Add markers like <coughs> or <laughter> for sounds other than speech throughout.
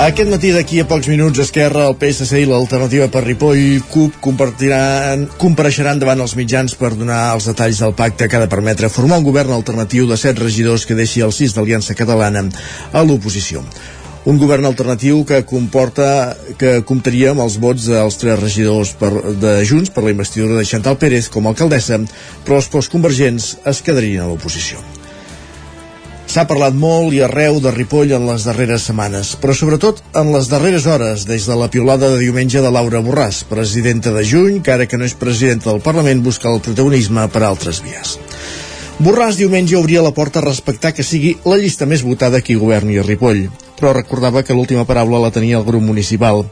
Aquest matí d'aquí a pocs minuts Esquerra, el PSC i l'Alternativa per Ripoll CUP compareixeran davant els mitjans per donar els detalls del pacte que ha de permetre formar un govern alternatiu de set regidors que deixi el sis d'Aliança Catalana a l'oposició. Un govern alternatiu que comporta que comptaria amb els vots dels tres regidors per, de Junts per la investidura de Chantal Pérez com a alcaldessa, però els postconvergents es quedarien a l'oposició. S'ha parlat molt i arreu de Ripoll en les darreres setmanes, però sobretot en les darreres hores, des de la piulada de diumenge de Laura Borràs, presidenta de Juny, que ara que no és presidenta del Parlament busca el protagonisme per altres vies. Borràs diumenge obria la porta a respectar que sigui la llista més votada qui governi a Ripoll, però recordava que l'última paraula la tenia el grup municipal,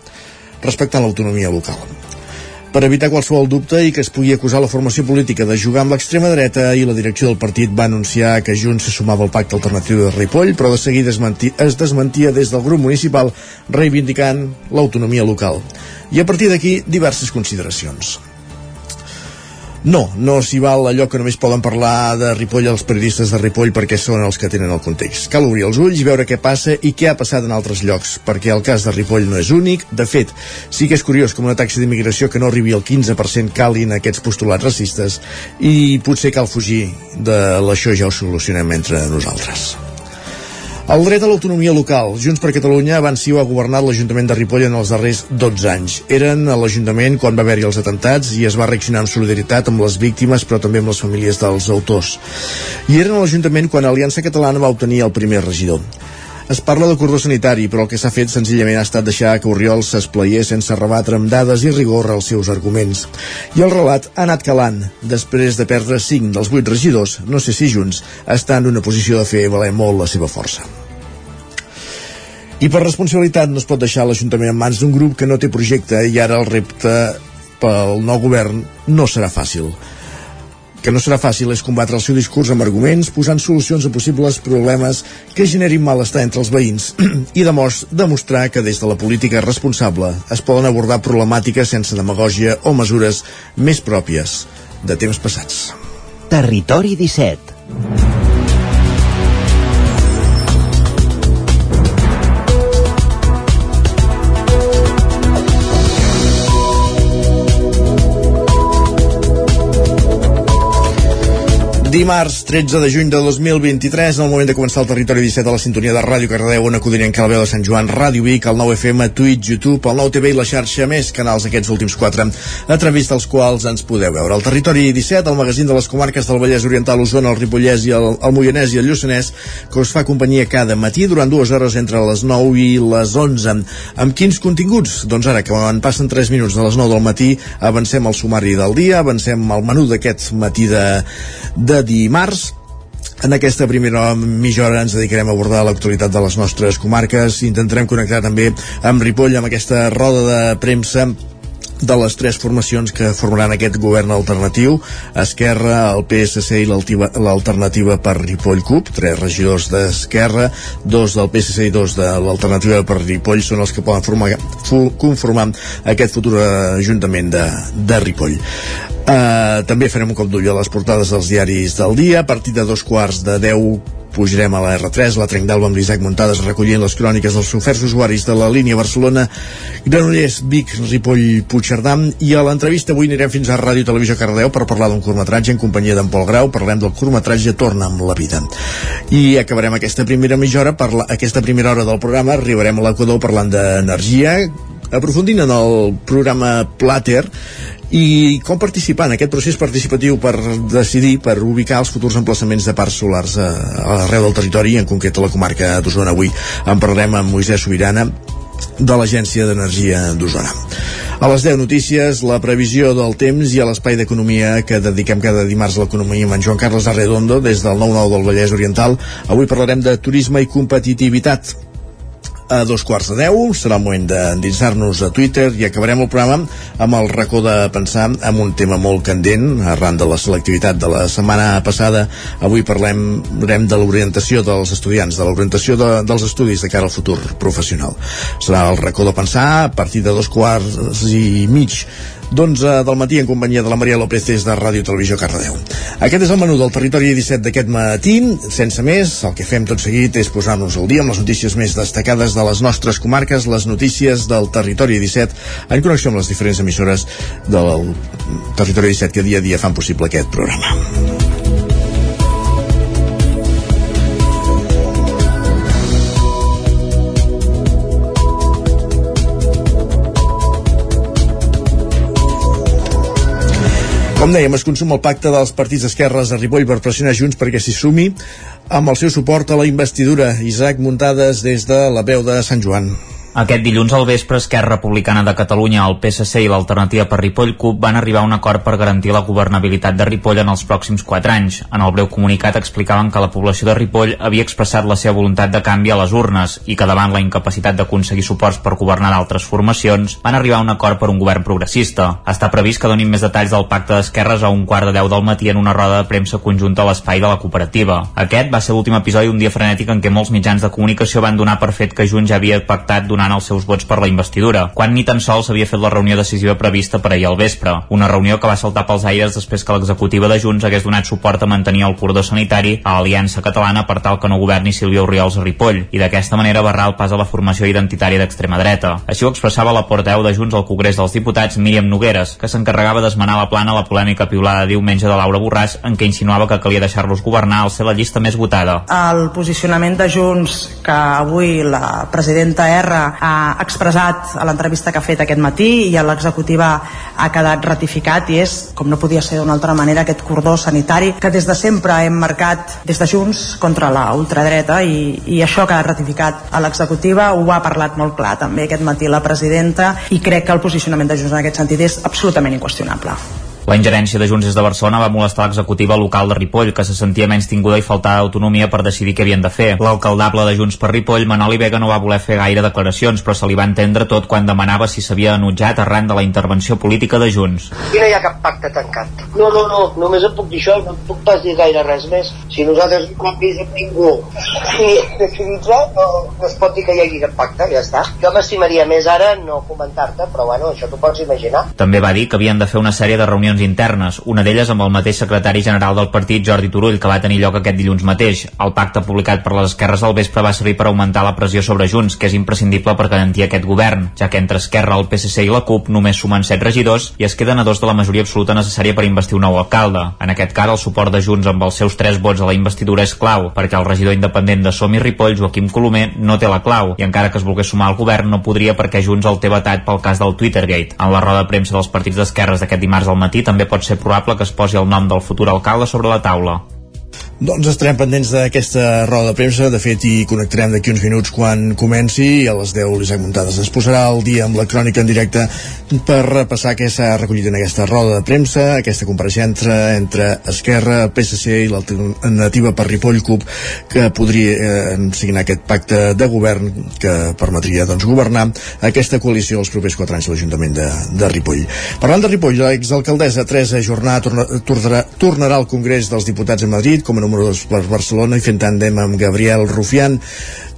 respectant l'autonomia local per evitar qualsevol dubte i que es pugui acusar la formació política de jugar amb l'extrema dreta i la direcció del partit va anunciar que Junts se sumava al pacte alternatiu de Ripoll, però de seguida es, es desmentia des del grup municipal reivindicant l'autonomia local. I a partir d'aquí, diverses consideracions. No, no s'hi val allò que només poden parlar de Ripoll els periodistes de Ripoll perquè són els que tenen el context. Cal obrir els ulls i veure què passa i què ha passat en altres llocs, perquè el cas de Ripoll no és únic. De fet, sí que és curiós com una taxa d'immigració que no arribi al 15% calin aquests postulats racistes i potser cal fugir de l'això ja ho solucionem entre nosaltres. El dret a l'autonomia local. Junts per Catalunya sí ho ha governat l'Ajuntament de Ripoll en els darrers 12 anys. Eren a l'Ajuntament quan va haver-hi els atentats i es va reaccionar amb solidaritat amb les víctimes però també amb les famílies dels autors. I eren a l'Ajuntament quan Aliança Catalana va obtenir el primer regidor. Es parla de cordó sanitari, però el que s'ha fet senzillament ha estat deixar que Oriol s'esplaiés sense rebatre amb dades i rigor els seus arguments. I el relat ha anat calant. Després de perdre 5 dels 8 regidors, no sé si junts, està en una posició de fer valer molt la seva força. I per responsabilitat no es pot deixar l'Ajuntament en mans d'un grup que no té projecte i ara el repte pel nou govern no serà fàcil que no serà fàcil és combatre el seu discurs amb arguments, posant solucions a possibles problemes que generin malestar entre els veïns <clears throat> i demostrar que des de la política responsable es poden abordar problemàtiques sense demagògia o mesures més pròpies de temps passats. Territori 17 Dimarts 13 de juny de 2023, en el moment de començar el territori 17 a la sintonia de Ràdio Cardedeu, una Codinenca que la veu de Sant Joan, Ràdio Vic, el 9 FM, Twitch, YouTube, el 9 TV i la xarxa, més canals aquests últims quatre, a través dels quals ens podeu veure. El territori 17, el magazín de les comarques del Vallès Oriental, Osona, el Ripollès i el, el Moianès i el Lluçanès, que us fa companyia cada matí durant dues hores entre les 9 i les 11. Amb quins continguts? Doncs ara, que en passen 3 minuts de les 9 del matí, avancem al sumari del dia, avancem al menú d'aquest matí de, de dimarts en aquesta primera mitja hora ens dedicarem a abordar l'actualitat de les nostres comarques. Intentarem connectar també amb Ripoll, amb aquesta roda de premsa de les tres formacions que formaran aquest govern alternatiu, Esquerra, el PSC i l'alternativa per Ripoll CUP, tres regidors d'Esquerra, dos del PSC i dos de l'alternativa per Ripoll són els que poden formar, conformar aquest futur ajuntament de, de Ripoll. Uh, també farem un cop d'ull a les portades dels diaris del dia. A partir de dos quarts de 10 pujarem a la R3, la Trenc d'Alba amb l'Isaac Muntades recollint les cròniques dels oferts usuaris de la línia Barcelona, Granollers, Vic, Ripoll, Puigcerdà i a l'entrevista avui anirem fins a Ràdio Televisió Cardeu per parlar d'un curtmetratge en companyia d'en Pol Grau, parlem del curtmetratge Torna amb la vida. I acabarem aquesta primera mitja hora, per la, aquesta primera hora del programa, arribarem a l'Equador parlant d'energia, aprofundint en el programa Plater i com participar en aquest procés participatiu per decidir, per ubicar els futurs emplaçaments de parcs solars a, a l'arreu del territori, en concret a la comarca d'Osona. Avui en parlarem amb Moisès Sobirana, de l'Agència d'Energia d'Osona. A les 10 notícies, la previsió del temps i a l'espai d'economia que dediquem cada dimarts a l'economia amb en Joan Carles Arredondo des del 9-9 del Vallès Oriental. Avui parlarem de turisme i competitivitat a dos quarts de deu. Serà el moment d'endinsar-nos a Twitter i acabarem el programa amb el racó de pensar amb un tema molt candent arran de la selectivitat de la setmana passada. Avui parlem de l'orientació dels estudiants, de l'orientació de, dels estudis de cara al futur professional. Serà el racó de pensar a partir de dos quarts i mig d'11 del matí en companyia de la Maria López des de Ràdio Televisió Cardedeu. Aquest és el menú del territori 17 d'aquest matí. Sense més, el que fem tot seguit és posar-nos al dia amb les notícies més destacades de les nostres comarques, les notícies del territori 17, en connexió amb les diferents emissores del territori 17 que dia a dia fan possible aquest programa. Com dèiem, es consuma el pacte dels partits d'esquerres a Ripoll per pressionar Junts perquè s'hi sumi amb el seu suport a la investidura. Isaac Muntades des de la veu de Sant Joan. Aquest dilluns al vespre, Esquerra Republicana de Catalunya, el PSC i l'Alternativa per Ripoll CUP van arribar a un acord per garantir la governabilitat de Ripoll en els pròxims 4 anys. En el breu comunicat explicaven que la població de Ripoll havia expressat la seva voluntat de canvi a les urnes i que davant la incapacitat d'aconseguir suports per governar d'altres formacions, van arribar a un acord per un govern progressista. Està previst que donin més detalls del pacte d'esquerres a un quart de 10 del matí en una roda de premsa conjunta a l'espai de la cooperativa. Aquest va ser l'últim episodi d'un dia frenètic en què molts mitjans de comunicació van donar per fet que Junts ja havia pactat donant els seus vots per la investidura, quan ni tan sols havia fet la reunió decisiva prevista per ahir al vespre. Una reunió que va saltar pels aires després que l'executiva de Junts hagués donat suport a mantenir el cordó sanitari a l'Aliança Catalana per tal que no governi Sílvia Oriols a Ripoll i d'aquesta manera barrar el pas a la formació identitària d'extrema dreta. Així ho expressava la porteu de Junts al Congrés dels Diputats, Míriam Nogueres, que s'encarregava d'esmenar la plana la polèmica piulada diumenge de Laura Borràs en què insinuava que calia deixar-los governar al ser la llista més votada. El posicionament de Junts que avui la presidenta R ha expressat a l'entrevista que ha fet aquest matí i a l'executiva ha quedat ratificat i és, com no podia ser d'una altra manera, aquest cordó sanitari que des de sempre hem marcat des de Junts contra la ultradreta i, i això ha quedat ratificat a l'executiva, ho ha parlat molt clar també aquest matí la presidenta i crec que el posicionament de Junts en aquest sentit és absolutament inqüestionable. La ingerència de Junts des de Barcelona va molestar l'executiva local de Ripoll, que se sentia menys tinguda i faltava autonomia per decidir què havien de fer. L'alcaldable de Junts per Ripoll, Manoli Vega, no va voler fer gaire declaracions, però se li va entendre tot quan demanava si s'havia enutjat arran de la intervenció política de Junts. I no hi ha cap pacte tancat. No, no, no, només et puc dir això, no puc pas dir gaire res més. Si nosaltres no hem vist amb ningú i definitzat, no, no es pot dir que hi hagi cap pacte, ja està. Jo m'estimaria més ara no comentar-te, però bueno, això t'ho pots imaginar. També va dir que havien de fer una sèrie de reunions internes, una d'elles amb el mateix secretari general del partit, Jordi Turull, que va tenir lloc aquest dilluns mateix. El pacte publicat per les esquerres al vespre va servir per augmentar la pressió sobre Junts, que és imprescindible per garantir aquest govern, ja que entre Esquerra, el PSC i la CUP només sumen 7 regidors i es queden a dos de la majoria absoluta necessària per investir un nou alcalde. En aquest cas, el suport de Junts amb els seus 3 vots a la investidura és clau, perquè el regidor independent de Som i Ripoll, Joaquim Colomer, no té la clau, i encara que es volgués sumar al govern no podria perquè Junts el té vetat pel cas del Twittergate. En la roda de premsa dels partits d'esquerres d'aquest dimarts al matí també pot ser probable que es posi el nom del futur alcalde sobre la taula. Doncs estarem pendents d'aquesta roda de premsa. De fet, hi connectarem d'aquí uns minuts quan comenci i a les 10 l'Isaac Muntades es posarà el dia amb la crònica en directe per repassar què s'ha recollit en aquesta roda de premsa, aquesta compareixença entre Esquerra, PSC i l'alternativa per Ripoll CUP que podria eh, signar aquest pacte de govern que permetria doncs, governar aquesta coalició els propers 4 anys a l'Ajuntament de, de Ripoll. Parlant de Ripoll, l'exalcaldessa Teresa Jornà torna, tornarà, tornarà al Congrés dels Diputats a Madrid com a número 2 per Barcelona i fent tàndem amb Gabriel Rufián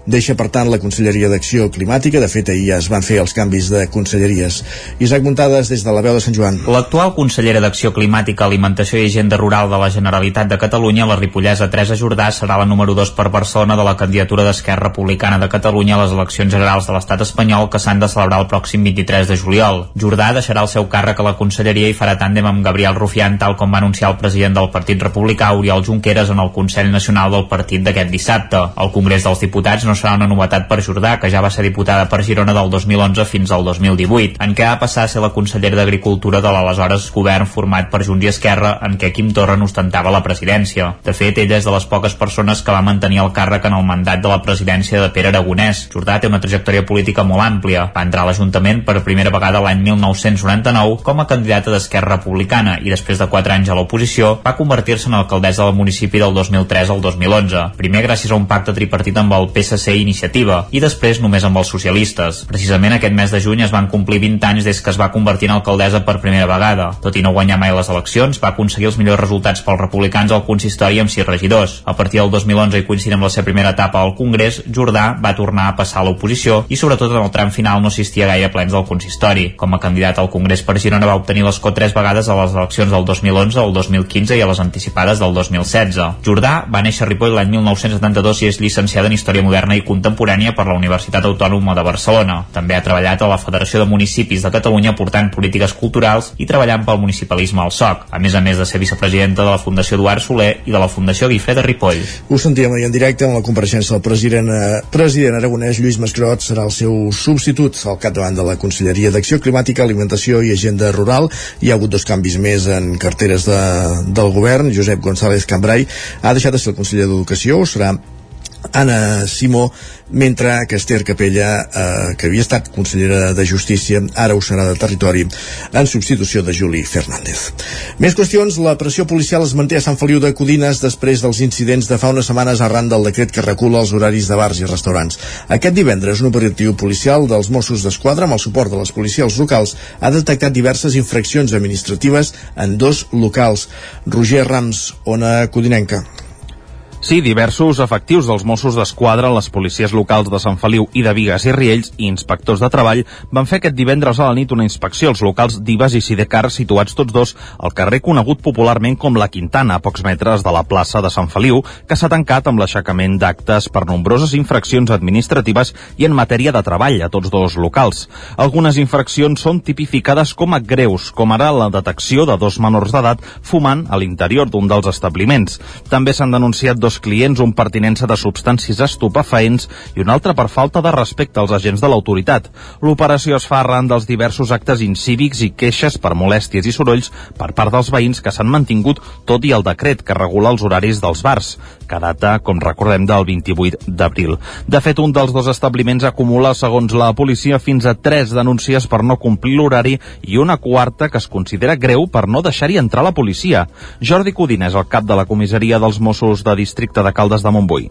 deixa per tant la Conselleria d'Acció Climàtica. De fet ahir ja es van fer els canvis de conselleries. Isaac Muntades des de la veu de Sant Joan. L'actual consellera d'Acció Climàtica, Alimentació i Agenda Rural de la Generalitat de Catalunya la ripollesa Teresa Jordà serà la número 2 per persona de la candidatura d'Esquerra Republicana de Catalunya a les eleccions generals de l'estat espanyol que s'han de celebrar el pròxim 23 de juliol. Jordà deixarà el seu càrrec a la conselleria i farà tàndem amb Gabriel Rufián tal com va anunciar el president del Partit Republicà Oriol Junqueras en el Consell Nacional del Partit d'aquest dissabte. El Congrés dels Diputats no serà una novetat per Jordà, que ja va ser diputada per Girona del 2011 fins al 2018, en què va passar a ser la consellera d'Agricultura de l'aleshores govern format per Junts i Esquerra, en què Quim Torra ostentava la presidència. De fet, ella és de les poques persones que va mantenir el càrrec en el mandat de la presidència de Pere Aragonès. Jordà té una trajectòria política molt àmplia. Va entrar a l'Ajuntament per primera vegada l'any 1999 com a candidata d'Esquerra Republicana i després de 4 anys a l'oposició va convertir-se en alcaldessa del municipi del 2003 al 2011. Primer gràcies a un pacte tripartit amb el PSC PSC i Iniciativa, i després només amb els socialistes. Precisament aquest mes de juny es van complir 20 anys des que es va convertir en alcaldessa per primera vegada. Tot i no guanyar mai les eleccions, va aconseguir els millors resultats pels republicans al consistori amb sis regidors. A partir del 2011 i coincidint amb la seva primera etapa al Congrés, Jordà va tornar a passar a l'oposició i sobretot en el tram final no assistia gaire a plens del consistori. Com a candidat al Congrés per Girona va obtenir l'escó tres vegades a les eleccions del 2011, el 2015 i a les anticipades del 2016. Jordà va néixer a Ripoll l'any 1972 i és llicenciada en Història Moderna i Contemporània per la Universitat Autònoma de Barcelona. També ha treballat a la Federació de Municipis de Catalunya portant polítiques culturals i treballant pel municipalisme al SOC, a més a més de ser vicepresidenta de la Fundació Eduard Soler i de la Fundació Guifré de Ripoll. Ho sentíem en directe amb la compareixença del president, eh, president aragonès Lluís Mascrot serà el seu substitut al capdavant de la Conselleria d'Acció Climàtica, Alimentació i Agenda Rural. Hi ha hagut dos canvis més en carteres de, del govern. Josep González Cambrai ha deixat de ser el conseller d'Educació, serà Anna Simó, mentre que Esther Capella, eh, que havia estat consellera de Justícia, ara ho serà de Territori, en substitució de Juli Fernández. Més qüestions, la pressió policial es manté a Sant Feliu de Codines després dels incidents de fa unes setmanes arran del decret que recula els horaris de bars i restaurants. Aquest divendres, un operatiu policial dels Mossos d'Esquadra, amb el suport de les policies locals, ha detectat diverses infraccions administratives en dos locals. Roger Rams, Ona Codinenca. Sí, diversos efectius dels Mossos d'Esquadra, les policies locals de Sant Feliu i de Vigues i Riells i inspectors de treball van fer aquest divendres a la nit una inspecció als locals d'Ives i Sidecar situats tots dos al carrer conegut popularment com la Quintana, a pocs metres de la plaça de Sant Feliu, que s'ha tancat amb l'aixecament d'actes per nombroses infraccions administratives i en matèria de treball a tots dos locals. Algunes infraccions són tipificades com a greus, com ara la detecció de dos menors d'edat fumant a l'interior d'un dels establiments. També s'han denunciat dos dos clients, un per tinença de substàncies estupefaents i un altre per falta de respecte als agents de l'autoritat. L'operació es fa arran dels diversos actes incívics i queixes per molèsties i sorolls per part dels veïns que s'han mantingut tot i el decret que regula els horaris dels bars, que data, com recordem, del 28 d'abril. De fet, un dels dos establiments acumula, segons la policia, fins a tres denúncies per no complir l'horari i una quarta que es considera greu per no deixar-hi entrar la policia. Jordi Codina és el cap de la comissaria dels Mossos de Districte districte de Caldes de Montbui.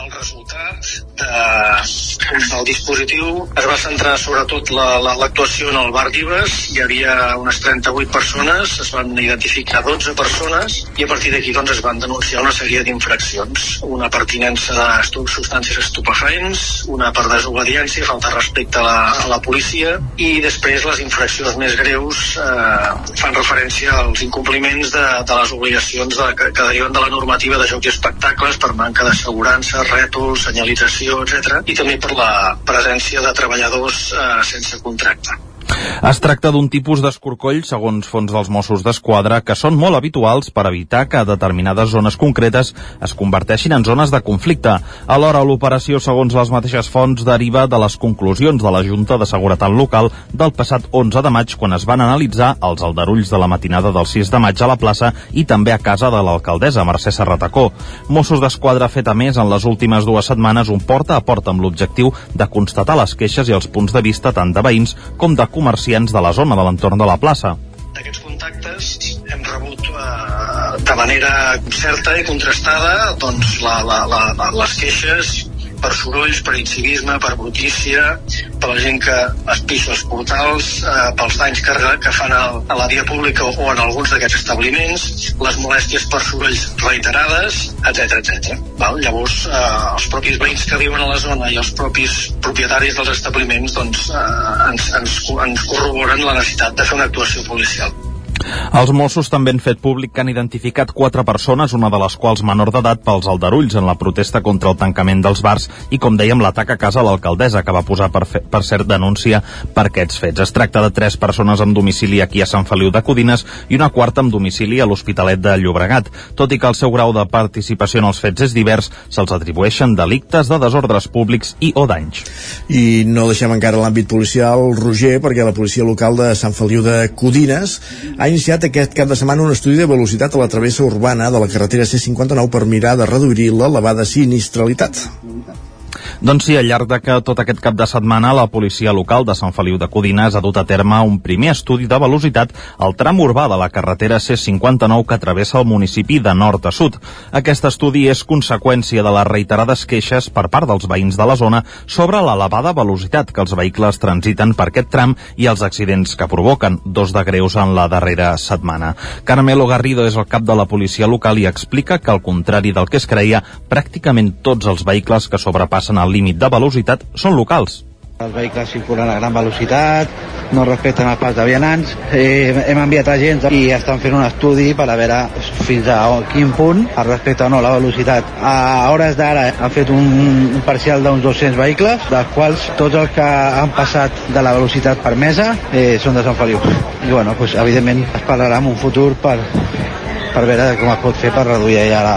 El resultat de, del dispositiu es va centrar sobretot l'actuació la, la, en el bar d'Ibes. Hi havia unes 38 persones, es van identificar 12 persones i a partir d'aquí doncs, es van denunciar una sèrie d'infraccions. Una pertinença de substàncies estupefaents, una per desobediència, falta respecte a la, a la policia i després les infraccions més greus eh, fan referència als incompliments de, de les obligacions de, que, que deriven de la normativa de jocs i espectacles per manca d'assegurança, rètols, senyalització, etc. i també per la presència de treballadors eh, sense contracte. Es tracta d'un tipus d'escorcoll, segons fons dels Mossos d'Esquadra, que són molt habituals per evitar que determinades zones concretes es converteixin en zones de conflicte. Alhora, l'operació, segons les mateixes fonts, deriva de les conclusions de la Junta de Seguretat Local del passat 11 de maig, quan es van analitzar els aldarulls de la matinada del 6 de maig a la plaça i també a casa de l'alcaldessa Mercè Serratacó. Mossos d'Esquadra ha fet a més en les últimes dues setmanes un porta a porta amb l'objectiu de constatar les queixes i els punts de vista tant de veïns com de comerciants de la zona de l'entorn de la plaça. D'aquests contactes hem rebut eh, de manera certa i contrastada doncs, la, la, la, les queixes per sorolls, per incivisme, per brutícia, per la gent que es pixa els portals, eh, pels danys que, que fan a, a la via pública o en alguns d'aquests establiments, les molèsties per sorolls reiterades, etc etc. Val? Llavors, eh, els propis veïns que viuen a la zona i els propis propietaris dels establiments doncs, eh, ens, ens, ens corroboren la necessitat de fer una actuació policial. Els Mossos també han fet públic que han identificat quatre persones, una de les quals menor d'edat, pels aldarulls en la protesta contra el tancament dels bars i, com dèiem, l'atac a casa a l'alcaldessa, que va posar per, fe, per cert denúncia per aquests fets. Es tracta de tres persones amb domicili aquí a Sant Feliu de Codines i una quarta amb domicili a l'Hospitalet de Llobregat. Tot i que el seu grau de participació en els fets és divers, se'ls atribueixen delictes de desordres públics i o danys. I no deixem encara l'àmbit policial, Roger, perquè la policia local de Sant Feliu de Codines ha iniciat aquest cap de setmana un estudi de velocitat a la travessa urbana de la carretera C59 per mirar de reduir l'elevada sinistralitat. Doncs sí, al llarg de que tot aquest cap de setmana la policia local de Sant Feliu de Codines ha dut a terme un primer estudi de velocitat al tram urbà de la carretera C59 que travessa el municipi de nord a sud. Aquest estudi és conseqüència de les reiterades queixes per part dels veïns de la zona sobre l'elevada velocitat que els vehicles transiten per aquest tram i els accidents que provoquen, dos de greus en la darrera setmana. Carmelo Garrido és el cap de la policia local i explica que, al contrari del que es creia, pràcticament tots els vehicles que sobrepassen el límit de velocitat són locals. Els vehicles circulen a gran velocitat, no respecten el pas de vianants. Eh, hem enviat agents i estan fent un estudi per a veure fins a quin punt es respecta o no la velocitat. A hores d'ara han fet un, un parcial d'uns 200 vehicles, dels quals tots els que han passat de la velocitat permesa eh, són de Sant Feliu. I bueno, pues, evidentment es parlarà en un futur per, per veure com es pot fer per reduir ja la,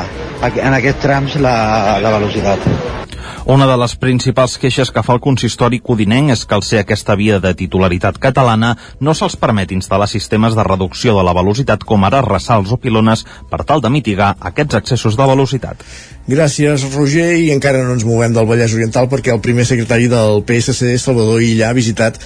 en aquests trams la, la velocitat. Una de les principals queixes que fa el consistori codinenc és que al ser aquesta via de titularitat catalana no se'ls permet instal·lar sistemes de reducció de la velocitat com ara ressalts o pilones per tal de mitigar aquests excessos de velocitat. Gràcies, Roger, i encara no ens movem del Vallès Oriental perquè el primer secretari del PSC, Salvador Illa, ha visitat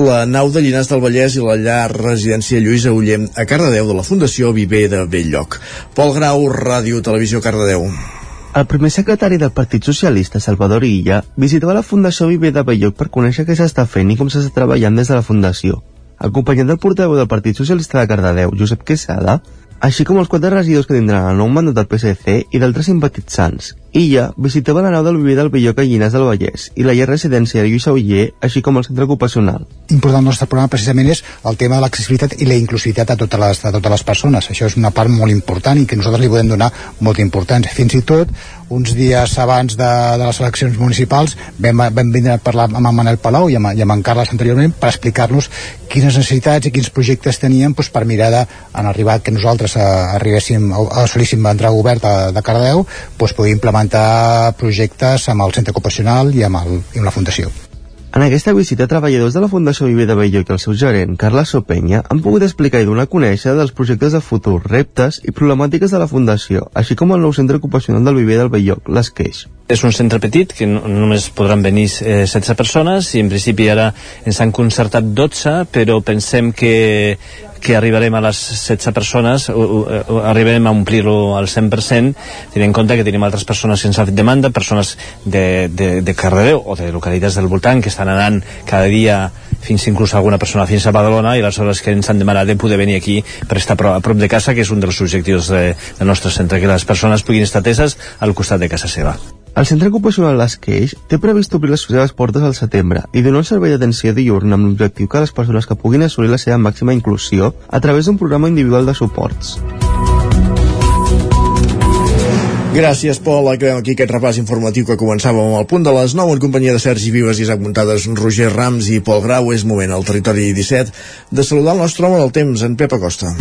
la nau de Llinars del Vallès i la llar residència Lluïsa Ullem a Cardedeu de la Fundació Viver de Belllloc. Pol Grau, Ràdio Televisió Cardedeu. El primer secretari del Partit Socialista, Salvador Illa, visitava la Fundació Viver de Belloc per conèixer què s'està fent i com s'està treballant des de la Fundació. Acompanyat del portaveu del Partit Socialista de Cardedeu, Josep Quesada, així com els quatre regidors que tindran el nou mandat del PSC i d'altres simpatitzants. Illa visitava la nau del Viver del a Llinars del Vallès i la llar residència de Lluís Auller, així com el centre ocupacional. Important del nostre programa precisament és el tema de l'accessibilitat i la inclusivitat a totes, les, a totes les persones. Això és una part molt important i que nosaltres li podem donar molta importància. Fins i tot, uns dies abans de, de les eleccions municipals vam, vam vindre a parlar amb en Manel Palau i amb, i amb en Carles anteriorment per explicar-nos quines necessitats i quins projectes teníem doncs, per mirar de, en arribar que nosaltres eh, arribéssim, assolíssim entrar govern de, de Cardeu, doncs, poder implementar projectes amb el centre ocupacional i amb, el, i amb la Fundació. En aquesta visita, treballadors de la Fundació Viver de Belloc i el seu gerent, Carles Sopenya, han pogut explicar i donar a conèixer dels projectes de futur, reptes i problemàtiques de la Fundació, així com el nou centre ocupacional del Viver del Belloc, l'Esqueix. És un centre petit que no, només podran venir eh, 16 persones i en principi ara ens han concertat 12 però pensem que, que arribarem a les 16 persones o, o, o arribarem a omplir-lo al 100% tenint en compte que tenim altres persones fet demanda persones de, de, de Cardedeu o de localitats del voltant que estan anant cada dia fins inclús alguna persona fins a Badalona i les hores que ens han demanat de poder venir aquí per estar a prop de casa que és un dels objectius de, del nostre centre que les persones puguin estar ateses al costat de casa seva el centre ocupacional L'Esqueix té previst obrir les seves portes al setembre i donar un servei d'atenció diurna amb l'objectiu que les persones que puguin assolir la seva màxima inclusió a través d'un programa individual de suports. Gràcies, Pol. Acabem aquí aquest repàs informatiu que començàvem al punt de les 9 en companyia de Sergi Vives, Isaac Muntades, Roger Rams i Pol Grau. És moment al territori 17 de saludar el nostre home del temps, en Pep Acosta.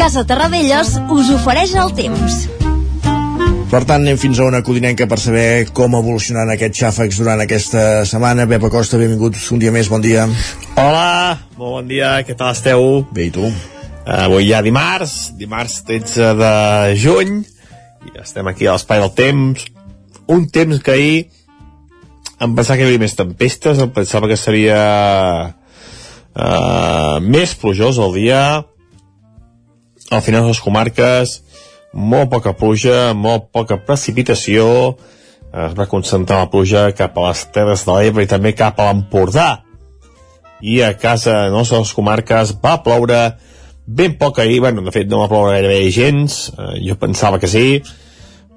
Casa Terradellos us ofereix el temps. Per tant, anem fins a una codinenca per saber com evolucionaran aquests xàfecs durant aquesta setmana. Pep Acosta, benvinguts un dia més, bon dia. Hola, molt bon dia, què tal esteu? Bé, i tu? Avui ja dimarts, dimarts 13 de juny, i estem aquí a l'espai del temps. Un temps que ahir em pensava que hi havia més tempestes, em pensava que seria uh, més plujós el dia. Al final de les comarques, molt poca pluja, molt poca precipitació, es va concentrar la pluja cap a les Terres de l'Ebre i també cap a l'Empordà. I a casa de les comarques va ploure ben poc ahir, bueno, de fet no va ploure gairebé gens, eh, jo pensava que sí,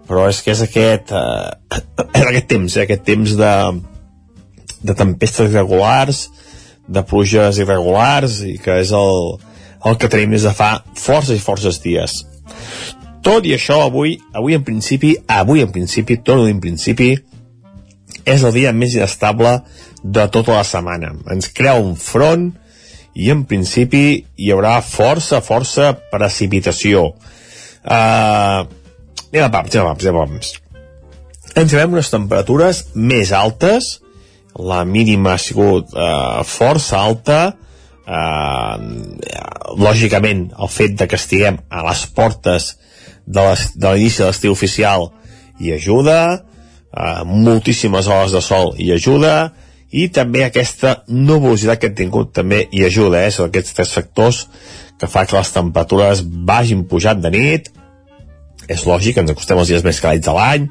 però és que és aquest, eh, <coughs> és aquest temps, eh, aquest temps de, de tempestes irregulars, de pluges irregulars, i que és el, el que tenim des de fa forces i forces dies. Tot i això, avui, avui en principi, avui en principi, tot en principi, és el dia més inestable de tota la setmana. Ens crea un front i en principi hi haurà força, força precipitació. Uh, anem a pams, anem a pams, anem a pams. Ens trobem unes temperatures més altes, la mínima ha sigut uh, força alta, uh, lògicament el fet de que estiguem a les portes de l'inici de l'estiu oficial hi ajuda, eh, moltíssimes hores de sol hi ajuda, i també aquesta nubositat que hem tingut també hi ajuda, eh? Són aquests tres factors que fa que les temperatures vagin pujant de nit, és lògic, ens acostem als dies més càlids de l'any,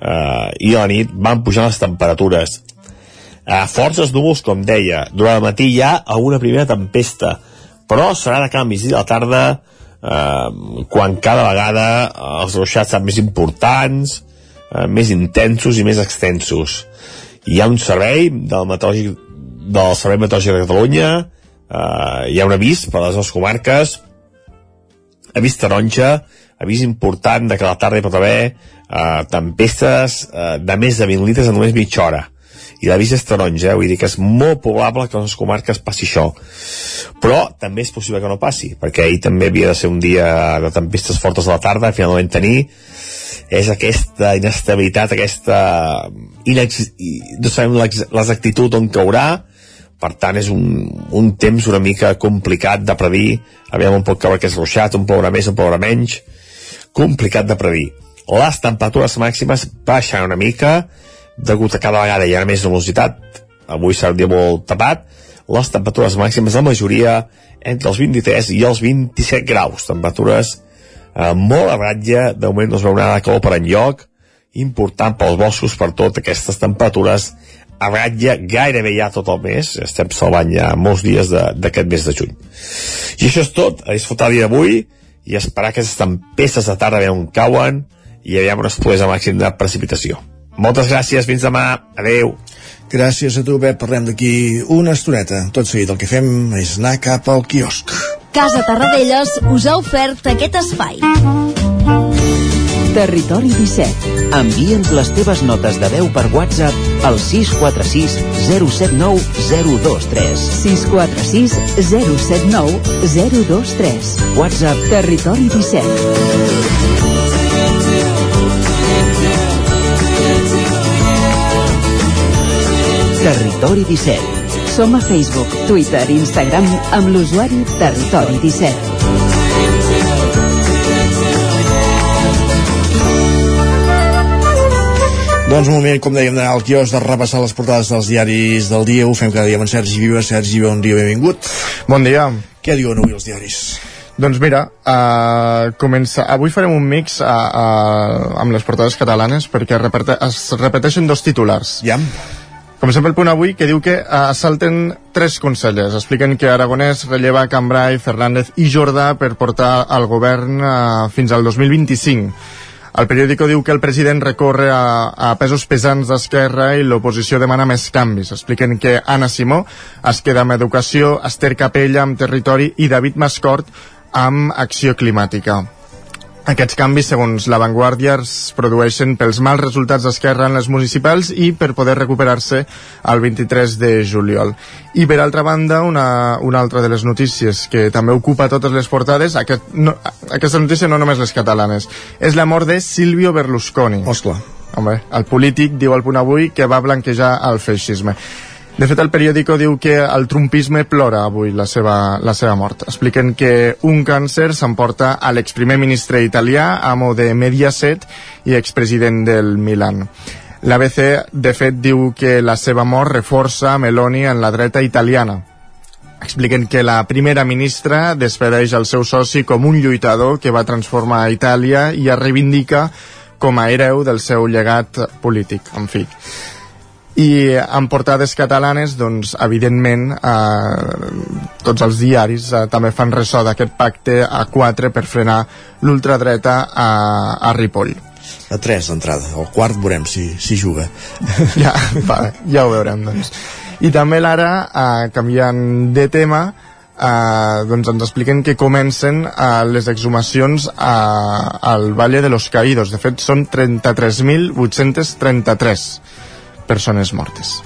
eh, i a la nit van pujant les temperatures. Eh, forces núvols, com deia, durant el matí hi ha alguna primera tempesta, però serà de canvis i de la tarda eh, quan cada vegada els ruixats seran més importants, eh, més intensos i més extensos. Hi ha un servei del, meteorògic, del Servei Meteorològic de Catalunya, eh, hi ha un avís per a les dues comarques, avís taronja, avís important de que a la tarda hi pot haver eh, tempestes eh, de més de 20 litres en només mitja hora i l'avís és taronja, eh? vull dir que és molt probable que a les comarques passi això. Però també és possible que no passi perquè ahir també havia de ser un dia de tempestes fortes a la tarda, finalment tenir. És aquesta inestabilitat aquesta inex... no sabem l'ex- l'exactitud on caurà. Per tant és un, un temps una mica complicat de predir. Aviam on pot caure aquest ruixat, on plourà més, on plourà menys. Complicat de predir. Les temperatures màximes baixen una mica degut a cada vegada hi ha més velocitat avui serà un dia molt tapat. Les temperatures màximes la majoria entre els 23 i els 27 graus. Temperatures eh, molt a ratlla. De moment no es veurà nada calor per enlloc. Important pels boscos per tot aquestes temperatures a ratlla. Gairebé ja tot el mes. Estem salvant ja molts dies de- d'aquest mes de juny. I això és tot. A disfrutar el dia d'avui i esperar que aquestes tempestes de tarda veure on cauen i aviam on es pogués a màxim de precipitació moltes gràcies, fins demà, adeu Gràcies a tu, Pep. Parlem d'aquí una estoneta. Tot seguit el que fem és anar cap al quiosc. Casa Tarradellas us ha ofert aquest espai. Territori 17. Envia'ns les teves notes de veu per WhatsApp al 646 079 023. 646 079 023. WhatsApp Territori 17. Territori 17. Som a Facebook, Twitter i Instagram amb l'usuari Territori 17. Doncs un moment, com dèiem, d'anar al quios de repassar les portades dels diaris del dia. Ho fem cada dia amb en Sergi Viva. Sergi, bon dia, benvingut. Bon dia. Què diuen avui els diaris? Doncs mira, uh, comença... avui farem un mix uh, uh, amb les portades catalanes perquè repete... es repeteixen dos titulars. Ja. Comencem pel punt avui que diu que uh, salten tres consellers. Expliquen que Aragonès relleva Cambrai, Fernández i Jordà per portar al govern uh, fins al 2025. El periòdico diu que el president recorre a, a pesos pesants d'Esquerra i l'oposició demana més canvis. Expliquen que Anna Simó es queda amb educació, Esther Capella amb territori i David Mascort amb acció climàtica. Aquests canvis, segons l'avantguàrdia, es produeixen pels mals resultats d'Esquerra en les municipals i per poder recuperar-se el 23 de juliol. I per altra banda, una, una altra de les notícies que també ocupa totes les portades, aquest, no, aquesta notícia no només les catalanes, és la mort de Silvio Berlusconi. Osclar. Home, el polític diu al punt avui que va blanquejar el feixisme. De fet, el periòdico diu que el trumpisme plora avui la seva, la seva mort. Expliquen que un càncer s'emporta a l'exprimer ministre italià, amo de Mediaset i expresident del Milan. L'ABC, de fet, diu que la seva mort reforça Meloni en la dreta italiana. Expliquen que la primera ministra despedeix el seu soci com un lluitador que va transformar Itàlia i es reivindica com a hereu del seu llegat polític, en fi i en portades catalanes doncs evidentment eh, tots els diaris eh, també fan ressò d'aquest pacte a 4 per frenar l'ultradreta a, a Ripoll A 3 d'entrada. Al quart veurem si, si juga. <laughs> ja, va, ja ho veurem doncs. i també l'ara eh, canviant de tema eh, doncs ens expliquen que comencen eh, les exhumacions a, al Valle de los Caídos de fet són 33.833 persones mortes.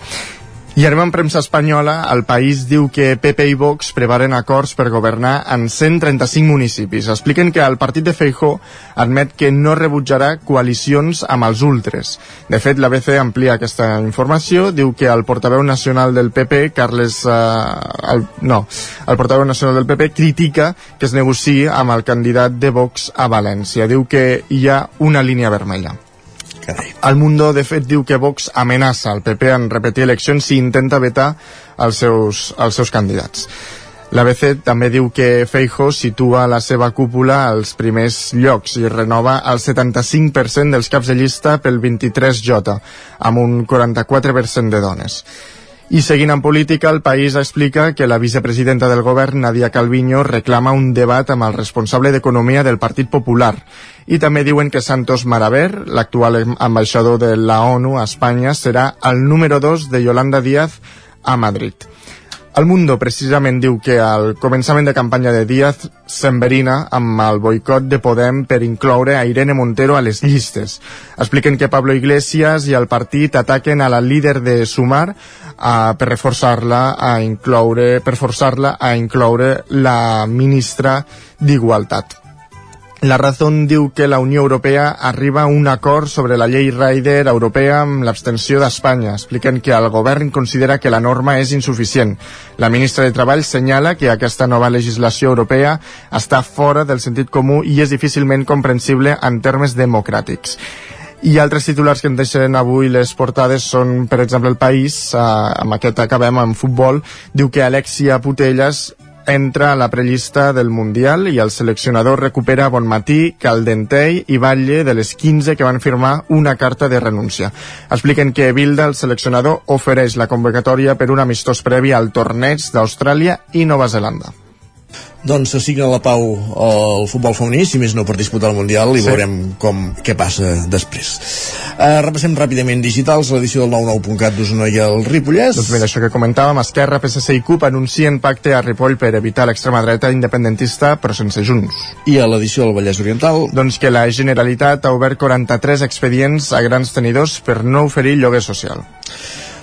I arribant premsa espanyola, el país diu que PP i Vox preparen acords per governar en 135 municipis. Expliquen que el partit de Feijó admet que no rebutjarà coalicions amb els ultres. De fet, l'ABC amplia aquesta informació, diu que el portaveu nacional del PP, Carles... Eh, el, no, el portaveu nacional del PP critica que es negociï amb el candidat de Vox a València. Diu que hi ha una línia vermella. Carai. El Mundo, de fet, diu que Vox amenaça el PP en repetir eleccions si intenta vetar els seus, els seus candidats. L'ABC també diu que Feijo situa la seva cúpula als primers llocs i renova el 75% dels caps de llista pel 23J, amb un 44% de dones. I seguint en política, el país explica que la vicepresidenta del govern, Nadia Calviño, reclama un debat amb el responsable d'Economia del Partit Popular. I també diuen que Santos Maraver, l'actual ambaixador de la ONU a Espanya, serà el número 2 de Yolanda Díaz a Madrid. El Mundo precisament diu que al començament de campanya de Díaz s'enverina amb el boicot de Podem per incloure a Irene Montero a les llistes. Expliquen que Pablo Iglesias i el partit ataquen a la líder de Sumar uh, per reforçar-la a incloure per forçar-la a incloure la ministra d'Igualtat. La Razón diu que la Unió Europea arriba a un acord sobre la llei Rider europea amb l'abstenció d'Espanya. Expliquen que el govern considera que la norma és insuficient. La ministra de Treball senyala que aquesta nova legislació europea està fora del sentit comú i és difícilment comprensible en termes democràtics. I altres titulars que em deixen avui les portades són, per exemple, El País, eh, amb aquest acabem amb futbol, diu que Alexia Putellas entra a la prellista del Mundial i el seleccionador recupera Bonmatí, Caldentei i Batlle de les 15 que van firmar una carta de renúncia. Expliquen que Bilda, el seleccionador, ofereix la convocatòria per un amistós previ al torneig d'Austràlia i Nova Zelanda doncs s'assigna la pau al futbol femení, si més no per disputar el Mundial, i Sí. veurem com, què passa després. Uh, repassem ràpidament digitals, l'edició del 99.cat d'Osona i el Ripollès. Doncs mira, això que comentàvem, Esquerra, PSC i CUP anuncien pacte a Ripoll per evitar l'extrema dreta independentista, però sense Junts. I a l'edició del Vallès Oriental? Doncs que la Generalitat ha obert 43 expedients a grans tenidors per no oferir lloguer social.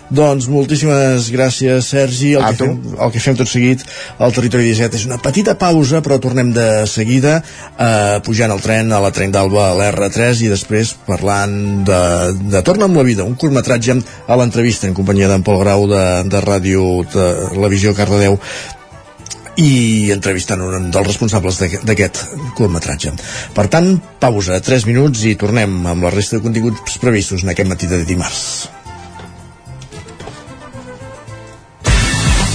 Doncs moltíssimes gràcies, Sergi. El, A que tu. fem, el que fem tot seguit al Territori 17 és una petita pausa, però tornem de seguida eh, pujant el tren a la Tren d'Alba a l'R3 i després parlant de, de Torna amb la vida, un curtmetratge a l'entrevista en companyia d'en Pol Grau de, de Ràdio de la Visió Cardedeu i entrevistant un dels responsables d'aquest- d'aquest curtmetratge. Per tant, pausa, 3 minuts i tornem amb la resta de continguts previstos en aquest matí de dimarts.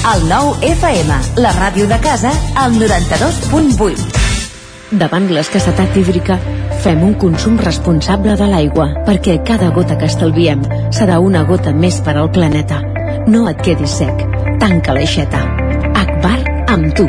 El nou FM, la ràdio de casa, al 92.8. Davant l'escassetat hídrica, fem un consum responsable de l'aigua, perquè cada gota que estalviem serà una gota més per al planeta. No et quedis sec. Tanca l'aixeta. Akbar amb tu.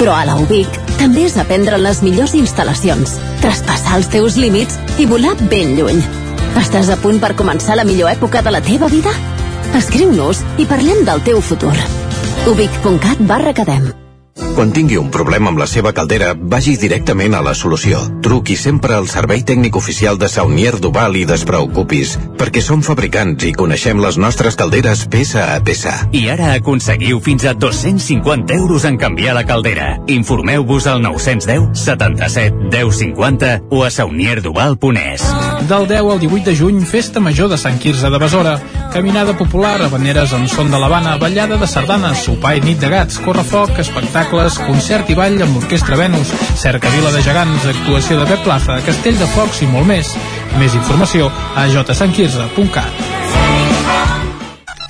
Però a la UBIC també és aprendre en les millors instal·lacions, traspassar els teus límits i volar ben lluny. Estàs a punt per començar la millor època de la teva vida? Escriu-nos i parlem del teu futur. ubic.cat barra cadem. Quan tingui un problema amb la seva caldera, vagi directament a la solució. Truqui sempre al servei tècnic oficial de Saunier Duval i despreocupis, perquè som fabricants i coneixem les nostres calderes peça a peça. I ara aconseguiu fins a 250 euros en canviar la caldera. Informeu-vos al 910 77 10 50 o a saunierduval.es. Del 10 al 18 de juny, Festa Major de Sant Quirze de Besora. Caminada popular, habaneres en son de l'Havana, ballada de sardanes, sopar i nit de gats, correfoc, espectacles, concert i ball amb l'Orquestra Venus, cercavila de gegants, actuació de Pep Plaza, castell de focs i molt més. Més informació a jsantquirze.cat.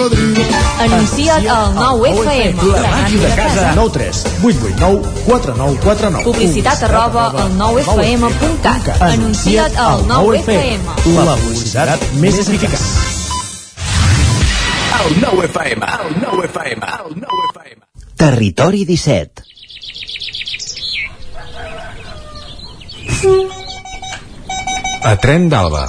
Anuncia't al 9FM. La màquina de casa. 9 3 8 8 9 4 9 4 9. Publicitat arroba al 9FM.cat. Anuncia't al 9FM. La publicitat més eficaç. El 9 FM, el 9 FM, el 9 FM. Territori 17. A Tren d'Alba.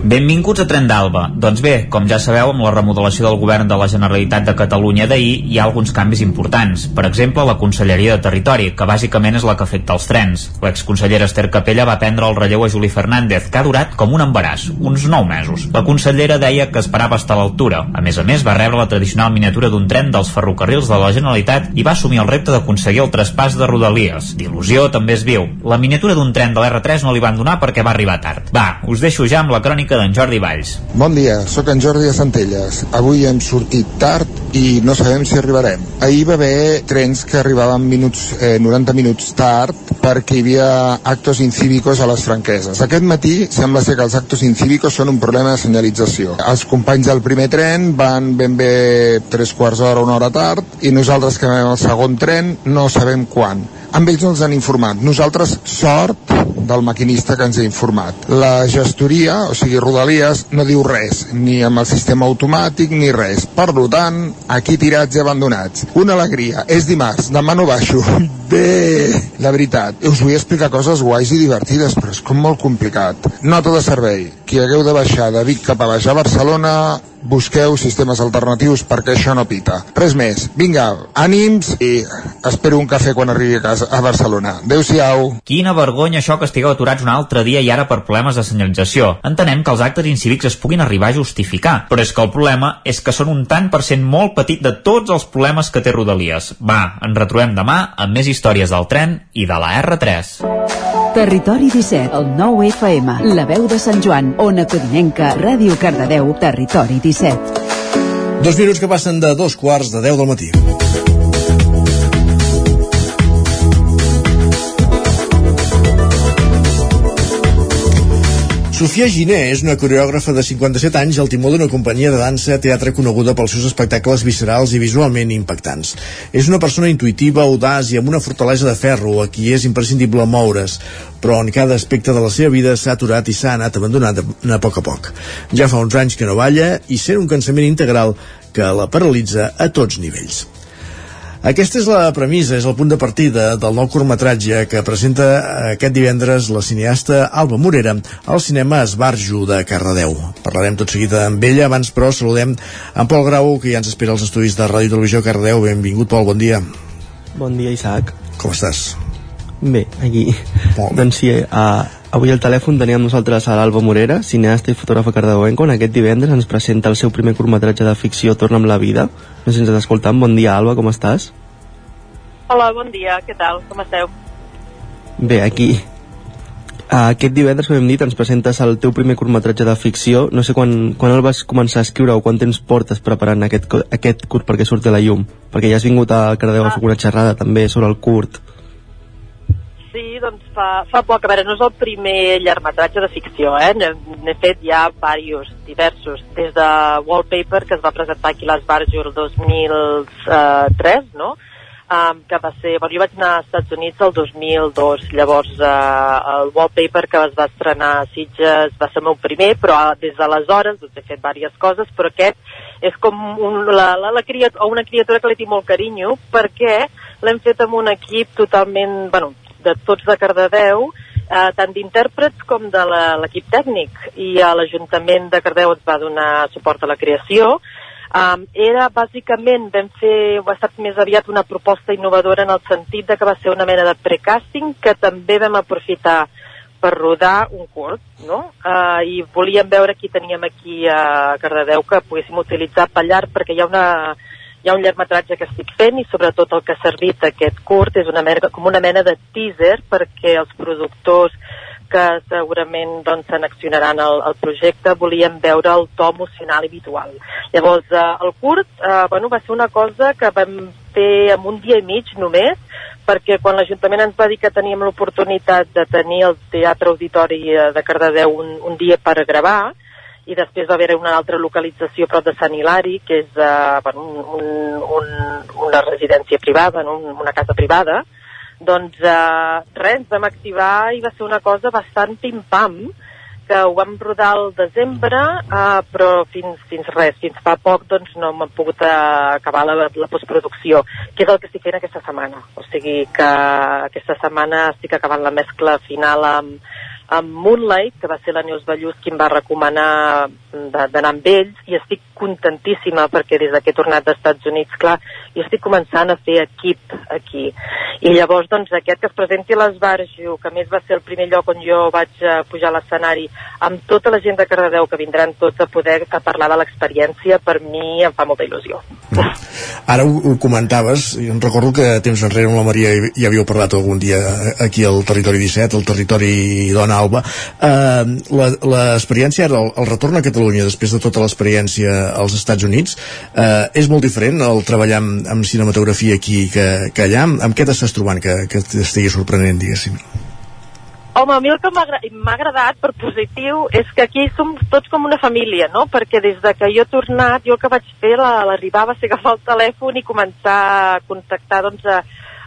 Benvinguts a Tren d'Alba. Doncs bé, com ja sabeu, amb la remodelació del govern de la Generalitat de Catalunya d'ahir hi ha alguns canvis importants. Per exemple, la Conselleria de Territori, que bàsicament és la que afecta els trens. L'exconsellera Esther Capella va prendre el relleu a Juli Fernández, que ha durat com un embaràs, uns 9 mesos. La consellera deia que esperava estar a l'altura. A més a més, va rebre la tradicional miniatura d'un tren dels ferrocarrils de la Generalitat i va assumir el repte d'aconseguir el traspàs de Rodalies. D'il·lusió també es viu. La miniatura d'un tren de l'R3 no li van donar perquè va arribar tard. Va, us deixo ja amb la crònica d'en Jordi Valls. Bon dia, sóc en Jordi de Centelles. Avui hem sortit tard i no sabem si arribarem. Ahir va haver trens que arribaven minuts, eh, 90 minuts tard perquè hi havia actos incívicos a les franqueses. Aquest matí sembla ser que els actos incívicos són un problema de senyalització. Els companys del primer tren van ben bé tres quarts d'hora, una hora tard i nosaltres que anem al segon tren no sabem quan. Amb ells no ens han informat. Nosaltres, sort del maquinista que ens ha informat. La gestoria, o sigui, Rodalies, no diu res, ni amb el sistema automàtic ni res. Per tant, aquí tirats i abandonats. Una alegria. És dimarts, demà no baixo. <laughs> Bé, la veritat, us vull explicar coses guais i divertides, però és com molt complicat. Nota de servei. Qui hagueu de baixar de Vic cap a baix a Barcelona, busqueu sistemes alternatius perquè això no pita. Res més. Vinga, ànims i espero un cafè quan arribi a casa a Barcelona. Adéu-siau. Quina vergonya això que estigueu aturats un altre dia i ara per problemes de senyalització. Entenem que els actes incívics es puguin arribar a justificar, però és que el problema és que són un tant per cent molt petit de tots els problemes que té Rodalies. Va, ens retrobem demà amb més històries del tren i de la R3. Territori 17, el 9 FM, la veu de Sant Joan, Ona Codinenca, Ràdio Cardedeu, Territori 17. Dos minuts que passen de dos quarts de 10 del matí. Sofia Giné és una coreògrafa de 57 anys al timó d'una companyia de dansa teatre coneguda pels seus espectacles viscerals i visualment impactants. És una persona intuïtiva, audaç i amb una fortalesa de ferro a qui és imprescindible moure's, però en cada aspecte de la seva vida s'ha aturat i s'ha anat abandonant a poc a poc. Ja fa uns anys que no balla i sent un cansament integral que la paralitza a tots nivells. Aquesta és la premissa, és el punt de partida del nou curtmetratge que presenta aquest divendres la cineasta Alba Morera al cinema Esbarjo de Cardedeu. Parlarem tot seguit amb ella, abans però saludem en Pol Grau, que ja ens espera als estudis de Ràdio i Televisió Cardedeu. Benvingut, Pol, bon dia. Bon dia, Isaac. Com estàs? Bé, aquí. Doncs sí, uh, avui al telèfon teníem nosaltres a l'Alba Morera, cineasta i fotògrafa cardeuenca, on aquest divendres ens presenta el seu primer curtmetratge de ficció Torna'm la vida. No sé si ens escoltant. Bon dia, Alba, com estàs? Hola, bon dia, què tal? Com esteu? Bé, aquí. Uh, aquest divendres, com hem dit, ens presentes el teu primer curtmetratge de ficció. No sé quan, quan el vas començar a escriure o quan temps portes preparant aquest, aquest curt perquè surti a la llum. Perquè ja has vingut a Cardeu ah. a fer una xerrada també sobre el curt. Sí, doncs fa, fa poc. A veure, no és el primer llargmetratge de ficció, eh? N'he fet ja diversos, diversos. Des de Wallpaper, que es va presentar aquí a l'Esbarjo el 2003, no?, um, que va ser... Bueno, jo vaig anar als Estats Units el 2002, llavors uh, el Wallpaper que es va estrenar a Sitges va ser el meu primer, però uh, des d'aleshores doncs, he fet diverses coses, però aquest és com un, la, la, la criatura, una criatura que li tinc molt carinyo perquè l'hem fet amb un equip totalment, bueno, de tots de Cardedeu, eh, tant d'intèrprets com de l'equip tècnic i a l'Ajuntament de Cardeu ens va donar suport a la creació Um, era bàsicament, vam fer, ha estat més aviat una proposta innovadora en el sentit de que va ser una mena de precasting que també vam aprofitar per rodar un curt, no? Uh, I volíem veure qui teníem aquí a Cardedeu que poguéssim utilitzar per llarg perquè hi ha una, hi ha un llargmetratge que estic fent i sobretot el que ha servit aquest curt és una mena, com una mena de teaser perquè els productors que segurament doncs, seleccionaran el, el projecte volien veure el to emocional habitual. Llavors, eh, el curt eh, bueno, va ser una cosa que vam fer en un dia i mig només, perquè quan l'Ajuntament ens va dir que teníem l'oportunitat de tenir el Teatre Auditori eh, de Cardedeu un, un dia per gravar, i després va haver una altra localització prop de Sant Hilari, que és eh, bueno, un, un, un, una residència privada, no? Un- una casa privada, doncs eh, res, vam activar i va ser una cosa bastant pim-pam, que ho vam rodar al desembre, eh, però fins, fins res, fins fa poc doncs no m'he pogut eh, acabar la, la postproducció, que és el que estic fent aquesta setmana. O sigui que aquesta setmana estic acabant la mescla final amb, amb Moonlight, que va ser la Neus Ballús qui em va recomanar de- d'anar amb ells, i estic contentíssima perquè des que he tornat dels Estats Units, clar, jo estic començant a fer equip aquí. I llavors, doncs, aquest que es presenti a l'Esbarjo, que més va ser el primer lloc on jo vaig eh, pujar a l'escenari, amb tota la gent de Cardedeu, que vindran tots a poder a parlar de l'experiència, per mi em fa molta il·lusió. Ara ho, ho comentaves, i em recordo que temps enrere amb la Maria hi, hi havíeu parlat algun dia aquí al Territori 17, al Territori Dona Alba. Eh, la- L'experiència ara, el, el retorn a Catalunya després de tota l'experiència als Estats Units, eh, és molt diferent el treballar amb, amb cinematografia aquí que, que allà. Amb, amb què t'estàs trobant que, que t'estigui sorprenent, diguéssim? Home, a mi el que m'ha agra- m'ha agradat per positiu és que aquí som tots com una família, no? Perquè des de que jo he tornat, jo el que vaig fer l'arribar va ser agafar el telèfon i començar a contactar doncs, a,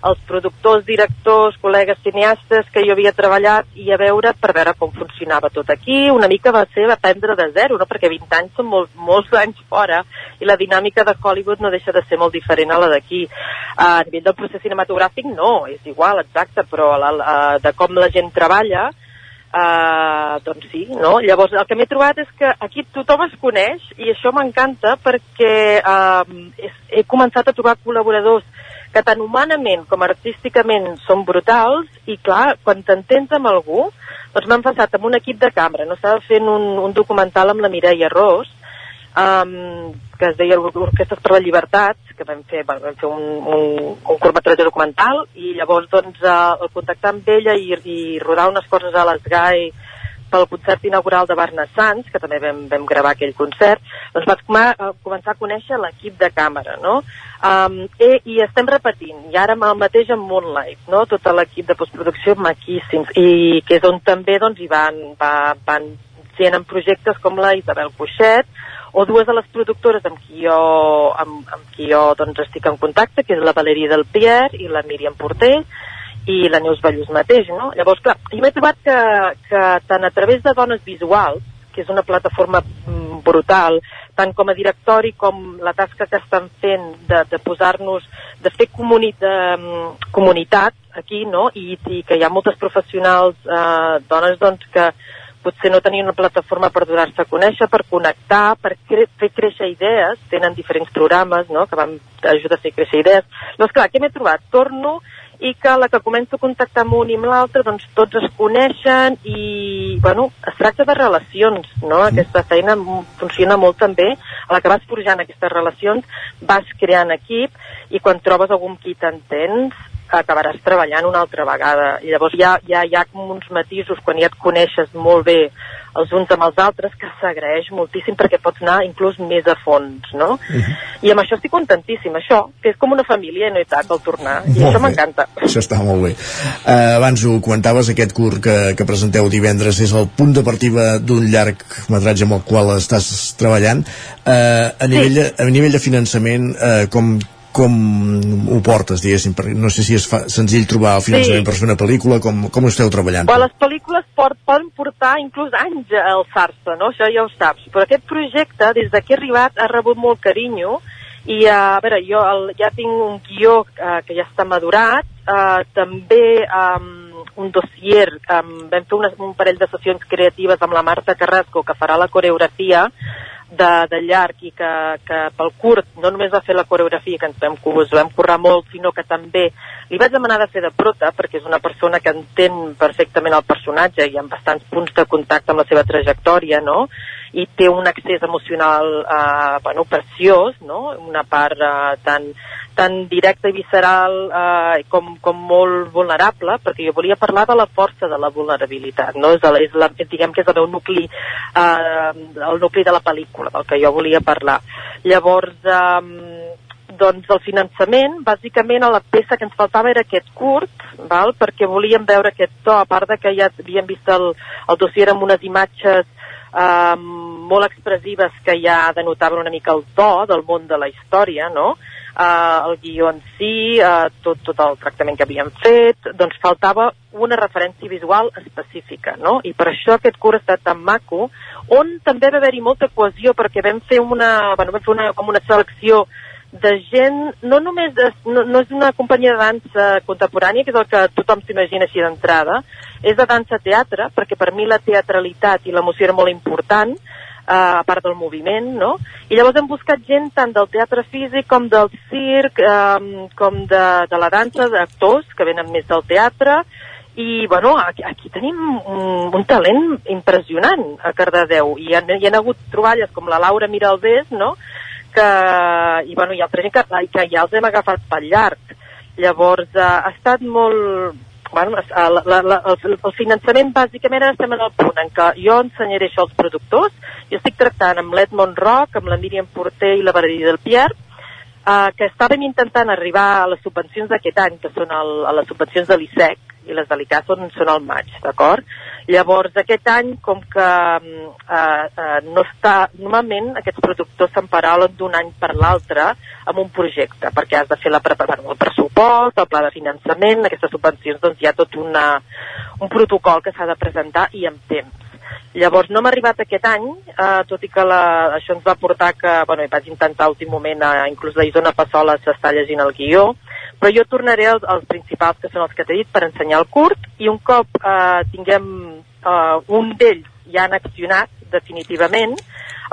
els productors, directors, col·legues cineastes que jo havia treballat i a veure per veure com funcionava tot aquí. Una mica va ser aprendre de zero, no? perquè 20 anys són molt, molts anys fora i la dinàmica de Hollywood no deixa de ser molt diferent a la d'aquí. A nivell del procés cinematogràfic no, és igual, exacte, però la, la, de com la gent treballa Uh, doncs sí, no? Llavors, el que m'he trobat és que aquí tothom es coneix i això m'encanta perquè uh, he començat a trobar col·laboradors que tant humanament com artísticament són brutals i clar, quan t'entens amb algú doncs m'han passat amb un equip de cambra no estava fent un, un documental amb la Mireia Ros um, que es deia Orquestes per la Llibertat que vam fer, bueno, vam fer un, un, un curtmetratge documental i llavors doncs uh, el contactar amb ella i, i rodar unes coses a l'Esgai pel concert inaugural de Barna Sants, que també vam, vam gravar aquell concert, doncs vaig com a, començar a conèixer l'equip de càmera, no? Um, i, I estem repetint, i ara el mateix amb Moonlight, no? Tot l'equip de postproducció maquíssims, i que és on també doncs, hi van, va, van sent en projectes com la Isabel Cuixet, o dues de les productores amb qui jo, amb, amb qui jo doncs, estic en contacte, que és la Valeria del Pierre i la Míriam Porter, i la Neus Ballús mateix, no? Llavors, clar, jo m'he trobat que, que tant a través de Dones Visuals, que és una plataforma mm, brutal, tant com a directori com la tasca que estan fent de, de posar-nos, de fer comuni, de, mm, comunitat aquí, no? I, I que hi ha moltes professionals, eh, dones, doncs, que potser no tenien una plataforma per donar-se a conèixer, per connectar, per cre fer créixer idees, tenen diferents programes, no?, que van ajudar a fer créixer idees. Llavors, clar, què m'he trobat? Torno i que la que començo a contactar amb un i amb l'altre, doncs tots es coneixen i, bueno, es tracta de relacions, no? Aquesta feina funciona molt també, a la que vas forjant aquestes relacions, vas creant equip i quan trobes amb qui t'entens, acabaràs treballant una altra vegada. I llavors hi ha, hi ha, hi ha com uns matisos quan ja et coneixes molt bé els uns amb els altres que s'agraeix moltíssim perquè pots anar inclús més a fons, no? I amb això estic contentíssima, això, que és com una família i no hi tac al tornar, i Molt això m'encanta. Això està molt bé. Uh, abans ho comentaves, aquest curt que, que presenteu divendres és el punt de partida d'un llarg metratge amb el qual estàs treballant. Uh, a, nivell de, a nivell de finançament, uh, com, com ho portes, diguéssim, perquè no sé si és fa, senzill trobar el finançament Sí. per fer una pel·lícula, com, com ho esteu treballant? Bueno, les pel·lícules port, poden portar inclús anys a alçar-se, no? Això ja ho saps. Però aquest projecte, des que he arribat, ha rebut molt carinyo i, eh, a veure, jo el, ja tinc un guió uh, que ja està madurat, uh, també um, un dossier, um, vam fer una, un parell de sessions creatives amb la Marta Carrasco, que farà la coreografia, de, de llarg i que, que pel curt no només va fer la coreografia que ens vam, vam currar molt, sinó que també li vaig demanar de fer de prota perquè és una persona que entén perfectament el personatge i amb bastants punts de contacte amb la seva trajectòria, no? i té un accés emocional eh, bueno, preciós, no? una part eh, tan, tan directa i visceral eh, com, com molt vulnerable, perquè jo volia parlar de la força de la vulnerabilitat, no? és, la, és la, diguem que és el meu nucli, eh, el nucli de la pel·lícula, del que jo volia parlar. Llavors, eh, doncs el finançament, bàsicament a la peça que ens faltava era aquest curt, val? perquè volíem veure aquest to, a part de que ja havíem vist el, el dossier amb unes imatges eh, molt expressives que ja denotaven una mica el to del món de la història, no? Eh, el guió en si, eh, tot, tot el tractament que havíem fet, doncs faltava una referència visual específica, no? I per això aquest curt ha estat tan maco, on també va haver-hi molta cohesió, perquè vam fer una, bueno, vam fer una, com una selecció de gent, no només de, no, no és una companyia de dansa contemporània, que és el que tothom s'imagina així d'entrada, és de dansa-teatre, perquè per mi la teatralitat i l'emoció era molt important, eh, a part del moviment, no? I llavors hem buscat gent tant del teatre físic com del circ, eh, com de, de la dansa, d'actors que venen més del teatre, i bueno, aquí, aquí tenim un, un talent impressionant a Cardedeu i hi ha, hi ha hagut troballes com la Laura Miralbés no? Que, i, bueno, i altra gent que, que ja els hem agafat pel llarg llavors eh, ha estat molt bueno, la, la, la, el, el finançament bàsicament estem en el punt en què jo ensenyaré això als productors jo estic tractant amb l'Edmond Rock amb la Míriam Porter i la Valeria del Pierre eh, que estàvem intentant arribar a les subvencions d'aquest any, que són el, a les subvencions de l'ISEC, i les de l'ICA són, són al maig, d'acord? Llavors, aquest any, com que mm, eh, eh, no està... Normalment, aquests productors s'emparaulen d'un any per l'altre amb un projecte, perquè has de fer la preparació, el pressupost, el pla de finançament, aquestes subvencions, doncs hi ha tot una, un protocol que s'ha de presentar i amb temps. Llavors no hem arribat aquest any, eh, tot i que la, això ens va portar que, bueno, vaig intentar últim moment, eh, inclús la Isona Passola s'està llegint el guió, però jo tornaré als, als principals, que són els que t'he dit, per ensenyar el curt, i un cop eh, tinguem eh, un d'ells ja han accionat definitivament,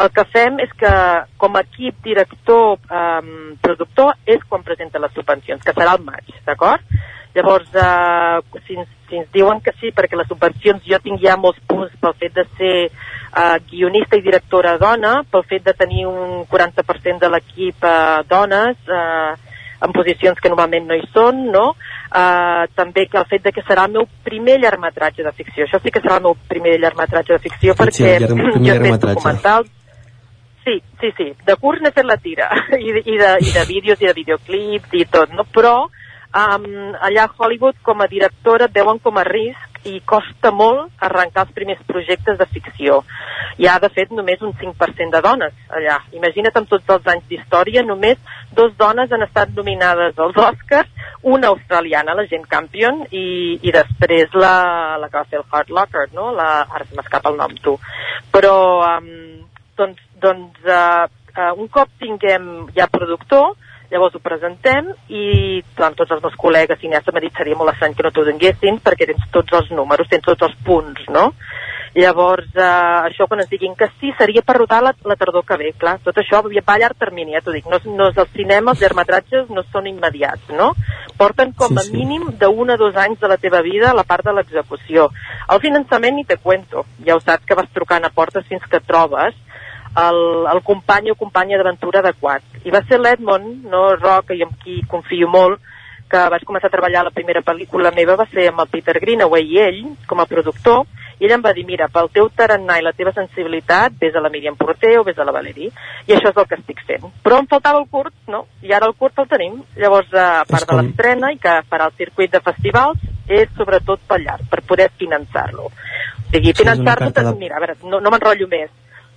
el que fem és que com a equip director eh, productor és quan presenta les subvencions, que serà al maig, d'acord? Llavors, eh, si, ens, si ens diuen que sí, perquè les subvencions jo tinc ja molts punts pel fet de ser eh, guionista i directora dona, pel fet de tenir un 40% de l'equip eh, dones, eh, en posicions que normalment no hi són, no? Uh, també que el fet de que serà el meu primer llargmetratge de ficció. Això sí que serà el meu primer llargmetratge de ficció Sí, perquè <laughs> primer jo he fet documentals Sí, sí, sí. De curs n'he fet la tira. <laughs> I, de- i, de, I de vídeos i de videoclips i tot, no? Però um, allà a Hollywood, com a directora, et veuen com a risc i costa molt arrencar els primers projectes de ficció. Hi ha, de fet, només un 5% de dones allà. Imagina't amb tots els anys d'història, només dos dones han estat nominades als Oscars, una australiana, la Jane Campion, i, i després la, la que va fer el Hard Locker, no? La, ara se m'escapa el nom, tu. Però, um, doncs, doncs uh, uh, un cop tinguem ja productor, llavors ho presentem i doncs, tots els meus col·legues cineastes m'han dit seria molt estrany que no t'ho donguessin perquè tens tots els números, tens tots els punts, no? Llavors, eh, això quan ens diguin que sí, seria per rodar la, la tardor que ve, clar. Tot això va a llarg termini, ja t'ho dic. No, no és el cinema, els llargmetratges no són immediats, no? Porten com a Sí, sí. mínim d'un a dos anys de la teva vida a la part de l'execució. El finançament ni te cuento. Ja ho saps que vas trucant a portes fins que trobes el, el company o companya d'aventura adequat. I va ser l'Edmond, no Rock, i amb qui confio molt, que vaig començar a treballar la primera pel·lícula meva va ser amb el Peter Greenaway i ell, com a productor, i ell em va dir, mira, pel teu tarannà i la teva sensibilitat, vés a la Míriam Porter o vés a la Valerie, i això és el que estic fent. Però em faltava el curt, no? I ara el curt el tenim. Llavors, a part de l'estrena i que farà el circuit de festivals, és sobretot pel llarg, per poder finançar-lo. O sigui, finançar-lo, de- mira, a veure, no, no m'enrotllo més,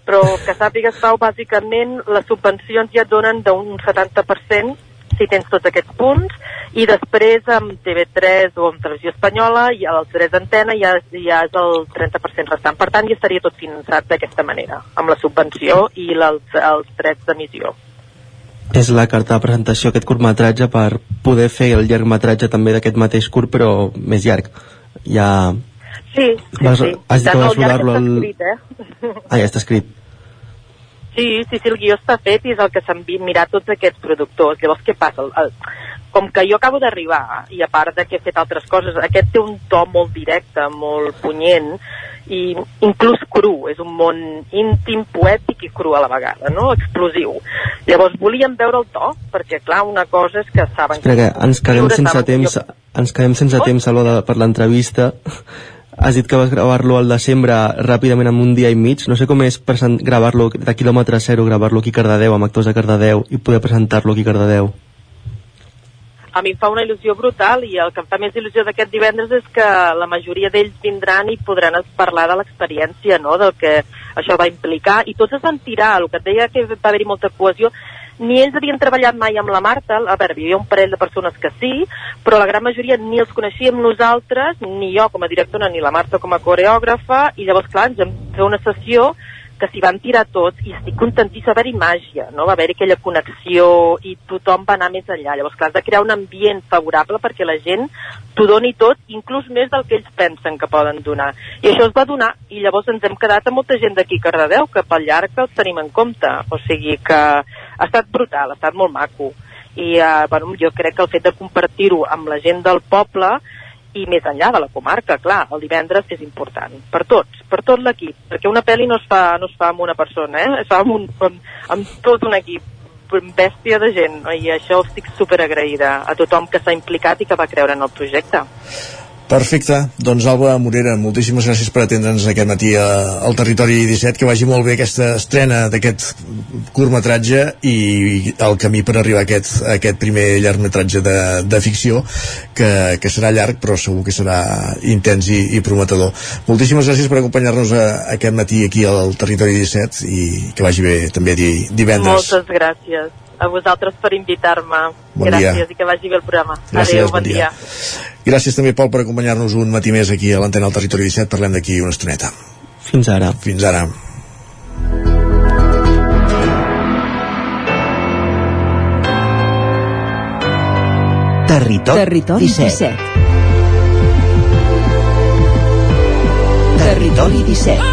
però que sàpigues, Pau, bàsicament les subvencions ja et donen d'un 70% si tens tots aquests punts i després amb TV3 o amb Televisió Espanyola i els drets d'antena ja, ja és el 30% restant. Per tant, ja estaria tot finançat d'aquesta manera, amb la subvenció i els, els drets d'emissió. És la carta de presentació aquest curtmetratge per poder fer el llargmetratge també d'aquest mateix curt però més llarg. Ja... Sí, sí, Vas- sí. has dit que vas rodar-lo escrit, eh? <laughs> Ah, ja està escrit. Sí, sí, sí, el guió està fet i és el que s'han mirat tots aquests productors. Llavors, què passa? El, el, com que jo acabo d'arribar, i a part de que he fet altres coses, aquest té un to molt directe, molt punyent, i inclús cru, és un món íntim, poètic i cru a la vegada, no? Explosiu. Llavors volíem veure el to, perquè clar, una cosa és que saben Espera que ens quedem sense temps, jo- ens quedem sense temps, Salva, de, per l'entrevista. Has dit que vas gravar-lo al desembre ràpidament en un dia i mig. No sé com és gravar-lo de quilòmetre zero, gravar-lo aquí a Cardedeu, amb actors de Cardedeu, i poder presentar-lo aquí a Cardedeu. a mi em fa una il·lusió brutal i el que em fa més il·lusió d'aquest divendres és que la majoria d'ells vindran i podran parlar de l'experiència, no?, del que això va implicar, i tots es van tirar, el que et deia que va haver-hi molta cohesió, ni ells havien treballat mai amb la Marta, a veure, hi havia un parell de persones que sí, però la gran majoria ni els coneixíem nosaltres, ni jo com a directora, ni la Marta com a coreògrafa, i llavors, clar, ens vam fer una sessió que s'hi van tirar tots i estic contentíssima, va haver-hi màgia, no? va haver-hi aquella connexió i tothom va anar més enllà. Llavors, clar, has de crear un ambient favorable perquè la gent t'ho doni tot, inclús més del que ells pensen que poden donar. I això es va donar i llavors ens hem quedat amb molta gent d'aquí a Cardedeu, que pel llarg els tenim en compte. O sigui que ha estat brutal, ha estat molt maco. I eh, bueno, jo crec que el fet de compartir-ho amb la gent del poble i més enllà de la comarca, clar, el divendres és important, per tots, per tot l'equip, perquè una pel·li no es fa, no es fa amb una persona, eh? es fa amb, un, amb, amb tot un equip, bèstia de gent, i això estic super agraïda a tothom que s'ha implicat i que va creure en el projecte. Perfecte, doncs Alba Morera, moltíssimes gràcies per atendre'ns aquest matí a- al Territori 17, que vagi molt bé aquesta estrena d'aquest curtmetratge i el camí per arribar a aquest, a aquest primer llargmetratge de, de ficció, que, que serà llarg però segur que serà intens i, i prometedor. Moltíssimes gràcies per acompanyar-nos a- aquest matí aquí al Territori 17 i que vagi bé també di, divendres. Moltes gràcies a vosaltres per invitar-me. Bon dia. gràcies i que vagi bé el programa. Gràcies, Adéu, bon bon dia. dia. Gràcies també, Pol, per acompanyar-nos un matí més aquí a l'antena del Territori 17. Parlem d'aquí una estoneta. Fins ara. Fins ara. Territori, Territori 17. 17. Territori 17.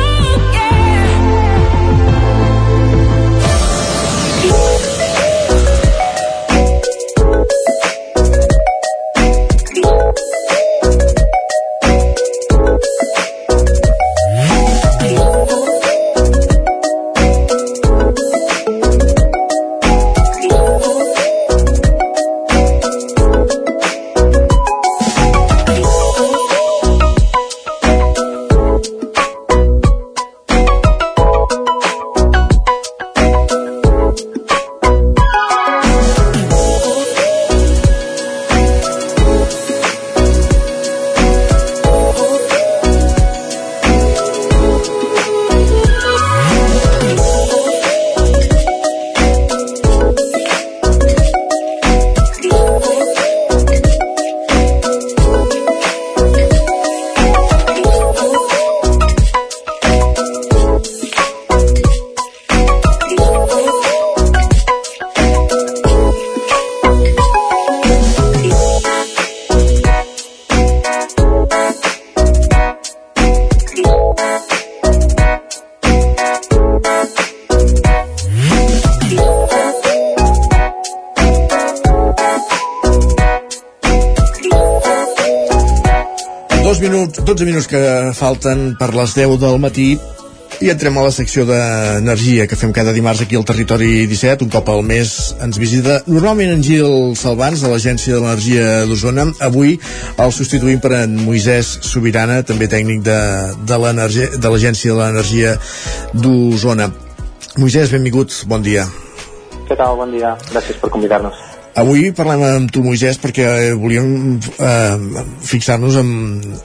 Dos minuts, 12 minuts que falten per les 10 del matí i entrem a la secció d'energia que fem cada dimarts aquí al Territori 17, un cop al mes ens visita normalment en Gil Salvans de l'Agència de l'Energia d'Osona avui el substituïm per en Moisès Sobirana també tècnic de, de l'Agència de l'Energia d'Osona Moisès, benvingut, bon dia Què tal? Bon dia. Gràcies per convidar-nos. Avui parlem amb tu, Moisès, perquè eh, volíem eh, fixar-nos en,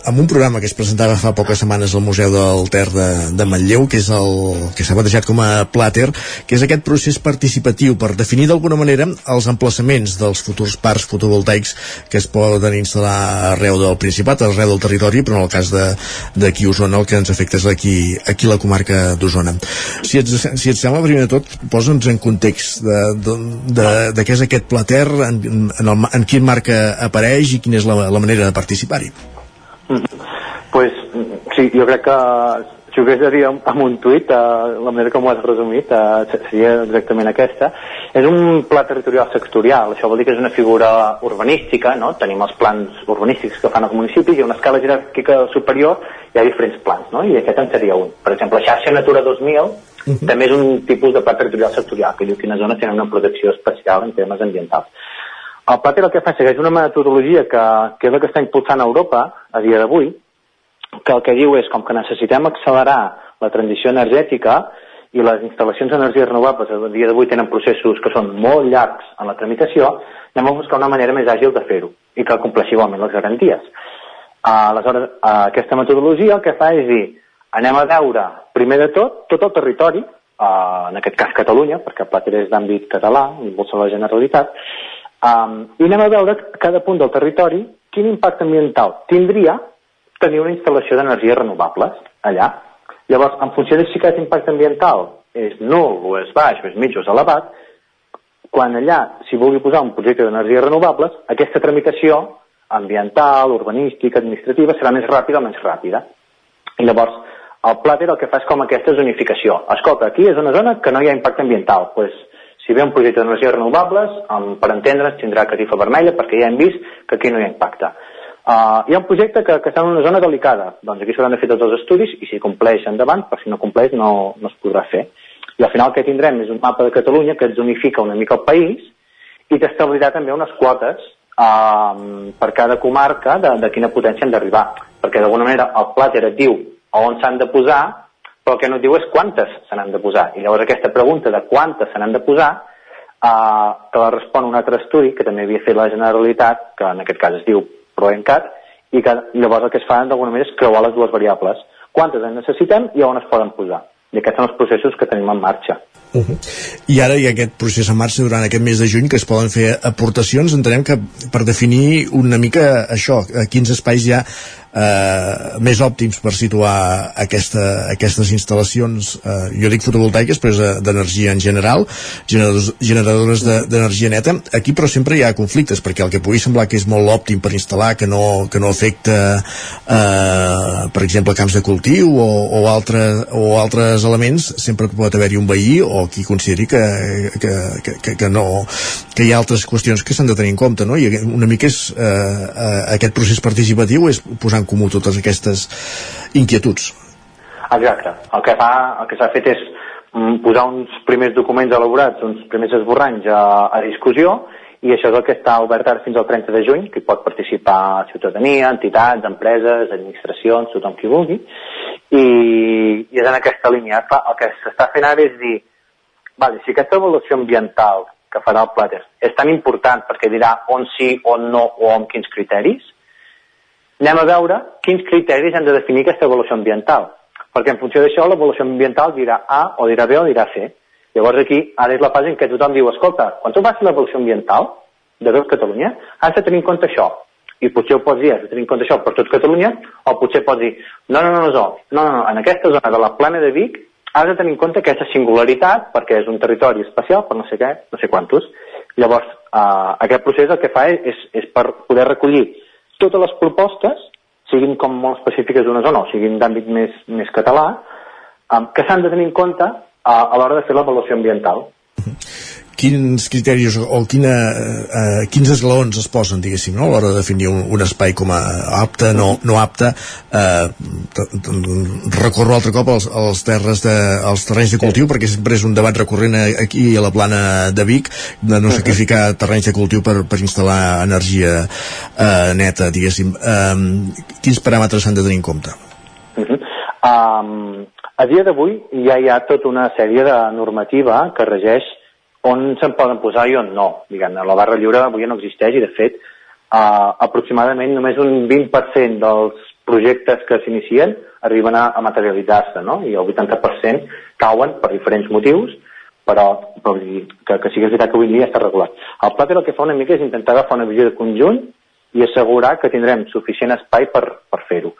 en un programa que es presentava fa poques setmanes al Museu del Ter de, de Manlleu, que és el que s'ha batejat com a Plater, que és aquest procés participatiu per definir d'alguna manera els emplaçaments dels futurs parcs fotovoltaics que es poden instal·lar arreu del Principat, arreu del territori, però en el cas d'aquí Osona el que ens afecta és aquí, aquí la comarca d'Osona. Si, ets, si et sembla, primer de tot, posa'ns en context de, de, de, de què és aquest Plater Ter, en, en, el, en quin marc apareix i quina és la, la manera de participar-hi? Mm -hmm. pues, sí, jo crec que hagués de dir amb un tuit, eh, la manera com ho has resumit eh, seria exactament aquesta. És un pla territorial sectorial, això vol dir que és una figura urbanística, no? tenim els plans urbanístics que fan els municipis i a una escala jeràrquica superior hi ha diferents plans, no? i aquest en seria un. Per exemple, la xarxa Natura 2000 Uh -huh. També és un tipus de pla territorial sectorial, que diu quines zones tenen una protecció especial en temes ambientals. El pla el que fa segueix una metodologia que, que és la que està impulsant a Europa a dia d'avui, que el que diu és com que necessitem accelerar la transició energètica i les instal·lacions d'energies renovables a dia d'avui tenen processos que són molt llargs en la tramitació, anem a buscar una manera més àgil de fer-ho i que compleixi igualment les garanties. Aleshores, aquesta metodologia el que fa és dir anem a veure, primer de tot, tot el territori, eh, en aquest cas Catalunya, perquè Plater és d'àmbit català, impulsa la Generalitat, um, i anem a veure cada punt del territori quin impacte ambiental tindria tenir una instal·lació d'energies renovables allà. Llavors, en funció de si aquest impacte ambiental és nul o és baix o és mig o és elevat, quan allà s'hi vulgui posar un projecte d'energies renovables, aquesta tramitació ambiental, urbanística, administrativa serà més ràpida o menys ràpida. I llavors, el Plater el que fa és com aquesta zonificació. Escolta, aquí és una zona que no hi ha impacte ambiental. Pues, si ve un projecte d'energies renovables, per entendre's, tindrà catifa vermella perquè ja hem vist que aquí no hi ha impacte. Uh, hi ha un projecte que, que està en una zona delicada. Doncs aquí s'hauran de fer tots els estudis i si compleix endavant, però si no compleix no, no es podrà fer. I al final el que tindrem és un mapa de Catalunya que et zonifica una mica el país i t'establirà també unes quotes uh, per cada comarca de, de quina potència han d'arribar. Perquè d'alguna manera el Plater et diu on s'han de posar, però el que no diu és quantes se n'han de posar. I llavors aquesta pregunta de quantes se n'han de posar, eh, que la respon un altre estudi que també havia fet la Generalitat, que en aquest cas es diu ProEncat, i que llavors el que es fa d'alguna manera és creuar les dues variables. Quantes en necessitem i on es poden posar. I aquests són els processos que tenim en marxa. Uh -huh. I ara hi ha aquest procés en marxa durant aquest mes de juny que es poden fer aportacions. Entenem que per definir una mica això, a quins espais hi ha eh, més òptims per situar aquesta, aquestes instal·lacions, eh, jo dic fotovoltaiques, però és eh, d'energia en general, generadors, generadores d'energia de, neta. Aquí però sempre hi ha conflictes, perquè el que pugui semblar que és molt òptim per instal·lar, que no, que no afecta, eh, per exemple, camps de cultiu o, o, altre, o altres elements, sempre pot haver-hi un veí o qui consideri que, que, que, que, que no que hi ha altres qüestions que s'han de tenir en compte, no? I una mica és eh, eh, aquest procés participatiu és posar en comú totes aquestes inquietuds. Exacte. El que fa, el que s'ha fet és mm, posar uns primers documents elaborats, uns primers esborranys a, a discussió i això és el que està obert ara fins al 30 de juny, que pot participar ciutadania, entitats, empreses, administracions, tothom qui vulgui, i, i és en aquesta línia. El que s'està fent ara és dir, vale, si aquesta avaluació ambiental que farà el Plater és tan important perquè dirà on sí, on no o amb quins criteris, anem a veure quins criteris han de definir aquesta avaluació ambiental. Perquè en funció d'això l'avaluació ambiental dirà A o dirà B o dirà C. Llavors aquí, ara és la fase en què tothom diu, escolta, quan tu facis l'avaluació ambiental de tot Catalunya, has de tenir en compte això. I potser ho pots dir, has de tenir en compte això per tot Catalunya, o potser pots dir, no, no, no, no, no, no, no, en aquesta zona de la plana de Vic has de tenir en compte aquesta singularitat perquè és un territori especial per no sé què, no sé quantos. Llavors, eh, aquest procés el que fa és, és per poder recollir totes les propostes, siguin com molt específiques d'una zona o siguin d'àmbit més, més català, um, que s'han de tenir en compte a, a l'hora de fer l'avaluació ambiental. Quins criteris o quina, eh, quins esglaons es posen, diguéssim, no? a l'hora de definir un, un espai com a apte, no, no apte, eh, recorro altre cop als, als, terres de, als terrenys de cultiu, perquè sempre és un debat recurrent aquí a la plana de Vic, de no sacrificar terrenys de cultiu per, per instal·lar energia eh, neta, diguéssim. Eh, quins paràmetres s'han de tenir en compte? Uh -huh. um, a dia d'avui ja hi ha tota una sèrie de normativa que regeix on se'n poden posar i on no. Diguem, la barra lliure avui no existeix i, de fet, uh, aproximadament només un 20% dels projectes que s'inicien arriben a, a materialitzar-se, no? I el 80% cauen per diferents motius, però, però que, que sigui veritat que avui dia està regulat. El Plater el que fa una mica és intentar agafar una visió de conjunt i assegurar que tindrem suficient espai per, per fer-ho.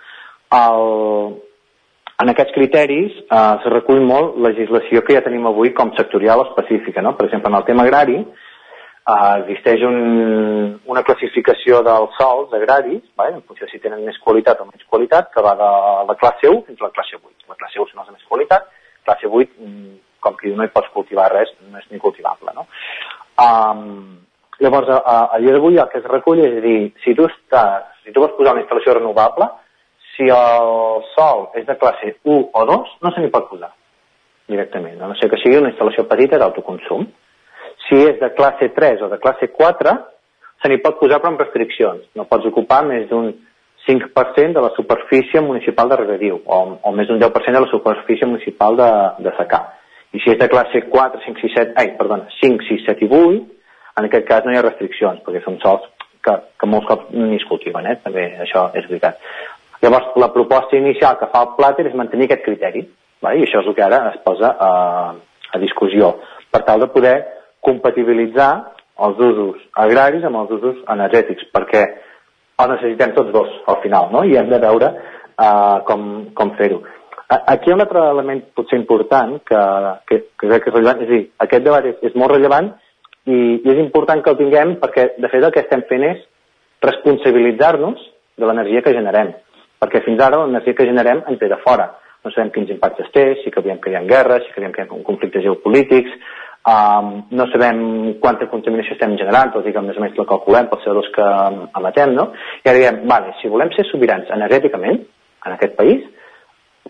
En aquests criteris eh, se recull molt legislació que ja tenim avui com sectorial específica. No? Per exemple, en el tema agrari eh, existeix un, una classificació dels sols agraris, vale? en funció si tenen més qualitat o menys qualitat, que va de la classe 1 fins a la classe 8. La classe 1 són els de més qualitat, classe 8, mm, com que no hi pots cultivar res, no és ni cultivable. No? Um, Llavors, a, a, a dia d'avui el que es recull és dir, si tu, estàs, si tu vols posar una instal·lació renovable, si el sol és de classe 1 o 2, no se n'hi pot posar directament, a no ser que sigui una instal·lació petita d'autoconsum. Si és de classe 3 o de classe 4, se n'hi pot posar però amb restriccions. No pots ocupar més d'un 5% de la superfície municipal de regadiu o, o més d'un 10% de la superfície municipal de, de secar. I si és de classe 4, 5, 6, 7, ai, perdona, 5, 6, 7 i 8, en aquest cas no hi ha restriccions, perquè són sols que, que molts cops ni es cultiven, eh? també això és veritat. Llavors, la proposta inicial que fa el Plater és mantenir aquest criteri, vale? i això és el que ara es posa a, a discussió, per tal de poder compatibilitzar els usos agraris amb els usos energètics, perquè els necessitem tots dos al final, no? i hem de veure uh, com, com fer-ho. Aquí hi ha un altre element potser important que, que, que crec que és rellevant, és a dir, aquest debat és, és molt rellevant i, i és important que el tinguem perquè, de fet, el que estem fent és responsabilitzar-nos de l'energia que generem. Perquè fins ara l'energia que generem ens ve de fora. No sabem quins impactes té, si que veiem que hi ha guerres, si que veiem que hi ha conflictes geopolítics, um, no sabem quanta contaminació estem generant, tot i que més o menys la calculem pels CO2 que emetem, no? I ara diem, vale, si volem ser sobirans energèticament en aquest país,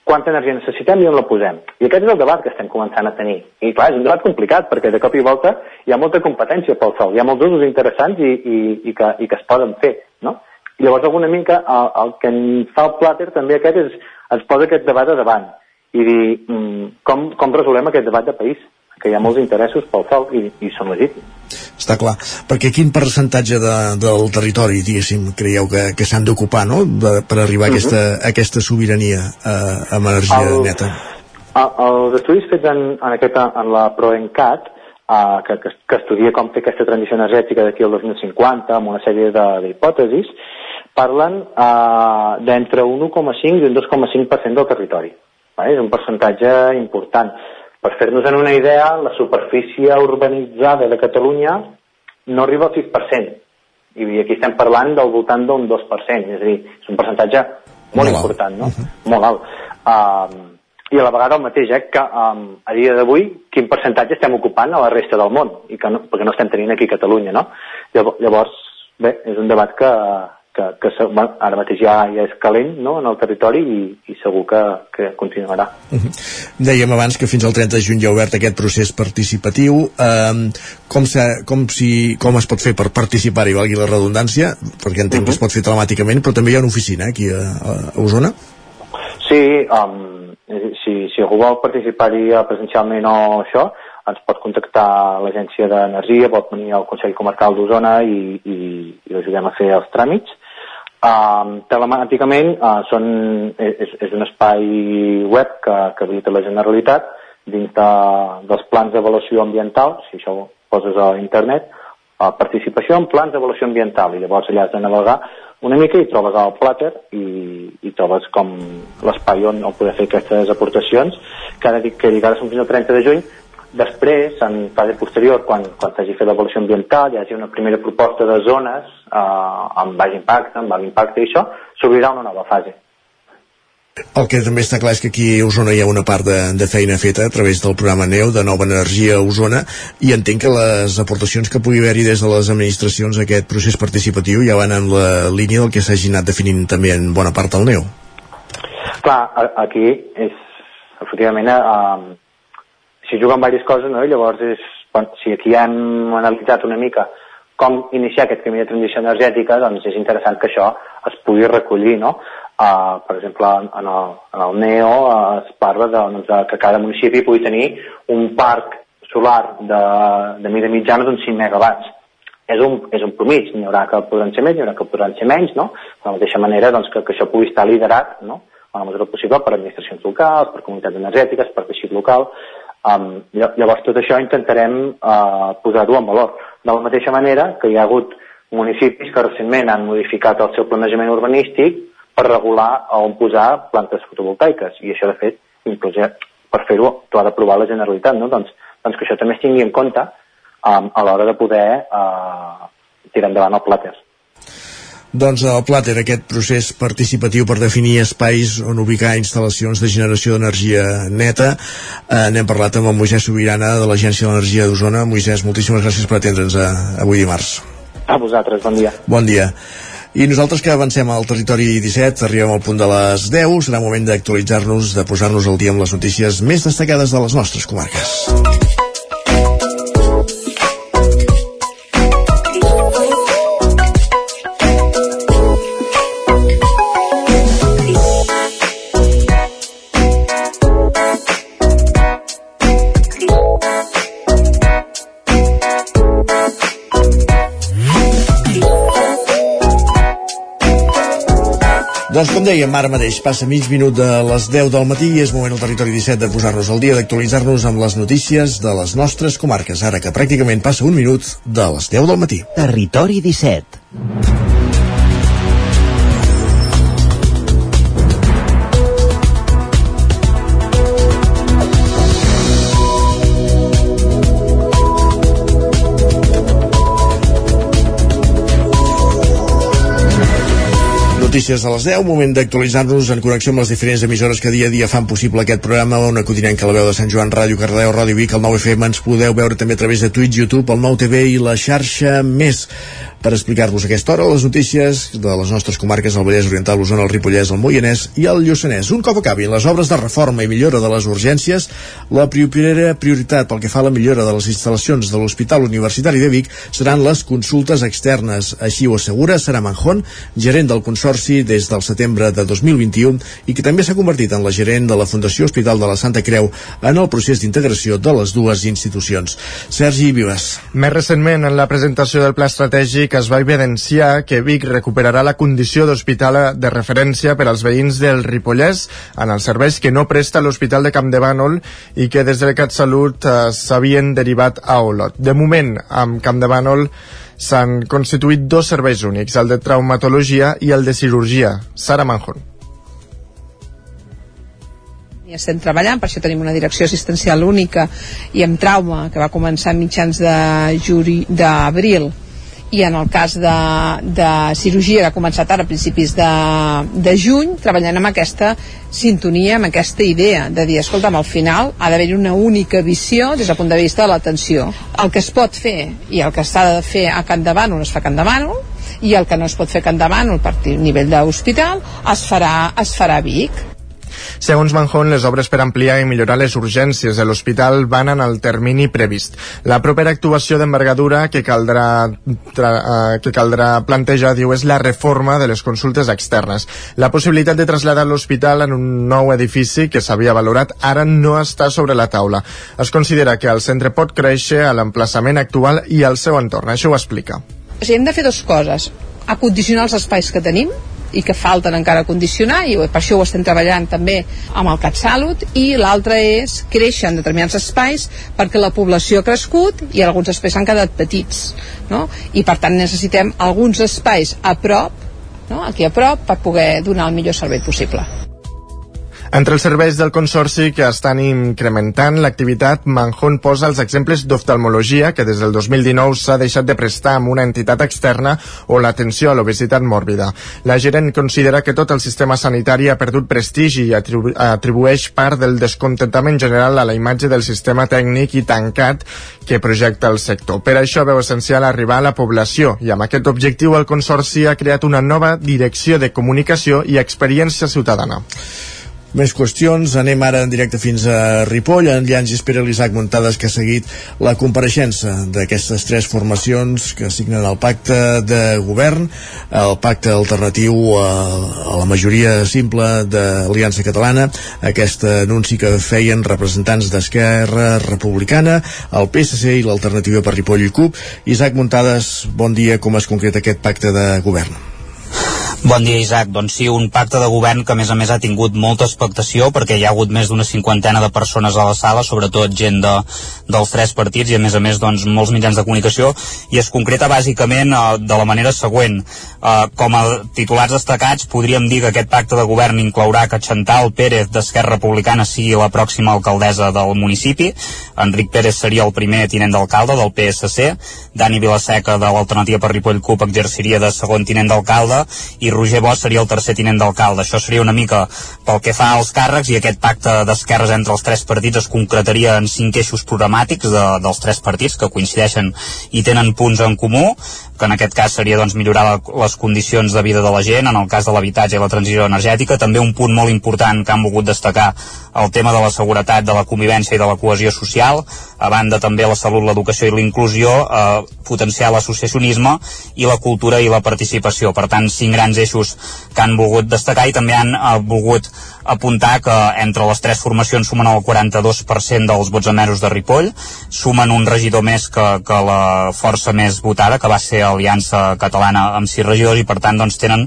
quanta energia necessitem i on la posem. I aquest és el debat que estem començant a tenir. I clar, és un debat complicat perquè de cop i volta hi ha molta competència pel sol, hi ha molts usos interessants i, i, i, que, i que es poden fer, no? Llavors alguna mica el, el que en fa el Plater també aquest és, ens posa aquest debat a davant i dir mm, com, com resolem aquest debat de país, que hi ha molts interessos pel sol i, i són legítims. Està clar, perquè quin percentatge de, del territori, diguéssim, creieu que, que s'han d'ocupar, no?, de, per arribar a Mhm. aquesta, a aquesta sobirania eh, amb energia El- neta. El, els estudis fets en, en, aquesta, en la ProEncat, uh, que, que, que estudia com fer aquesta transició energètica d'aquí al 2050, amb una sèrie de- d'hipòtesis, parlen uh, d'entre un 1,5 i un 2,5% del territori. Vale? És un percentatge important. Per fer-nos en una idea, la superfície urbanitzada de Catalunya no arriba al 6%. I aquí estem parlant del voltant d'un 2%, és a dir, és un percentatge molt, Molt alt. important, no? Molt alt. Um, I a la vegada el mateix, eh, que um, a dia d'avui quin percentatge estem ocupant a la resta del món, i que no, perquè no estem tenint aquí a Catalunya, no? Llavors bé, és un debat que, que, que ara mateix ja, ja és calent no? en el territori i, i segur que, que continuarà. Dèiem abans que fins al 30 de juny hi ha obert aquest procés participatiu. Eh, com, se, com, si, com es pot fer per participar-hi, valgui la redundància? Perquè entenc que es pot fer telemàticament, però també hi ha una oficina aquí a, a Osona. Sí, um, si, si algú vol participar-hi eh, presencialment o això, ens pot contactar l'Agència d'Energia, pot venir al Consell Comarcal d'Osona i, i, i l'ajudem a fer els tràmits. Um, telemàticament uh, són, és, és un espai web que, que habilita la Generalitat dins de, dels plans d'avaluació ambiental, si això ho poses a internet, uh, participació en plans d'avaluació ambiental i llavors allà has de navegar una mica i trobes el plàter i, i trobes com l'espai on, on poder fer aquestes aportacions. Que ara dic que som fins al 30 de juny després, en fase posterior quan, quan s'hagi fet l'avaluació ambiental hi hagi una primera proposta de zones eh, amb baix impacte, amb alt impacte i això s'obrirà una nova fase El que també està clar és que aquí a Osona hi ha una part de, de feina feta a través del programa NEO de Nova Energia a Osona i entenc que les aportacions que pugui haver-hi des de les administracions a aquest procés participatiu ja van en la línia del que s'hagi anat definint també en bona part el NEO. Clar, aquí és, efectivament, eh, si juguen diverses coses, no? I llavors és, quan, si aquí hem analitzat una mica com iniciar aquest camí de transició energètica, doncs és interessant que això es pugui recollir, no? Uh, per exemple, en el, en el NEO uh, es parla de, doncs, de que cada municipi pugui tenir un parc solar de, de mida mitjana d'uns 5 megawatts. És un, és un promig, n'hi haurà que podran ser més, n'hi haurà que podran ser menys, no? De la mateixa manera doncs, que, que això pugui estar liderat, no? a la mesura possible, per administracions locals, per comunitats energètiques, per teixit local. Um, llavors, tot això intentarem uh, posar-ho en valor. De la mateixa manera que hi ha hagut municipis que recentment han modificat el seu planejament urbanístic per regular on posar plantes fotovoltaiques. I això, de fet, inclús per fer-ho, t'ho ha d'aprovar la Generalitat, no? Doncs, doncs que això també es tingui en compte um, a l'hora de poder uh, tirar endavant el Plater. Doncs el Plater, aquest procés participatiu per definir espais on ubicar instal·lacions de generació d'energia neta. Eh, N'hem parlat amb el Moisès Sobirana de l'Agència de l'Energia d'Osona. Moisès, moltíssimes gràcies per atendre'ns eh, avui dimarts. A vosaltres, bon dia. Bon dia. I nosaltres que avancem al territori 17, arribem al punt de les 10, serà moment d'actualitzar-nos, de posar-nos al dia amb les notícies més destacades de les nostres comarques. Doncs com dèiem, ara mateix passa mig minut de les 10 del matí i és moment al territori 17 de posar-nos al dia, d'actualitzar-nos amb les notícies de les nostres comarques, ara que pràcticament passa un minut de les 10 del matí. Territori 17. Notícies a les 10, moment d'actualitzar-nos en connexió amb les diferents emissores que dia a dia fan possible aquest programa, on acudinem que la veu de Sant Joan, Ràdio Cardeu, Ràdio Vic, el 9FM, ens podeu veure també a través de Twitch, YouTube, el 9TV i la xarxa més per explicar-vos aquesta hora les notícies de les nostres comarques, el Vallès Oriental, l'Osona, el Ripollès, el Moianès i el Lluçanès. Un cop acabin les obres de reforma i millora de les urgències, la primera prioritat pel que fa a la millora de les instal·lacions de l'Hospital Universitari de Vic seran les consultes externes. Així ho assegura Sara Manjón, gerent del Consorci des del setembre de 2021 i que també s'ha convertit en la gerent de la Fundació Hospital de la Santa Creu en el procés d'integració de les dues institucions. Sergi Vives. Més recentment, en la presentació del pla estratègic es va evidenciar que Vic recuperarà la condició d'hospital de referència per als veïns del Ripollès en els serveis que no presta l'Hospital de Camp de Bànol i que des del CatSalut eh, s'havien derivat a Olot. De moment, amb Camp de Bànol s'han constituït dos serveis únics, el de traumatologia i el de cirurgia. Sara Manjón. I estem treballant, per això tenim una direcció assistencial única i amb trauma que va començar mitjans d'abril i en el cas de, de cirurgia que ha començat ara a principis de, de juny, treballant amb aquesta sintonia, amb aquesta idea de dir, escolta'm, al final ha d'haver-hi una única visió des del punt de vista de l'atenció. El que es pot fer i el que s'ha de fer a Can Bànol es fa a Can Bànol i el que no es pot fer a Can Bànol per nivell d'hospital es farà, es farà a Vic. Segons Manjón, les obres per ampliar i millorar les urgències de l'hospital van en el termini previst. La propera actuació d'envergadura que caldrà, tra, uh, que caldrà plantejar, diu, és la reforma de les consultes externes. La possibilitat de traslladar l'hospital en un nou edifici que s'havia valorat ara no està sobre la taula. Es considera que el centre pot créixer a l'emplaçament actual i al seu entorn. Això ho explica. O sigui, hem de fer dues coses. Acondicionar els espais que tenim, i que falten encara condicionar i per això ho estem treballant també amb el CatSalut i l'altre és créixer en determinats espais perquè la població ha crescut i alguns espais han quedat petits no? i per tant necessitem alguns espais a prop no? aquí a prop per poder donar el millor servei possible entre els serveis del Consorci que estan incrementant l'activitat, Manjón posa els exemples d'oftalmologia, que des del 2019 s'ha deixat de prestar amb una entitat externa, o l'atenció a l'obesitat mòrbida. La gerent considera que tot el sistema sanitari ha perdut prestigi i atribu atribueix part del descontentament general a la imatge del sistema tècnic i tancat que projecta el sector. Per això veu essencial arribar a la població i amb aquest objectiu el Consorci ha creat una nova direcció de comunicació i experiència ciutadana. Més qüestions, anem ara en directe fins a Ripoll, en Llans i espera l'Isaac Muntades que ha seguit la compareixença d'aquestes tres formacions que signen el pacte de govern, el pacte alternatiu a, la majoria simple de l'Aliança Catalana, aquest anunci que feien representants d'Esquerra Republicana, el PSC i l'alternativa per Ripoll i CUP. Isaac Muntades, bon dia, com es concreta aquest pacte de govern? Bon dia, Isaac. Doncs sí, un pacte de govern que, a més a més, ha tingut molta expectació perquè hi ha hagut més d'una cinquantena de persones a la sala, sobretot gent de, dels tres partits i, a més a més, doncs, molts mitjans de comunicació, i es concreta bàsicament eh, de la manera següent. Eh, com a titulars destacats, podríem dir que aquest pacte de govern inclourà que Chantal Pérez d'Esquerra Republicana sigui la pròxima alcaldessa del municipi, Enric Pérez seria el primer tinent d'alcalde del PSC, Dani Vilaseca de l'Alternativa per Ripoll CUP exerciria de segon tinent d'alcalde i Roger Bosch seria el tercer tinent d'alcalde. Això seria una mica pel que fa als càrrecs i aquest pacte d'esquerres entre els tres partits es concretaria en cinc eixos programàtics de, dels tres partits que coincideixen i tenen punts en comú que en aquest cas seria doncs, millorar les condicions de vida de la gent, en el cas de l'habitatge i la transició energètica. També un punt molt important que han volgut destacar el tema de la seguretat, de la convivència i de la cohesió social, a banda també la salut, l'educació i la inclusió, eh, potenciar l'associacionisme i la cultura i la participació. Per tant, cinc grans eixos que han volgut destacar i també han eh, volgut apuntar que entre les tres formacions sumen el 42% dels vots emesos de Ripoll, sumen un regidor més que, que la força més votada, que va ser Aliança Catalana amb sis regidors, i per tant doncs, tenen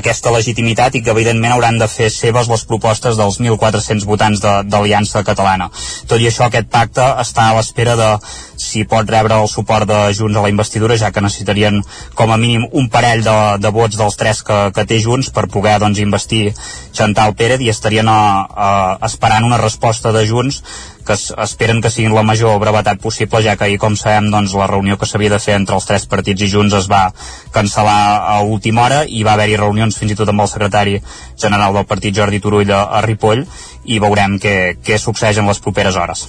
aquesta legitimitat i que evidentment hauran de fer seves les propostes dels 1.400 votants d'Aliança Catalana. Tot i això, aquest pacte està a l'espera de si pot rebre el suport de Junts a la investidura, ja que necessitarien com a mínim un parell de, de vots dels tres que, que té Junts per poder doncs, investir Chantal Pérez i estarien a, a, esperant una resposta de Junts que es, esperen que siguin la major brevetat possible, ja que ahir, com sabem, doncs, la reunió que s'havia de fer entre els tres partits i Junts es va cancel·lar a última hora i va haver-hi reunions fins i tot amb el secretari general del partit Jordi Turull a, a Ripoll i veurem què, què succeeix en les properes hores.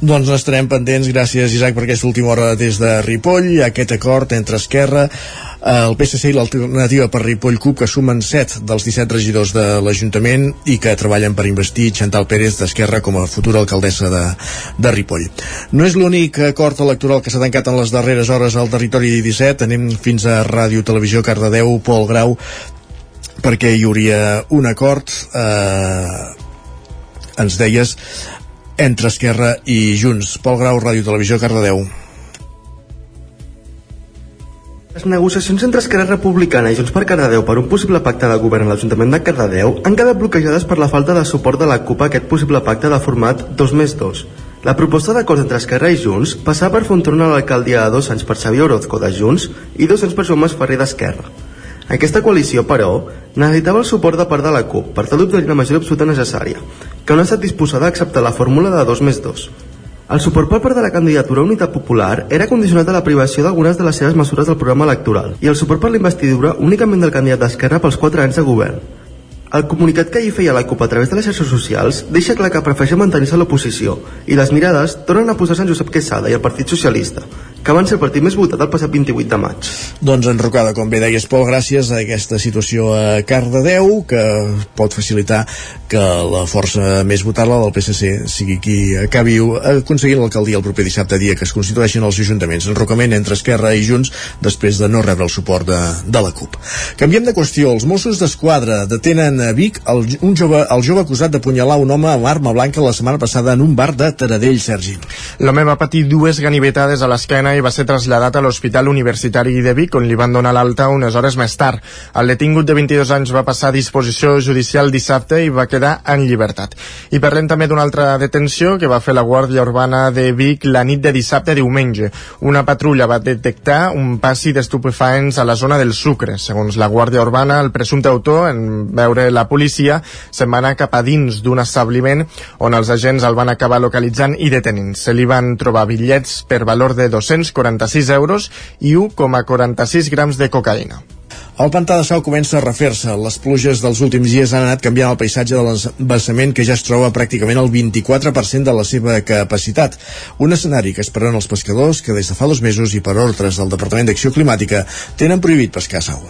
Doncs estarem pendents, gràcies Isaac per aquesta última hora des de Ripoll, aquest acord entre Esquerra, el PSC i l'alternativa per Ripoll CUP que sumen 7 dels 17 regidors de l'Ajuntament i que treballen per investir Chantal Pérez d'Esquerra com a futura alcaldessa de, de Ripoll. No és l'únic acord electoral que s'ha tancat en les darreres hores al territori 17, anem fins a Ràdio Televisió Cardedeu, Pol Grau, perquè hi hauria un acord eh, ens deies entre Esquerra i Junts. Pol Grau, Ràdio Televisió, Cardedeu. Les negociacions entre Esquerra Republicana i Junts per Cardedeu per un possible pacte de govern a l'Ajuntament de Cardedeu han quedat bloquejades per la falta de suport de la CUP a aquest possible pacte de format 2 més 2. La proposta d'acord entre Esquerra i Junts passava per fer un torn a l'alcaldia de dos anys per Xavier Orozco de Junts i dos anys per Joan Masferrer d'Esquerra. Aquesta coalició, però, necessitava el suport de part de la CUP per tal d'obtenir la majoria absoluta necessària, que no ha estat disposada a acceptar la fórmula de 2 més 2. El suport per part de la candidatura Unitat Popular era condicionat a la privació d'algunes de les seves mesures del programa electoral i el suport per la investidura únicament del candidat d'Esquerra pels 4 anys de govern. El comunicat que ahir feia la CUP a través de les xarxes socials deixa clar que prefereix mantenir-se a l'oposició i les mirades tornen a posar-se en Josep Quesada i el Partit Socialista, que van ser el partit més votat el passat 28 de maig. Doncs enrocada, com bé deies, Pol, gràcies a aquesta situació a Cardedeu, que pot facilitar que la força més votada del PSC sigui qui acabi aconseguint l'alcaldia el proper dissabte dia que es constitueixen els ajuntaments. Enrocament entre Esquerra i Junts després de no rebre el suport de, de la CUP. Canviem de qüestió. Els Mossos d'Esquadra detenen a Vic el, un jove, el jove acusat d'apunyalar un home amb arma blanca la setmana passada en un bar de Taradell, Sergi. L'home va patir dues ganivetades a l'esquena i va ser traslladat a l'Hospital Universitari de Vic, on li van donar l'alta unes hores més tard. El detingut de 22 anys va passar a disposició judicial dissabte i va quedar en llibertat. I parlem també d'una altra detenció que va fer la Guàrdia Urbana de Vic la nit de dissabte a diumenge. Una patrulla va detectar un passi d'estupefaents a la zona del Sucre. Segons la Guàrdia Urbana, el presumpte autor, en veure la policia, se'n va anar cap a dins d'un establiment on els agents el van acabar localitzant i detenint. Se li van trobar bitllets per valor de 200 246 euros i 1,46 grams de cocaïna. El pantà de Sau comença a refer-se. Les pluges dels últims dies han anat canviant el paisatge de l'embassament que ja es troba pràcticament al 24% de la seva capacitat. Un escenari que esperen els pescadors que des de fa dos mesos i per ordres del Departament d'Acció Climàtica tenen prohibit pescar sau.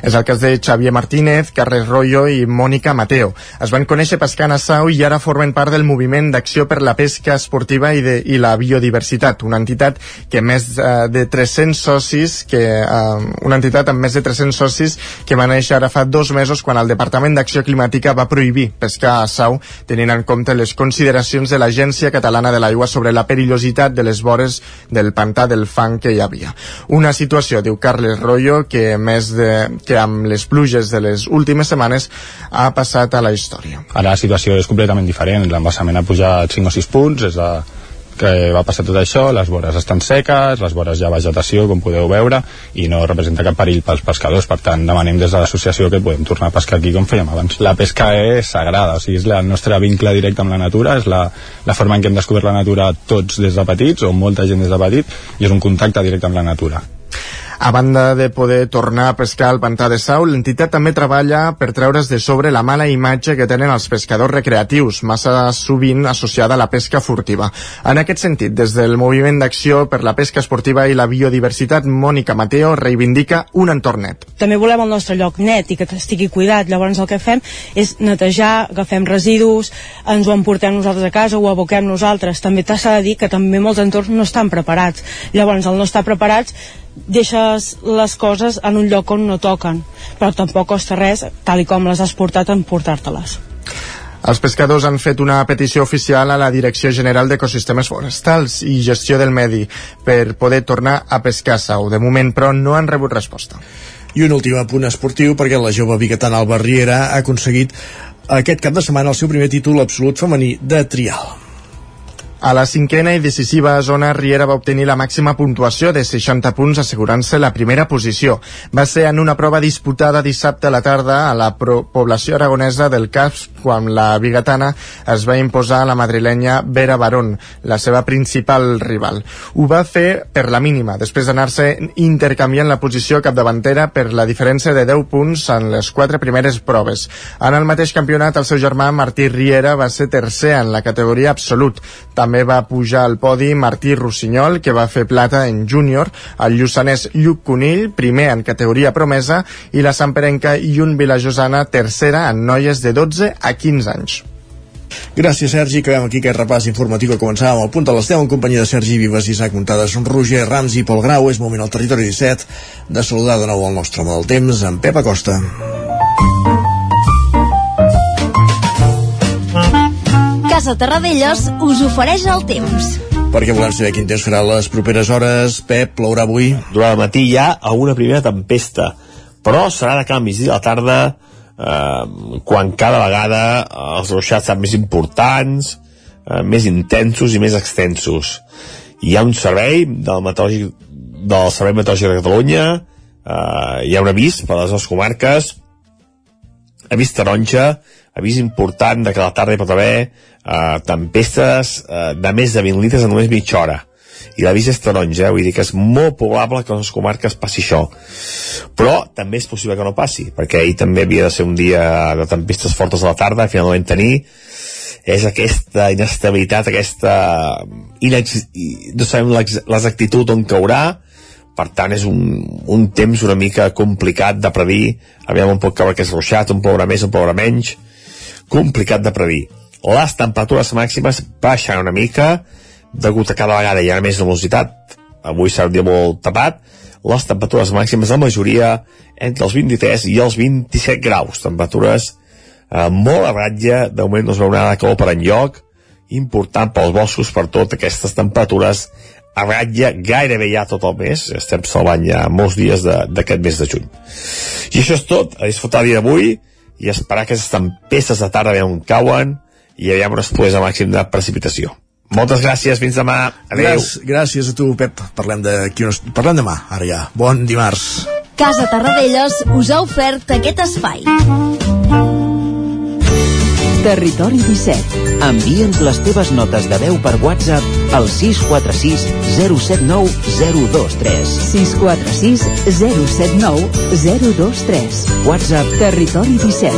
És el cas de Xavier Martínez, Carles Rollo i Mònica Mateo. Es van conèixer pescant a Sau i ara formen part del moviment d'acció per la pesca esportiva i, de, i la biodiversitat, una entitat que més eh, de 300 socis, que, eh, una entitat amb més de 300 socis socis que va néixer ara fa dos mesos quan el Departament d'Acció Climàtica va prohibir pescar a Sau tenint en compte les consideracions de l'Agència Catalana de l'Aigua sobre la perillositat de les vores del pantà del fang que hi havia. Una situació, diu Carles Rollo, que més de, que amb les pluges de les últimes setmanes ha passat a la història. Ara la situació és completament diferent, l'embassament ha pujat 5 o 6 punts, és la, que va passar tot això, les vores estan seques, les vores hi ha vegetació, com podeu veure, i no representa cap perill pels pescadors, per tant demanem des de l'associació que podem tornar a pescar aquí com fèiem abans. La pesca és sagrada, o sigui, és el nostre vincle directe amb la natura, és la, la forma en què hem descobert la natura tots des de petits, o molta gent des de petit, i és un contacte directe amb la natura. A banda de poder tornar a pescar al pantà de Sau, l'entitat també treballa per treure's de sobre la mala imatge que tenen els pescadors recreatius, massa sovint associada a la pesca furtiva. En aquest sentit, des del Moviment d'Acció per la Pesca Esportiva i la Biodiversitat, Mònica Mateo reivindica un entorn net. També volem el nostre lloc net i que estigui cuidat. Llavors el que fem és netejar, agafem residus, ens ho emportem nosaltres a casa, ho aboquem nosaltres. També s'ha de dir que també molts entorns no estan preparats. Llavors, al no estar preparats, deixes les coses en un lloc on no toquen però tampoc costa res, tal i com les has portat en portar-te-les els pescadors han fet una petició oficial a la Direcció General d'Ecosistemes Forestals i Gestió del Medi per poder tornar a pescar sau. De moment, però, no han rebut resposta. I un últim apunt esportiu perquè la jove biguetana Alba Riera ha aconseguit aquest cap de setmana el seu primer títol absolut femení de trial. A la cinquena i decisiva zona, Riera va obtenir la màxima puntuació de 60 punts assegurant-se la primera posició. Va ser en una prova disputada dissabte a la tarda a la població aragonesa del CAPS quan la bigatana es va imposar a la madrilenya Vera Barón, la seva principal rival. Ho va fer per la mínima, després d'anar-se intercanviant la posició capdavantera per la diferència de 10 punts en les quatre primeres proves. En el mateix campionat, el seu germà Martí Riera va ser tercer en la categoria absolut. També també va pujar al podi Martí Rossinyol, que va fer plata en júnior, el lluçanès Lluc Conill, primer en categoria promesa, i la Samperenca i un Vilajosana, tercera en noies de 12 a 15 anys. Gràcies, Sergi. Acabem aquí aquest repàs informatiu que començàvem al punt de les 10 en companyia de Sergi Vives, Isaac Montades, Roger Rams i Pol Grau. És moment al territori 17 de saludar de nou el nostre home del temps, en Pep Acosta. Casa Terradellos us ofereix el temps. Perquè volem saber quin temps farà les properes hores. Pep, plourà avui? Durant el matí hi ha una primera tempesta, però serà de canvis i a la tarda eh, quan cada vegada els ruixats seran més importants, eh, més intensos i més extensos. Hi ha un servei del, del Servei Meteorològic de Catalunya, eh, hi ha un avís per a les dues comarques, avís taronja, avís important de que a la tarda hi pot haver eh, tempestes eh, de més de 20 litres en només mitja hora. I l'avís és taronja, eh? vull dir que és molt probable que a les comarques passi això. Però també és possible que no passi perquè ahir també havia de ser un dia de tempestes fortes a la tarda, finalment tenir. És aquesta inestabilitat aquesta inex... no sabem l'exactitud on caurà per tant és un, un temps una mica complicat de predir. Aviam on pot caure aquest ruixat, on plourà més, on plourà menys. Complicat de predir. Les temperatures màximes baixen una mica degut a cada vegada hi ha més velocitat. Avui serà un dia molt tapat. Les temperatures màximes la majoria entre els 23 i els 27 graus. Temperatures eh, molt a ratlla. De moment no es veurà nada calor per enlloc. Important pels boscos per tot aquestes temperatures a ratlla gairebé ja tot el mes estem salvant ja molts dies d'aquest mes de juny i això és tot a disfrutar el dia d'avui i esperar que aquestes tempestes de tarda on cauen i aviam on es pogués a màxim de precipitació moltes gràcies, fins demà. Adéu. Gràcies, gràcies a tu, Pep. Parlem, de, parlem demà, ara ja. Bon dimarts. Casa Tarradellas us ha ofert aquest espai. Territori 17. Envia'ns les teves notes de veu per WhatsApp al 646 079 023. 646 079 023. WhatsApp Territori 17.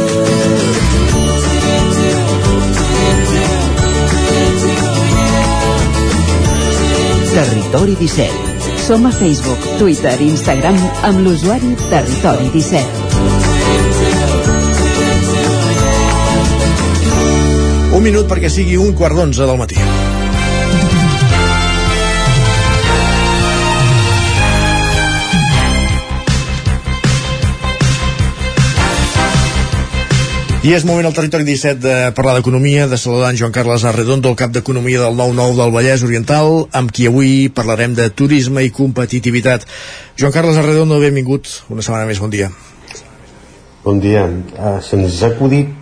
Territori 17. Som a Facebook, Twitter i Instagram amb l'usuari Territori 17. Un minut perquè sigui un quart d'onze del matí. I és moment al territori 17 de parlar d'economia, de saludar en Joan Carles Arredondo, el cap d'economia del 9-9 del Vallès Oriental, amb qui avui parlarem de turisme i competitivitat. Joan Carles Arredondo, benvingut. Una setmana més, bon dia. Bon dia. Uh, Se'ns ha acudit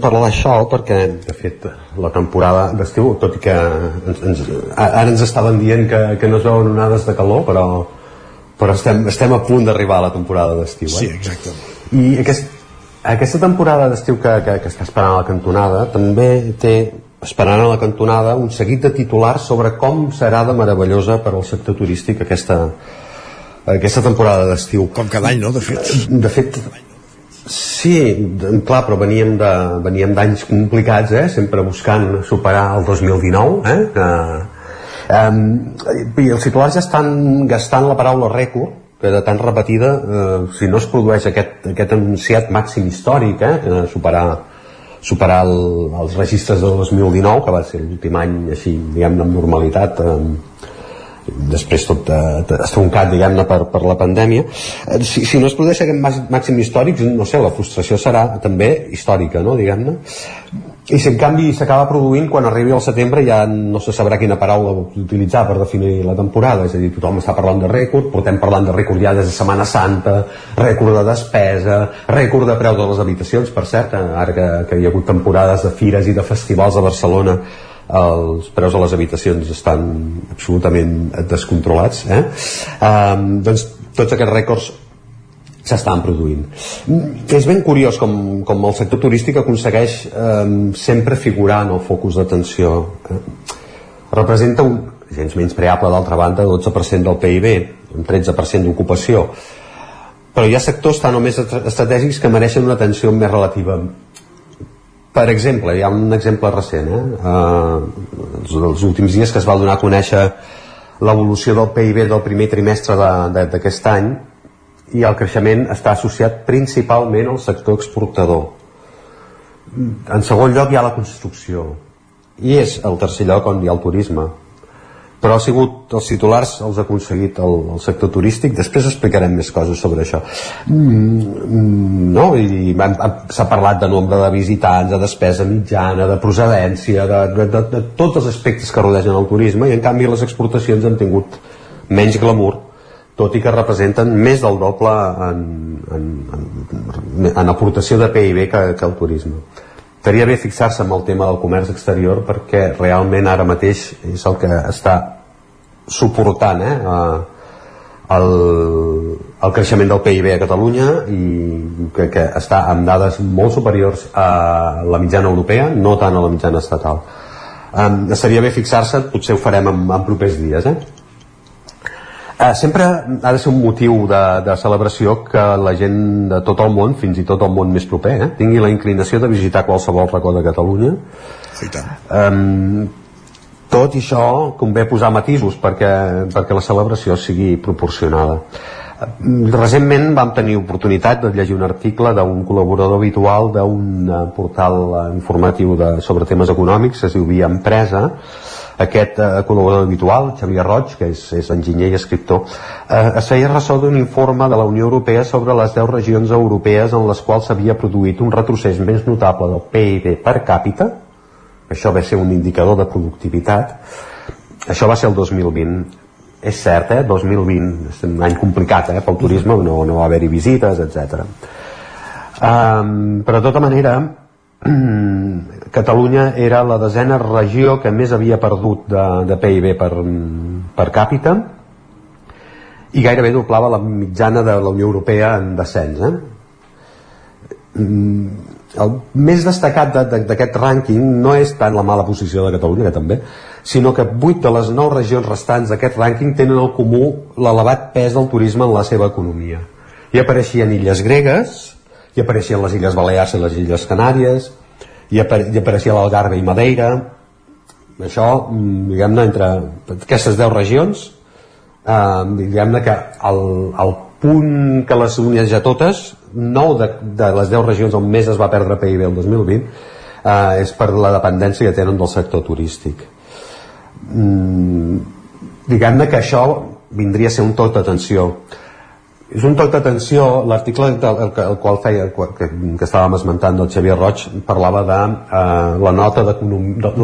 parlar d'això perquè, de fet, la temporada d'estiu, tot i que ens, ens, ara ens estaven dient que, que no es veuen onades de calor, però, però estem, estem a punt d'arribar a la temporada d'estiu. Eh? Sí, exacte. I aquest, aquesta temporada d'estiu que, que, que està esperant a la cantonada també té esperant a la cantonada un seguit de titulars sobre com serà de meravellosa per al sector turístic aquesta, aquesta temporada d'estiu. Com cada any, no?, de fet. De fet, sí, clar, però veníem de veníem d'anys complicats, eh? sempre buscant superar el 2019, eh? Que, um, I els titulars ja estan gastant la paraula rècord, que de tan repetida, eh, si no es produeix aquest, aquest anunciat màxim històric, eh? que superar superar el, els registres del 2019, que va ser l'últim any així, diguem-ne, amb normalitat, eh, després tot eh, estroncat diguem-ne per, per la pandèmia Eh, si, si no es produeix aquest màxim històric no sé, la frustració serà també històrica no, diguem-ne i si en canvi s'acaba produint quan arribi al setembre ja no se sabrà quina paraula utilitzar per definir la temporada és a dir, tothom està parlant de rècord portem parlant de rècord ja des de Setmana Santa rècord de despesa rècord de preu de les habitacions per cert, ara que, que hi ha hagut temporades de fires i de festivals a Barcelona els preus de les habitacions estan absolutament descontrolats eh? um, doncs tots aquests rècords s'estan produint Mm, és ben curiós com, com el sector turístic aconsegueix um, sempre figurar en el focus d'atenció eh? representa un gens menys preable d'altra banda 12% del PIB un 13% d'ocupació però hi ha sectors tan o més estra- estratègics que mereixen una atenció més relativa per exemple, hi ha un exemple recent eh? Uh, els, últims dies que es va donar a conèixer l'evolució del PIB del primer trimestre d'aquest any i el creixement està associat principalment al sector exportador. En segon lloc hi ha la construcció. I és el tercer lloc on hi ha el turisme. Però ha sigut els titulars els ha aconseguit el, el sector turístic. Després explicarem més coses sobre això. Mm, no? i s'ha parlat de nombre de visitants de despesa mitjana, de procedència de, de, de, de tots els aspectes que rodegen el turisme i en canvi les exportacions han tingut menys glamour tot i que representen més del doble en, en, en, en aportació de PIB que, que el turisme estaria bé fixar-se en el tema del comerç exterior perquè realment ara mateix és el que està suportant eh, el, el creixement del PIB a Catalunya i que, que està amb dades molt superiors a la mitjana europea, no tant a la mitjana estatal. Um, estaria bé fixar-se, potser ho farem en, en propers dies, eh? Eh, sempre ha de ser un motiu de, de celebració que la gent de tot el món, fins i tot el món més proper, eh, tingui la inclinació de visitar qualsevol racó de Catalunya. Sí, tant. Um, tot i això convé posar matisos perquè, perquè la celebració sigui proporcionada. Recentment vam tenir oportunitat de llegir un article d'un col·laborador habitual d'un eh, portal informatiu de, sobre temes econòmics, es diu Via Empresa, aquest eh, col·laborador habitual, Xavier Roig, que és, és enginyer i escriptor, eh, es feia ressò d'un informe de la Unió Europea sobre les 10 regions europees en les quals s'havia produït un retrocés més notable del PIB per càpita, això va ser un indicador de productivitat, això va ser el 2020. És cert, eh? 2020, és un any complicat eh? pel turisme, no, no va haver-hi visites, etc. Um, però de tota manera, Catalunya era la desena regió que més havia perdut de, de PIB per, per càpita i gairebé doblava la mitjana de la Unió Europea en descens. Eh? mm, el més destacat de- de- d'aquest rànquing no és tant la mala posició de Catalunya, que també, sinó que 8 de les 9 regions restants d'aquest rànquing tenen el comú l'elevat pes del turisme en la seva economia. Hi apareixien illes gregues, hi apareixien les illes Balears i les illes Canàries, hi, apare hi apareixia l'Algarve i Madeira, això, mm, diguem-ne, entre aquestes 10 regions, eh, diguem-ne que el, el punt que les uneix a totes, 9 de, de les 10 regions on més es va perdre PIB el 2020, eh, és per la dependència que tenen del sector turístic. Mm, diguem-ne que això vindria a ser un tot d'atenció. És un toc d'atenció, l'article el, el qual feia, que, que estàvem esmentant del Xavier Roig, parlava de eh, la nota de,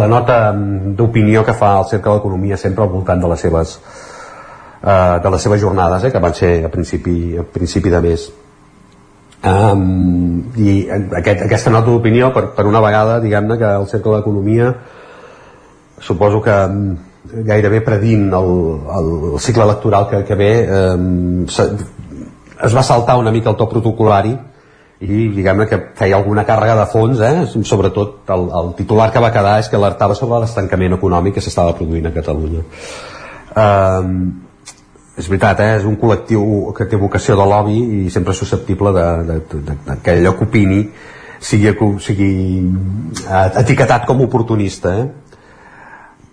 la nota mm, d'opinió que fa el Cercle d'Economia sempre al voltant de les seves eh, de les seves jornades, eh, que van ser a principi, a principi de mes. Um, i aquest, aquesta nota d'opinió per, per una vegada diguem-ne que el Cercle d'Economia suposo que mm, gairebé predint el, el, cicle electoral que, que ve se, es va saltar una mica el to protocolari i diguem-ne que feia alguna càrrega de fons eh? sobretot el, el titular que va quedar és que alertava sobre l'estancament econòmic que s'estava produint a Catalunya um, és veritat, eh? és un col·lectiu que té vocació de lobby i sempre és susceptible de, de, de, de, de que allò que opini sigui, sigui eh, etiquetat com oportunista eh?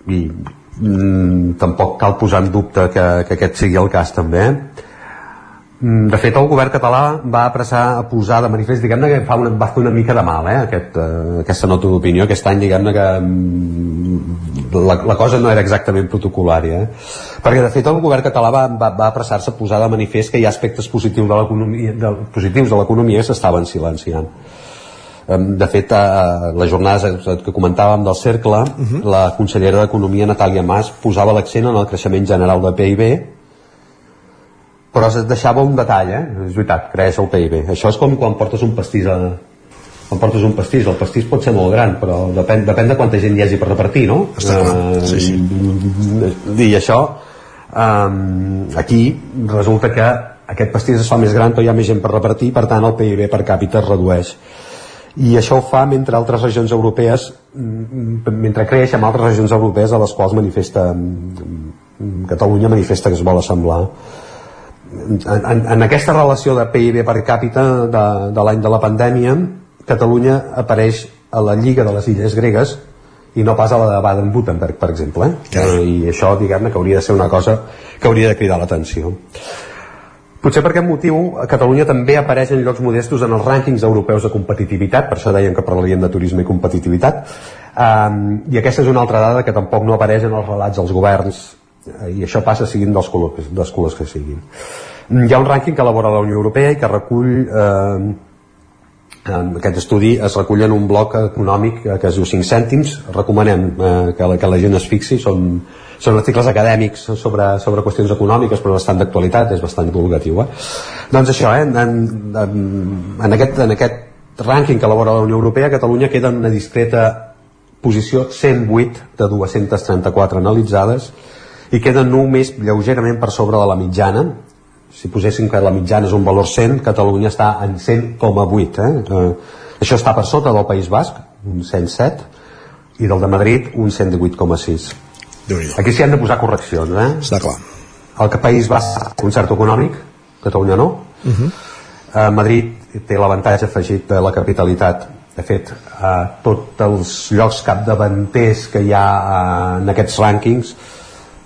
i mm, tampoc cal posar en dubte que, que aquest sigui el cas també eh? Mm, de fet el govern català va apressar a posar de manifest diguem-ne que fa una, va fer una mica de mal eh? Aquest, eh, aquesta nota d'opinió aquest any diguem-ne que mm, la, la cosa no era exactament protocolària eh? perquè de fet el govern català va, va, va apressar-se a posar de manifest que hi ha aspectes positius de l'economia de, positius de l'economia que s'estaven silenciant de fet a les jornades que comentàvem del cercle uh -huh. la consellera d'Economia Natàlia Mas posava l'accent en el creixement general de PIB però es deixava un detall, eh? és veritat, creix el PIB això és com quan portes un pastís a, quan portes un pastís, el pastís pot ser molt gran però depèn, depèn de quanta gent hi hagi per repartir no? Està clar, sí, sí. i això um, aquí resulta que aquest pastís es fa més gran però hi ha més gent per repartir per tant el PIB per càpita es redueix i això ho fa mentre altres regions europees mm, mentre creix amb altres regions europees a les quals manifesta mm, Catalunya manifesta que es vol assemblar en, en, en aquesta relació de PIB per càpita de, de l'any de la pandèmia Catalunya apareix a la Lliga de les Illes Gregues i no pas a la de Baden-Württemberg, per exemple. Eh? I això, diguem-ne, que hauria de ser una cosa que hauria de cridar l'atenció. Potser per aquest motiu Catalunya també apareix en llocs modestos en els rànquings europeus de competitivitat, per això deien que parlaríem de turisme i competitivitat, um, i aquesta és una altra dada que tampoc no apareix en els relats dels governs, eh, i això passa siguin dels colors, dels colors que siguin. Hi ha un rànquing que elabora la Unió Europea i que recull eh, aquest estudi es recull en un bloc econòmic eh, que es diu 5 cèntims recomanem eh, que, la, que la gent es fixi són, són articles acadèmics sobre, sobre qüestions econòmiques però bastant d'actualitat, és bastant divulgatiu eh? doncs això, eh, en, en, en, aquest, en aquest rànquing que elabora la Unió Europea Catalunya queda en una discreta posició 108 de 234 analitzades i queda només lleugerament per sobre de la mitjana si poséssim que la mitjana és un valor 100 Catalunya està en 100,8 eh? eh? això està per sota del País Basc un 107 i del de Madrid un 118,6 aquí s'hi han de posar correccions eh? està clar el que País Basc concert econòmic Catalunya no uh -huh. eh, Madrid té l'avantatge afegit de la capitalitat de fet eh, tots els llocs capdavanters que hi ha eh, en aquests rànquings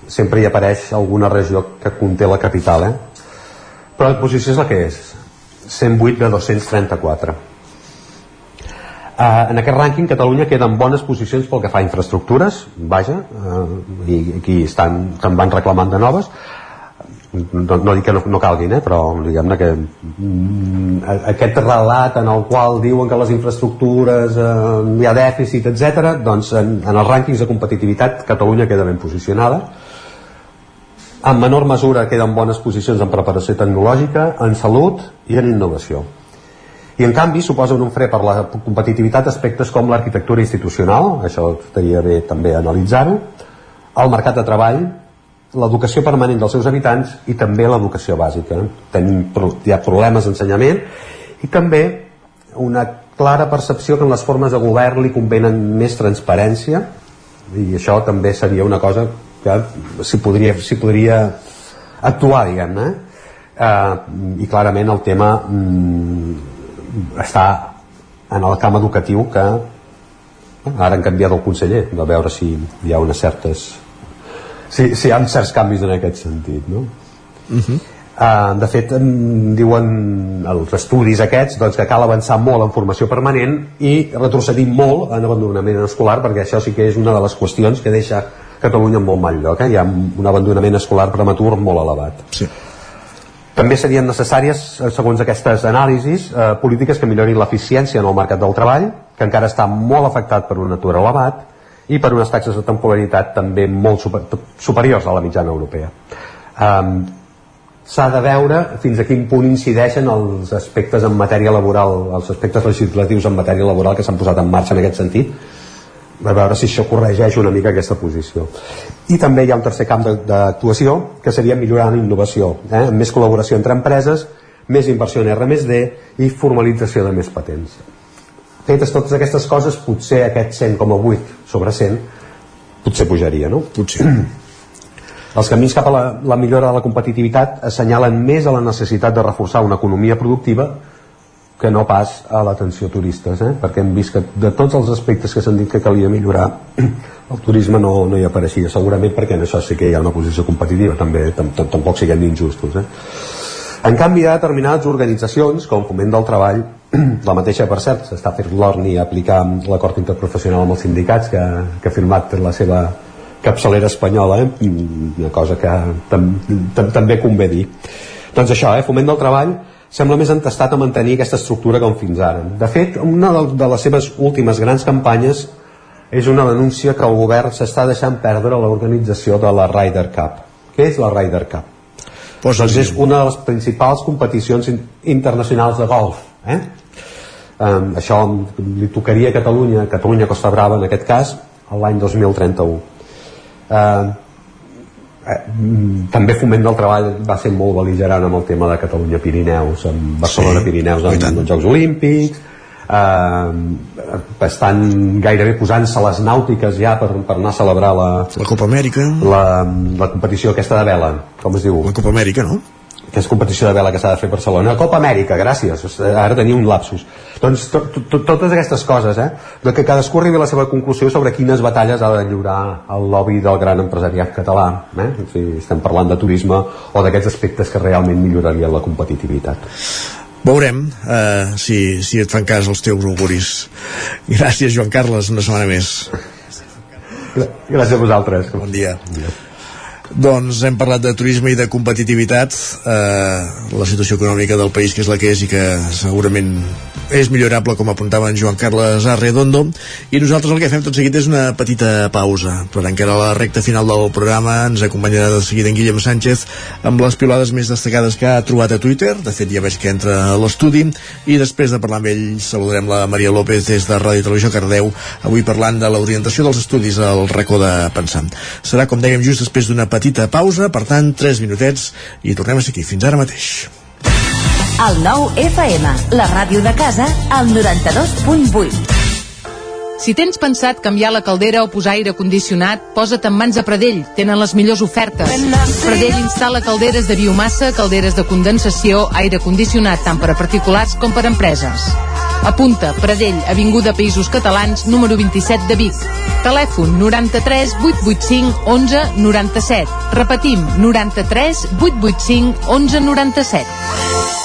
sempre hi apareix alguna regió que conté la capital eh? però la posició és la que és 108 de 234 Uh, en aquest rànquing Catalunya queda en bones posicions pel que fa a infraestructures, vaja, uh, i aquí estan, se'n van reclamant de noves, no, no dic que no, no calguin, eh, però diguem-ne que mm, aquest relat en el qual diuen que les infraestructures eh, hi ha dèficit, etc. doncs en, en els rànquings de competitivitat Catalunya queda ben posicionada en menor mesura queden bones posicions en preparació tecnològica, en salut i en innovació. I en canvi suposen un fre per la competitivitat aspectes com l'arquitectura institucional, això estaria bé també analitzar-ho, el mercat de treball, l'educació permanent dels seus habitants i també l'educació bàsica. Tenim, hi ha problemes d'ensenyament i també una clara percepció que en les formes de govern li convenen més transparència i això també seria una cosa que s'hi podria, podria actuar, diguem-ne. Eh, I clarament el tema mm, està en el camp educatiu que ara han canviat el conseller, de veure si hi ha unes certes si, si hi ha certs canvis en aquest sentit no? Uh -huh. Uh, de fet, diuen els estudis aquests doncs, que cal avançar molt en formació permanent i retrocedir molt en abandonament escolar perquè això sí que és una de les qüestions que deixa Catalunya en molt mal lloc eh? hi ha un abandonament escolar prematur molt elevat sí. també serien necessàries, eh, segons aquestes anàlisis, eh, polítiques que millorin l'eficiència en el mercat del treball, que encara està molt afectat per un atur elevat i per unes taxes de temporalitat també molt super, superiors a la mitjana europea. Um, S'ha de veure fins a quin punt incideixen els aspectes en matèria laboral, els aspectes legislatius en matèria laboral que s'han posat en marxa en aquest sentit, a veure si això corregeix una mica aquesta posició. I també hi ha un tercer camp d'actuació que seria millorar la innovació, eh? amb més col·laboració entre empreses, més inversió en R+D i formalització de més patents. Fetes totes aquestes coses, potser aquest 100,8 sobre 100 potser pujaria, no? Potser. <clears throat> Els camins cap a la, la millora de la competitivitat assenyalen més a la necessitat de reforçar una economia productiva que no pas a l'atenció turistes, eh? perquè hem vist que de tots els aspectes que s'han dit que calia millorar, <clears throat> el turisme no, no hi apareixia, segurament perquè en això sí que hi ha una posició competitiva, també tam tam tampoc siguem injustos. Eh? En canvi, hi ha determinades organitzacions, com Foment del Treball, <clears throat> la mateixa, per cert, s'està fent l'ORNI a aplicar l'acord interprofessional amb els sindicats que, que ha firmat la seva capçalera espanyola, eh? una cosa que tam, tam, també convé dir. Doncs això, eh? Foment del Treball sembla més entestat a mantenir aquesta estructura com fins ara. De fet, una de, les seves últimes grans campanyes és una denúncia que el govern s'està deixant perdre l'organització de la Ryder Cup. Què és la Ryder Cup? Pues doncs és una de les principals competicions in internacionals de golf. Eh? Um, això li tocaria a Catalunya, Catalunya Costa Brava en aquest cas, l'any 2031. Uh, eh, també Foment del Treball va ser molt beligerant amb el tema de Catalunya Pirineus, amb Barcelona Sí, Pirineus amb els Jocs Olímpics eh, estan gairebé posant-se les nàutiques ja per, per anar a celebrar la, la Copa Amèrica la, la competició aquesta de vela com es diu? La Copa Amèrica, no? Que és competició de vela que s'ha de fer a Barcelona Copa Amèrica, gràcies, ara tenia un lapsus doncs to, to, to, totes aquestes coses eh? de que cadascú arribi a la seva conclusió sobre quines batalles ha de lliurar el lobby del gran empresariat català eh? si estem parlant de turisme o d'aquests aspectes que realment millorarien la competitivitat Veurem eh, si, si et fan cas els teus auguris. Gràcies, Joan Carles, una setmana més. Gràcies a vosaltres. Bon dia. Bon dia. Doncs hem parlat de turisme i de competitivitat, eh, la situació econòmica del país que és la que és i que segurament és millorable com apuntava en Joan Carles Arredondo. I nosaltres el que fem tot seguit és una petita pausa. Per encara la recta final del programa ens acompanyarà de seguida en Guillem Sánchez amb les pilades més destacades que ha trobat a Twitter. De fet ja veig que entra a l'estudi. I després de parlar amb ell saludarem la Maria López des de Ràdio i Televisió Cardeu avui parlant de l'orientació dels estudis al racó de pensar. Serà com dèiem just després d'una petita pausa. Per tant 3 minutets i tornem a ser aquí. Fins ara mateix El nou FM, la ràdio de casa, al 92.8. Si tens pensat canviar la caldera o posar aire condicionat, posa't en mans a Pradell. Tenen les millors ofertes. Pradell instal·la calderes de biomassa, calderes de condensació, aire condicionat tant per a particulars com per a empreses. Apunta, Pradell, Avinguda Països Catalans, número 27 de Vic. Telèfon 93 885 11 97. Repetim, 93 885 11 97.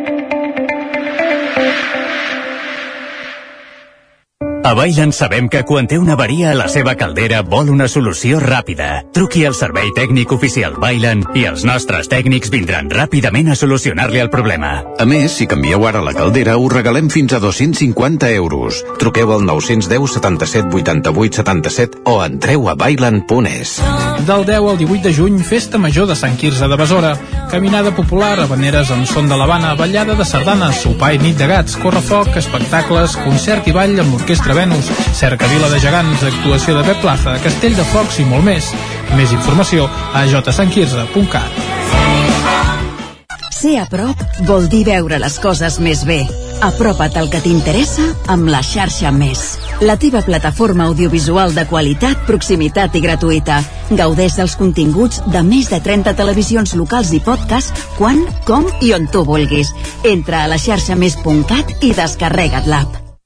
A Bailan sabem que quan té una avaria a la seva caldera vol una solució ràpida. Truqui al servei tècnic oficial Bailan i els nostres tècnics vindran ràpidament a solucionar-li el problema. A més, si canvieu ara la caldera, us regalem fins a 250 euros. Truqueu al 910 77 88 77 o entreu a bailan.es. Del 10 al 18 de juny, Festa Major de Sant Quirze de Besora. Caminada popular, habaneres amb son de l'Havana, ballada de sardanes, sopar i nit de gats, correfoc, espectacles, concert i ball amb l'Orquestra Venus, cercavila de gegants, actuació de Pep Plaza, Castell de Focs i molt més. Més informació a jsantquirze.cat. Ser a prop vol dir veure les coses més bé. Apropa't al que t'interessa amb la xarxa Més. La teva plataforma audiovisual de qualitat, proximitat i gratuïta. Gaudeix dels continguts de més de 30 televisions locals i podcast quan, com i on tu vulguis. Entra a la xarxa més.cat i descarrega't l'app.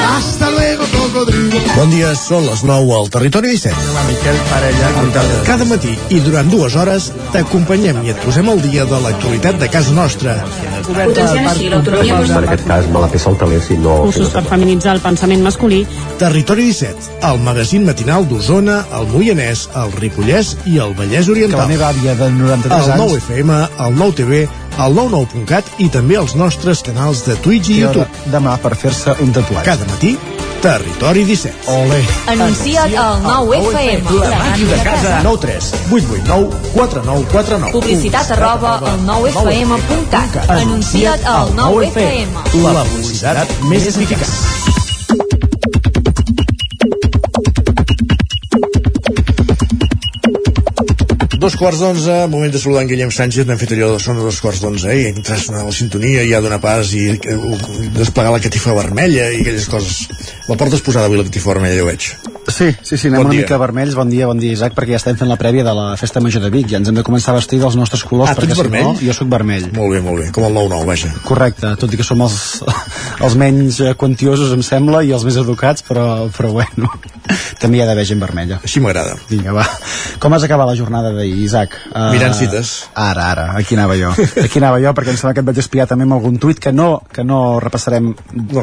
Hasta luego, cocodrilo. Bon dia, són les 9 al Territori 17. Miquel Parella. Cada matí i durant dues hores t'acompanyem i et posem al dia de l'actualitat de casa nostra. Potenciant així l'autonomia Per aquest cas me la peça el taler si no... Cursos per feminitzar el pensament masculí. Territori 17, el magazín matinal d'Osona, el Moianès, el Ripollès i el Vallès Oriental. Que la meva àvia de 93 el anys... 9 FM, el 9 TV, el 99.cat i també els nostres canals de Twitch i YouTube. demà per fer-se un tatuatge. Cada matí, Territori 17. Ole. Anuncia't al 9FM. La màquina de casa. 9 3 8 8 9 4 9 4 9. Publicitat arroba al 9FM.cat. Anuncia't al 9FM. La publicitat més eficaç. Dos quarts d'onze, moment de saludar en Guillem Sánchez, n'hem fet allò de sona dos quarts d'onze, i entrar a sonar la sintonia, i ja donar pas, i eh, desplegar la catifa vermella, i aquelles coses. La portes posada avui, la catifa vermella, ja ho veig. Sí, sí, sí, anem Bon una dia. mica vermells. Bon dia, bon dia, Isaac, perquè ja estem fent la prèvia de la Festa Major de Vic. Ja ens hem de començar a vestir dels nostres colors, Ah, tu perquè ets si vermell? no, jo sóc vermell. Molt bé, molt bé, com el 9-9, vaja. Correcte, tot i que som els, <laughs> els menys eh, quantiosos, em sembla, i els més educats, però, però bueno, <laughs> també hi ha d'haver gent vermella. Així m'agrada. Vinga, va. Com has acabat la jornada d'ahir, Isaac? Uh, Mirant cites. Ara, ara, aquí anava jo. Aquí anava jo, perquè em sembla que et vaig espiar també amb algun tuit que no, que no repassarem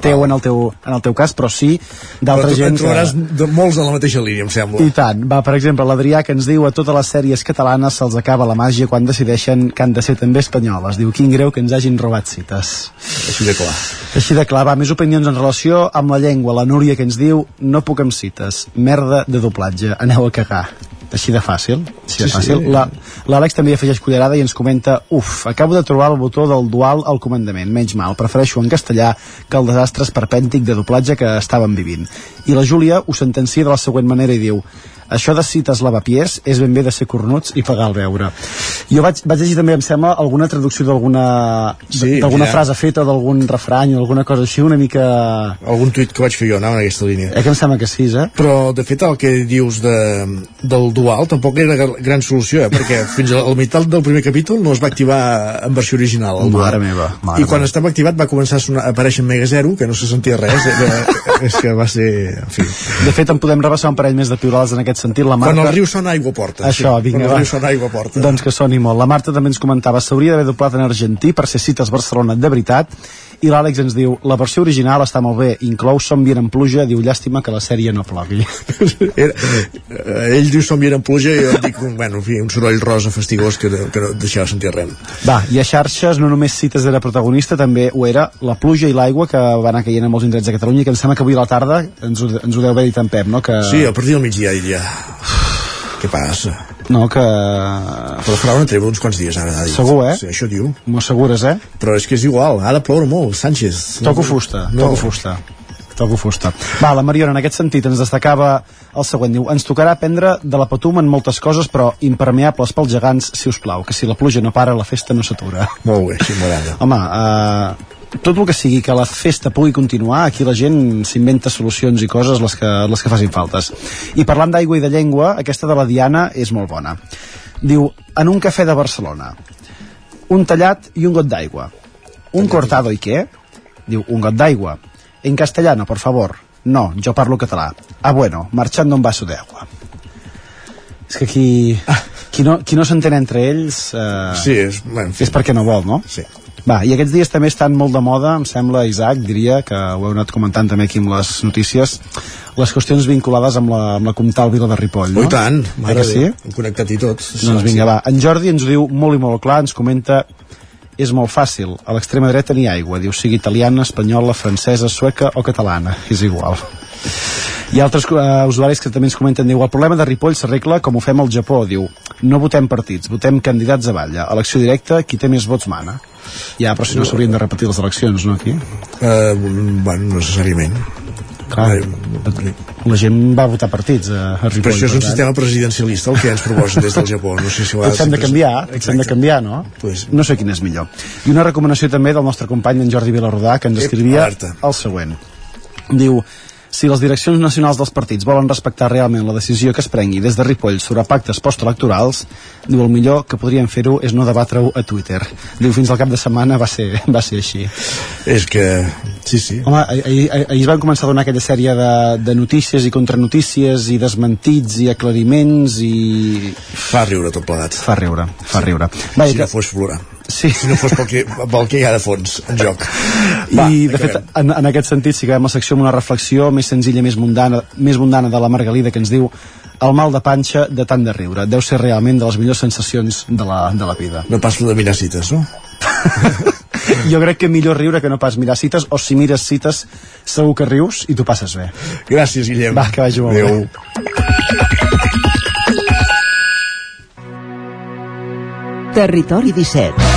teu en el teu, en el teu cas, però sí d'altra tu gent en trobaràs de molts en la mateixa línia, em sembla. i tant, va, per exemple, l'Adrià que ens diu a totes les sèries catalanes se'ls acaba la màgia quan decideixen que han de ser també espanyoles. Diu, quin greu que ens hagin robat cites. Així de clar. Així de clar, va, més opinions en relació amb la llengua. La Núria que ens diu, no puc amb cites, merda de doblatge, aneu a cagar. Així de fàcil, així de fàcil. sí. L'Àlex també hi afegeix cullerada i ens comenta uf, acabo de trobar el botó del dual al comandament, menys mal, prefereixo en castellà que el desastre esperpèntic de doblatge que estàvem vivint. I la Júlia ho sentencia de la següent manera i diu això de cites lavapiés és ben bé de ser cornuts i pagar el beure. Jo vaig, vaig llegir també, em sembla, alguna traducció d'alguna Sí, d'alguna ja. frase feta, d'algun refrany o alguna cosa així, una mica... Algun tuit que vaig fer jo anava en aquesta línia. Eh que em sembla que sí, eh? Però, de fet, el que dius de, del dual tampoc era gran solució, eh? perquè <laughs> fins a la meitat del primer capítol no es va activar en versió original. El Mare dual. meva, mare I quan estava activat va començar a, sonar, a aparèixer en Mega Zero, que no se sentia res. Era, <laughs> és que va ser... En fi. De fet, en podem rebassar un parell més de piulades en aquest sentit. La Marta... Quan el riu sona, aigua porta. Això, sí. vinga, Quan el riu sona, aigua porta. Doncs que soni molt. La Marta també ens comentava s'hauria d'haver doblat en argentí per ser cites Barcelona de veritat i l'Àlex ens diu la versió original està molt bé, inclou Som bien en pluja diu llàstima que la sèrie no plogui <laughs> Era, eh, ell diu som en pluja i jo dic, bueno, en fi, un soroll rosa fastigós que, que no deixava sentir res. Va, i a xarxes no només Cites era protagonista, també ho era la pluja i l'aigua que va anar caient a molts indrets de Catalunya i que em sembla que avui a la tarda ens ho, ens ho deu haver dit en Pep, no? Que... Sí, a partir del migdia diria què passa? No, que... Però farà una treva uns quants dies ara, ha dit. Segur, eh? Sí, això diu. M'ho assegures, eh? Però és que és igual, ha de ploure molt, Sánchez. Toco fusta, No. toco fusta. Toco fusta. Va, la Mariona, en aquest sentit, ens destacava el següent. Diu, ens tocarà aprendre de la patum en moltes coses, però impermeables pels gegants, si us plau, que si la pluja no para, la festa no s'atura. Molt bé, així m'agrada. Home, uh, tot el que sigui que la festa pugui continuar, aquí la gent s'inventa solucions i coses les que, les que facin faltes. I parlant d'aigua i de llengua, aquesta de la Diana és molt bona. Diu, en un cafè de Barcelona, un tallat i un got d'aigua. Un cortado i què? Diu, un got d'aigua. En castellano, por favor. No, jo parlo català. Ah, bueno, marchando un vaso de agua. És que qui, qui no, qui no s'entén entre ells eh, Sí, és, bueno, en fi. és perquè no vol, no? Sí. Va, i aquests dies també estan molt de moda, em sembla, Isaac, diria, que ho heu anat comentant també aquí amb les notícies, les qüestions vinculades amb la, amb la Comtal Vila de Ripoll, no? Oh, i tant, Eh mare que sí? hem connectat i tot. Doncs vinga, va. En Jordi ens ho diu molt i molt clar, ens comenta és molt fàcil, a l'extrema dreta n'hi aigua, diu sigui italiana, espanyola, francesa, sueca o catalana, és igual. Hi ha altres uh, usuaris que també ens comenten, diu, el problema de Ripoll s'arregla com ho fem al Japó, diu, no votem partits, votem candidats a balla, elecció directa, qui té més vots mana. Ja, però si no s'haurien de repetir les eleccions, no, aquí? Uh, bueno, no necessàriament. Clar, la gent va votar partits a, Ripoll. Però això és un tant. sistema presidencialista el que ens proposen des del Japó. No sé si ho ha hem de canviar, hem de canviar, no? Pues- No sé quin és millor. I una recomanació també del nostre company, en Jordi Vilarrodà, que ens escrivia el següent. Diu, si les direccions nacionals dels partits volen respectar realment la decisió que es prengui des de Ripoll sobre pactes postelectorals, diu, el millor que podrien fer-ho és no debatre-ho a Twitter. Diu, fins al cap de setmana va ser, <laughs> va ser així. És que... Sí, sí. Home, ahir, ahir, es van començar a donar aquella sèrie de, de notícies i contranotícies i desmentits i aclariments i... Fa riure tot plegat. Fa riure, fa riure. Va, si que- no fos plorar. Sí. Si no fos pel que, pel que hi ha de fons en joc. I, de fet, en, en aquest sentit, si acabem la secció amb una reflexió més senzilla, més mundana, més mundana de la Margalida, que ens diu el mal de panxa de tant de riure. Deu ser realment de les millors sensacions de la, de la vida. No pas de mirar cites, no? <laughs> Jo crec que millor riure que no pas mirar cites, o si mires cites, segur que rius i tu passes bé. Gràcies, Guillem. Va, que vagi molt Adéu. bé. Territori 17.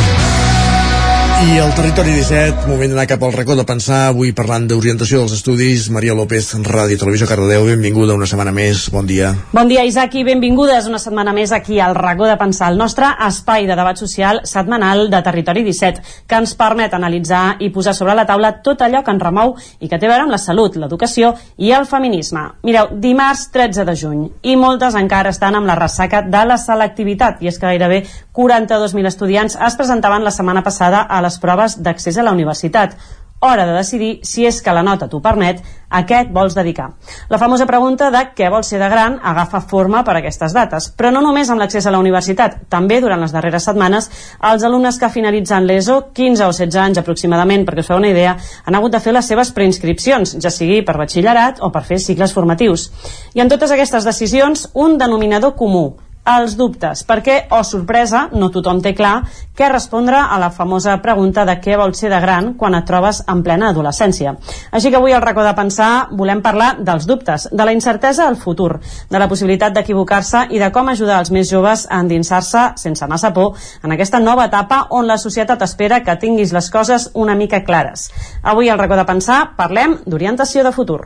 I el Territori 17, moment d'anar cap al racó de pensar, avui parlant d'orientació dels estudis, Maria López, Ràdio Televisió Cardedeu, benvinguda una setmana més, bon dia. Bon dia, Isaac, i benvingudes una setmana més aquí al racó de pensar, el nostre espai de debat social setmanal de Territori 17, que ens permet analitzar i posar sobre la taula tot allò que ens remou i que té a veure amb la salut, l'educació i el feminisme. Mireu, dimarts 13 de juny, i moltes encara estan amb la ressaca de la selectivitat, i és que gairebé 42.000 estudiants es presentaven la setmana passada a les proves d'accés a la universitat. Hora de decidir si és que la nota t'ho permet, a què et vols dedicar. La famosa pregunta de què vols ser de gran agafa forma per aquestes dates, però no només amb l'accés a la universitat, també durant les darreres setmanes els alumnes que finalitzen l'ESO, 15 o 16 anys aproximadament, perquè us feu una idea, han hagut de fer les seves preinscripcions, ja sigui per batxillerat o per fer cicles formatius. I en totes aquestes decisions, un denominador comú, els dubtes, perquè, oh sorpresa, no tothom té clar què respondre a la famosa pregunta de què vols ser de gran quan et trobes en plena adolescència. Així que avui al racó de pensar volem parlar dels dubtes, de la incertesa al futur, de la possibilitat d'equivocar-se i de com ajudar els més joves a endinsar-se sense massa por en aquesta nova etapa on la societat espera que tinguis les coses una mica clares. Avui al racó de pensar parlem d'orientació de futur.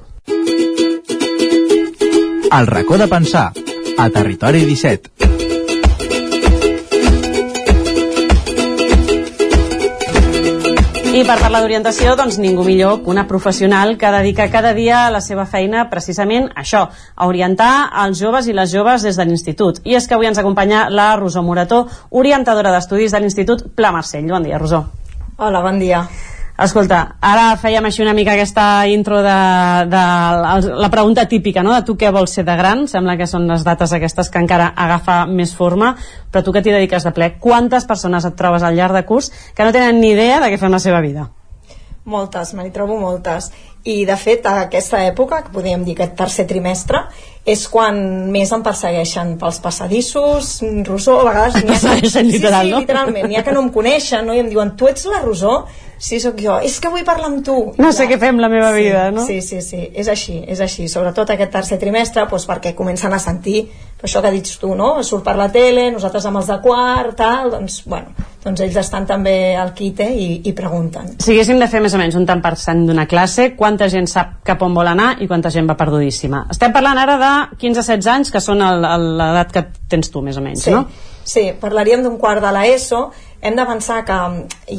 El racó de pensar, a Territori 17. I per parlar d'orientació, doncs ningú millor que una professional que dedica cada dia a la seva feina precisament a això, a orientar els joves i les joves des de l'institut. I és que avui ens acompanya la Rosó Morató, orientadora d'estudis de l'Institut Pla Marcell. Bon dia, Rosó. Hola, bon dia. Escolta, ara fèiem així una mica aquesta intro de, de la pregunta típica, no?, de tu què vols ser de gran, sembla que són les dates aquestes que encara agafa més forma, però tu que t'hi dediques de ple, quantes persones et trobes al llarg de curs que no tenen ni idea de què fan la seva vida? Moltes, me n'hi trobo moltes. I, de fet, a aquesta època, que podríem dir aquest tercer trimestre, és quan més em persegueixen pels passadissos, Rosó, a vegades... n'hi ha <laughs> que- Persegueixen literal, sí, sí, no? literalment. N'hi ha que no em coneixen, no? I em diuen, tu ets la Rosó? sí, sóc jo, és que vull parlar amb tu. No sé què fem la meva sí, vida, no? Sí, sí, sí, és així, és així. Sobretot aquest tercer trimestre, doncs perquè comencen a sentir això que dius tu, no? Surt per la tele, nosaltres amb els de quart, tal, doncs, bueno, doncs ells estan també al quite i, i pregunten. Si haguéssim de fer més o menys un tant per cent d'una classe, quanta gent sap cap on vol anar i quanta gent va perdudíssima? Estem parlant ara de 15-16 anys, que són l'edat que tens tu, més o menys, Sí, no? sí, parlaríem d'un quart de l'ESO, hem de pensar que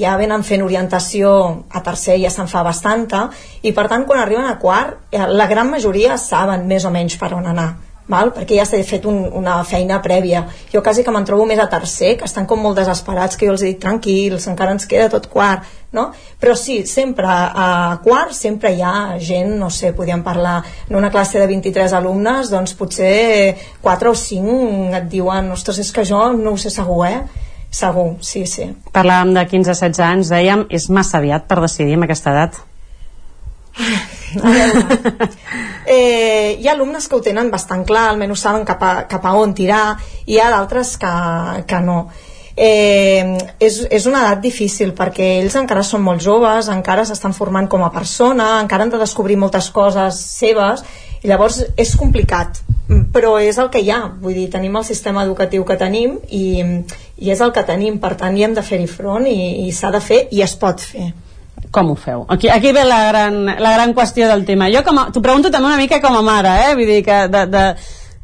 ja venen fent orientació a tercer, ja se'n fa bastanta, i per tant quan arriben a quart, la gran majoria saben més o menys per on anar val? perquè ja s'ha fet un, una feina prèvia jo quasi que me'n trobo més a tercer que estan com molt desesperats, que jo els dic tranquils encara ens queda tot quart no? però sí, sempre a quart sempre hi ha gent, no sé, podríem parlar en una classe de 23 alumnes doncs potser 4 o 5 et diuen, ostres, és que jo no ho sé segur, eh? segur, sí, sí Parlàvem de 15-16 anys, dèiem, és massa aviat per decidir amb aquesta edat. Eh, hi ha alumnes que ho tenen bastant clar, almenys saben cap a, cap a on tirar, i hi ha d'altres que, que no. Eh, és, és una edat difícil perquè ells encara són molt joves, encara s'estan formant com a persona, encara han de descobrir moltes coses seves, i llavors és complicat, però és el que hi ha, vull dir, tenim el sistema educatiu que tenim i, i és el que tenim, per tant hi hem de fer-hi front i, i s'ha de fer i es pot fer. Com ho feu? Aquí, aquí ve la gran, la gran qüestió del tema. Jo t'ho pregunto també una mica com a mare, eh? Vull dir que de, de,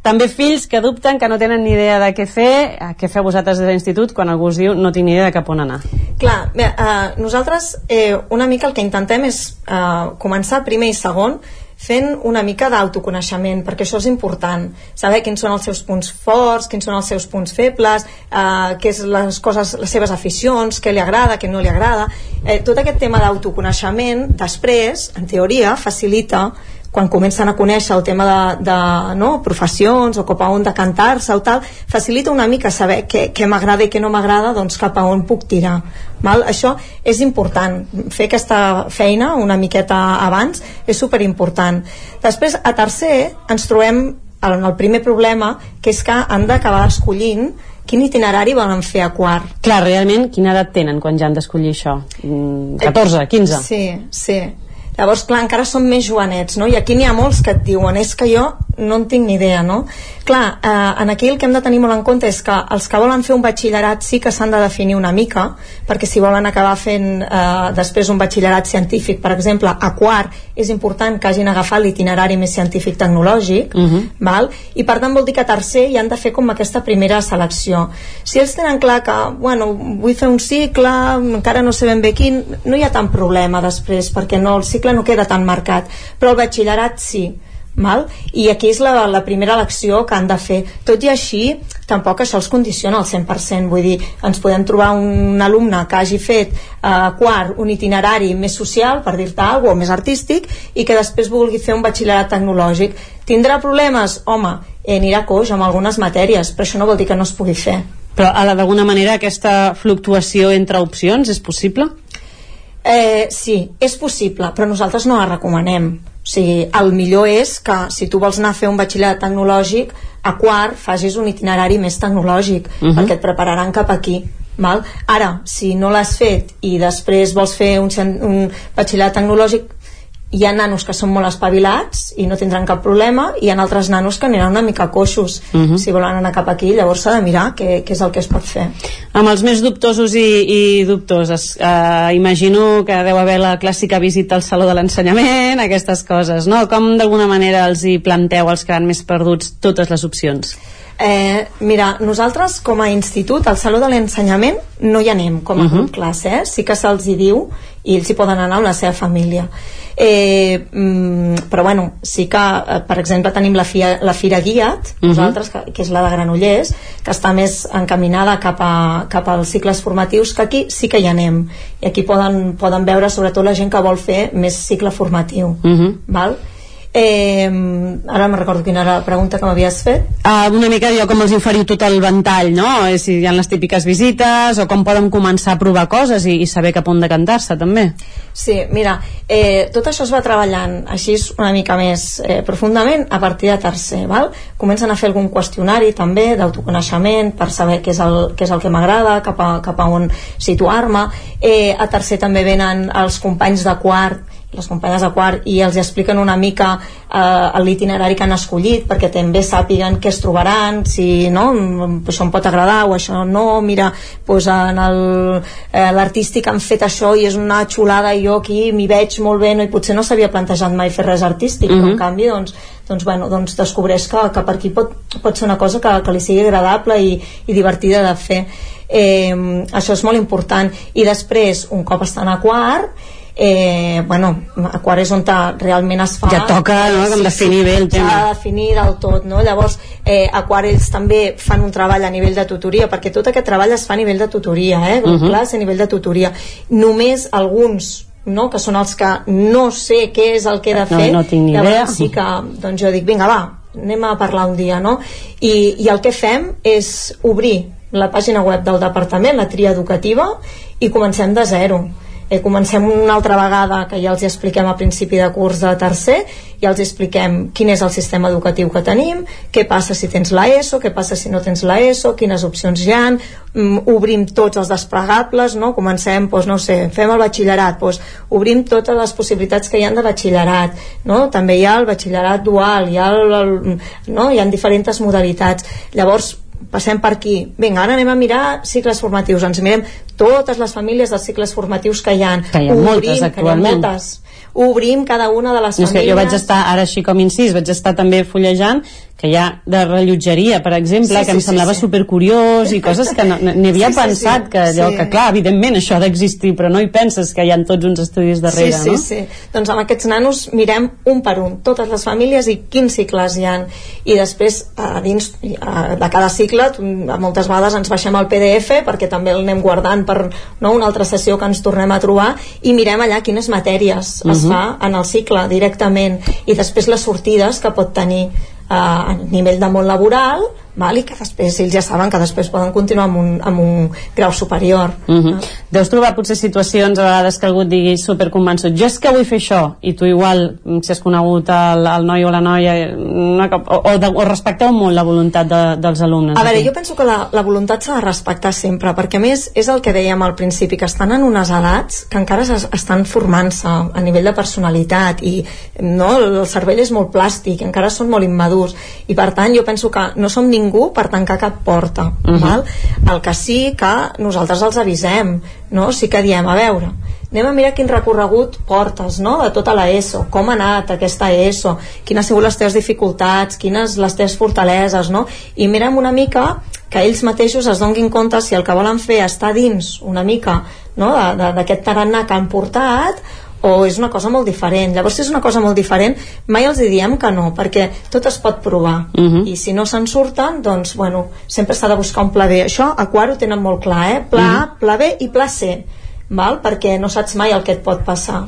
també fills que dubten, que no tenen ni idea de què fer, què feu vosaltres des de l'institut quan algú us diu no tinc ni idea de cap on anar. Clar, bé, eh, nosaltres eh, una mica el que intentem és eh, començar primer i segon fent una mica d'autoconeixement, perquè això és important, saber quins són els seus punts forts, quins són els seus punts febles, eh, què és les coses, les seves aficions, què li agrada, què no li agrada. Eh, tot aquest tema d'autoconeixement, després, en teoria, facilita quan comencen a conèixer el tema de, de no, professions o cap a on decantar-se o tal, facilita una mica saber què, què m'agrada i què no m'agrada, doncs cap a on puc tirar. Val? Això és important, fer aquesta feina una miqueta abans és superimportant. Després, a tercer, ens trobem en el primer problema, que és que han d'acabar escollint quin itinerari volen fer a quart. Clar, realment, quina edat tenen quan ja han d'escollir això? Mm, 14, 15? Sí, sí. Llavors, clar, encara són més jovenets, no? I aquí n'hi ha molts que et diuen, és que jo no en tinc ni idea, no? Clar, eh, en aquí el que hem de tenir molt en compte és que els que volen fer un batxillerat sí que s'han de definir una mica, perquè si volen acabar fent eh, després un batxillerat científic, per exemple, a quart, és important que hagin agafat l'itinerari més científic tecnològic, Uh -huh. val? i per tant vol dir que a tercer hi han de fer com aquesta primera selecció si ells tenen clar que bueno, vull fer un cicle, encara no sé ben bé quin no hi ha tant problema després perquè no, el cicle no queda tan marcat però el batxillerat sí Val? i aquí és la, la primera elecció que han de fer tot i així tampoc això els condiciona al 100% vull dir, ens podem trobar un alumne que hagi fet eh, quart un itinerari més social per dir-te alguna cosa, o més artístic i que després vulgui fer un batxillerat tecnològic tindrà problemes? Home, eh, anirà coix amb algunes matèries però això no vol dir que no es pugui fer Però d'alguna manera aquesta fluctuació entre opcions és possible? Eh, sí, és possible, però nosaltres no la recomanem. O sigui, el millor és que si tu vols anar a fer un batxillerat tecnològic, a quart facis un itinerari més tecnològic, uh Mhm. -huh. perquè et prepararan cap aquí. Val? Ara, si no l'has fet i després vols fer un, un batxillerat tecnològic, hi ha nanos que són molt espavilats i no tindran cap problema, i hi ha altres nanos que aniran una mica coixos. Uh Mhm. -huh. Si volen anar cap aquí, llavors s'ha de mirar què, què és el que es pot fer. Amb els més dubtosos i, i dubtoses, eh, imagino que deu haver la clàssica visita al Saló de l'Ensenyament, aquestes coses, no? Com d'alguna manera els hi planteu als que han més perduts totes les opcions? Eh, mira, nosaltres com a institut al Saló de l'Ensenyament no hi anem com a uh Mhm. -huh. grup classe, eh? sí que se'ls hi diu i ells hi poden anar amb la seva família eh, mm, però bueno sí que, eh, per exemple, tenim la, fia, la Fira Guiat, uh Mhm. -huh. nosaltres que, que és la de Granollers, que està més encaminada cap, a, cap als cicles formatius que aquí sí que hi anem i aquí poden, poden veure sobretot la gent que vol fer més cicle formatiu Uh -huh. val? Eh, ara no recordo quina era la pregunta que m'havies fet. Uh, una mica jo com els oferiu tot el ventall, no? Si hi ha les típiques visites o com poden començar a provar coses i, i saber cap on decantar-se també. Sí, mira, eh, tot això es va treballant així una mica més eh, profundament a partir de tercer, val? Comencen a fer algun qüestionari també d'autoconeixement per saber què és el, què és el que m'agrada, cap, a, cap a on situar-me. Eh, a tercer també venen els companys de quart les companyes de quart i els expliquen una mica eh, l'itinerari que han escollit perquè també sàpiguen què es trobaran si no, això em pot agradar o això no, mira doncs en eh, l'artístic han fet això i és una xulada i jo aquí m'hi veig molt bé no? i potser no s'havia plantejat mai fer res artístic mm -hmm. però en canvi doncs, doncs, bueno, doncs descobreix que, que per aquí pot, pot ser una cosa que, que li sigui agradable i, i divertida de fer eh, això és molt important i després, un cop estan a quart eh, bueno, a quart és on realment es fa ja toca no, com definir bé el tema de definir del tot no? llavors eh, a quart ells també fan un treball a nivell de tutoria perquè tot aquest treball es fa a nivell de tutoria eh? Uh -huh. classe a nivell de tutoria només alguns no? que són els que no sé què és el que he de fer no, no tinc ni llavors idea. sí que doncs jo dic vinga va, anem a parlar un dia no? I, i el que fem és obrir la pàgina web del departament, la tria educativa i comencem de zero eh, comencem una altra vegada que ja els expliquem a principi de curs de tercer ja els expliquem quin és el sistema educatiu que tenim, què passa si tens la ESO, què passa si no tens la ESO, quines opcions hi han, mm, obrim tots els desplegables, no? comencem, doncs, no sé, fem el batxillerat, doncs, obrim totes les possibilitats que hi han de batxillerat, no? també hi ha el batxillerat dual, hi ha, el, el, no? hi ha diferents modalitats. Llavors, passem per aquí. Vinga, ara anem a mirar cicles formatius. Ens mirem totes les famílies dels cicles formatius que hi ha. Que hi ha moltes Obrim, actualment. Que hi ha moltes. Obrim cada una de les No, famílies. jo vaig estar, ara així com incís, vaig estar també fullejant que hi ha de rellotgeria, per exemple, Sí, que em sí, sí, semblava sí. supercuriós i coses que no- n'hi havia Sí, sí, sí. pensat que, allò, Sí. que clar, evidentment això ha d'existir, però no hi penses que hi ha tots uns estudis darrere, sí, sí, no? sí. Doncs amb aquests nanos mirem un per un, totes les famílies i quins cicles hi han. I després, a dins a, de cada cicle, a moltes vegades ens baixem el PDF perquè també el anem guardant per no, una altra sessió que ens tornem a trobar i mirem allà quines matèries es Mhm. fa en el cicle directament i després les sortides que pot tenir a nivell de món laboral val? i que després ells ja saben que després poden continuar amb un, amb un grau superior Uh -huh. Deus trobar potser situacions a vegades que algú et digui superconvençut jo és que vull fer això i tu igual si has conegut el, el noi o la noia cop, o, o, de, o respecteu molt la voluntat de, dels alumnes A veure, aquí. jo penso que la, la voluntat s'ha de respectar sempre, perquè a més és el que dèiem al principi, que estan en unes edats que encara es, estan formant-se a nivell de personalitat i no, el cervell és molt plàstic, encara són molt immadurs i per tant jo penso que no som ningú per tancar cap porta, Mhm. val? el que sí que nosaltres els avisem, no? sí que diem, a veure, anem a mirar quin recorregut portes no? de tota la ESO, com ha anat aquesta ESO, quines han sigut les teves dificultats, quines les teves fortaleses, no? i mirem una mica que ells mateixos es donguin compte si el que volen fer està dins una mica no? d'aquest tarannà que han portat o és una cosa molt diferent. Llavors, si és una cosa molt diferent, mai els diem que no, perquè tot es pot provar. Mhm. I si no se'n surten, doncs, bueno, sempre s'ha de buscar un pla B. Això a quart ho tenen molt clar, eh? Pla A, pla B i pla C, val? perquè no saps mai el que et pot passar.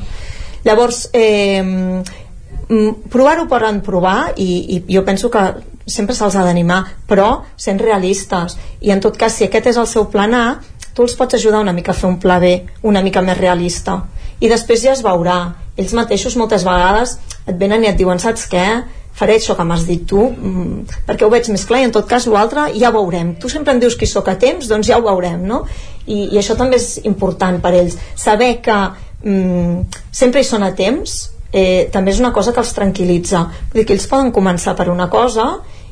Llavors, eh, mm, provar-ho poden provar i, i jo penso que sempre se'ls ha d'animar, però sent realistes. I en tot cas, si aquest és el seu plan A, tu els pots ajudar una mica a fer un pla B una mica més realista. I després ja es veurà. Ells mateixos moltes vegades et venen i et diuen, saps què? faré això que m'has dit tu mm, perquè ho veig més clar i en tot cas l'altre ja ho veurem tu sempre em dius que hi soc a temps doncs ja ho veurem no? I, i això també és important per ells saber que mm, sempre hi són a temps eh, també és una cosa que els tranquil·litza vull dir que ells poden començar per una cosa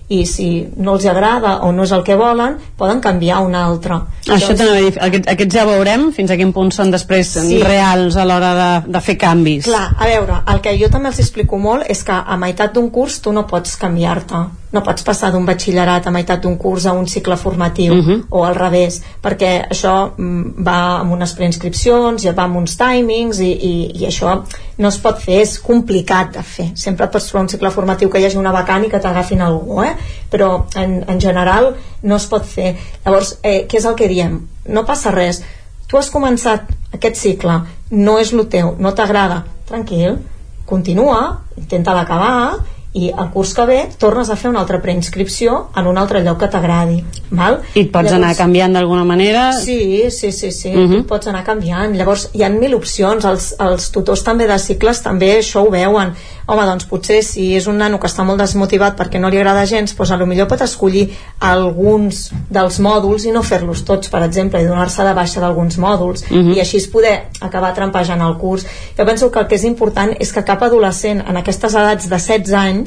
i si no els agrada o no és el que volen poden canviar a una altra Això a dir, aquest, aquests ja veurem fins a quin punt són després Sí. reals a l'hora de, de fer canvis. Clar, a veure, el que jo també els explico molt és que a meitat d'un curs tu no pots canviar-te. No pots passar d'un batxillerat a meitat d'un curs a un cicle formatiu Mhm. o al revés, perquè això mm, va amb unes preinscripcions, ja va amb uns timings i, i, i això no es pot fer, és complicat de fer. Sempre pots trobar un cicle formatiu que hi hagi una vacant i que t'agafin algú, eh? però en, en general no es pot fer. Llavors, eh, què és el que diem? No passa res. Tu has començat aquest cicle, no és el teu, no t'agrada, tranquil, continua, intenta l'acabar i el curs que ve tornes a fer una altra preinscripció en un altre lloc que t'agradi val? I et pots Llavors, anar canviant d'alguna manera? Sí, sí, sí, sí uh Mhm. -huh. pots anar canviant llavors hi ha mil opcions, els, els tutors també de cicles també això ho veuen home, doncs potser si és un nano que està molt desmotivat perquè no li agrada gens, doncs a lo millor pot escollir alguns dels mòduls i no fer-los tots, per exemple, i donar-se de baixa d'alguns mòduls, Mhm. i així es poder acabar trampejant el curs. Jo penso que el que és important és que cap adolescent en aquestes edats de 16 anys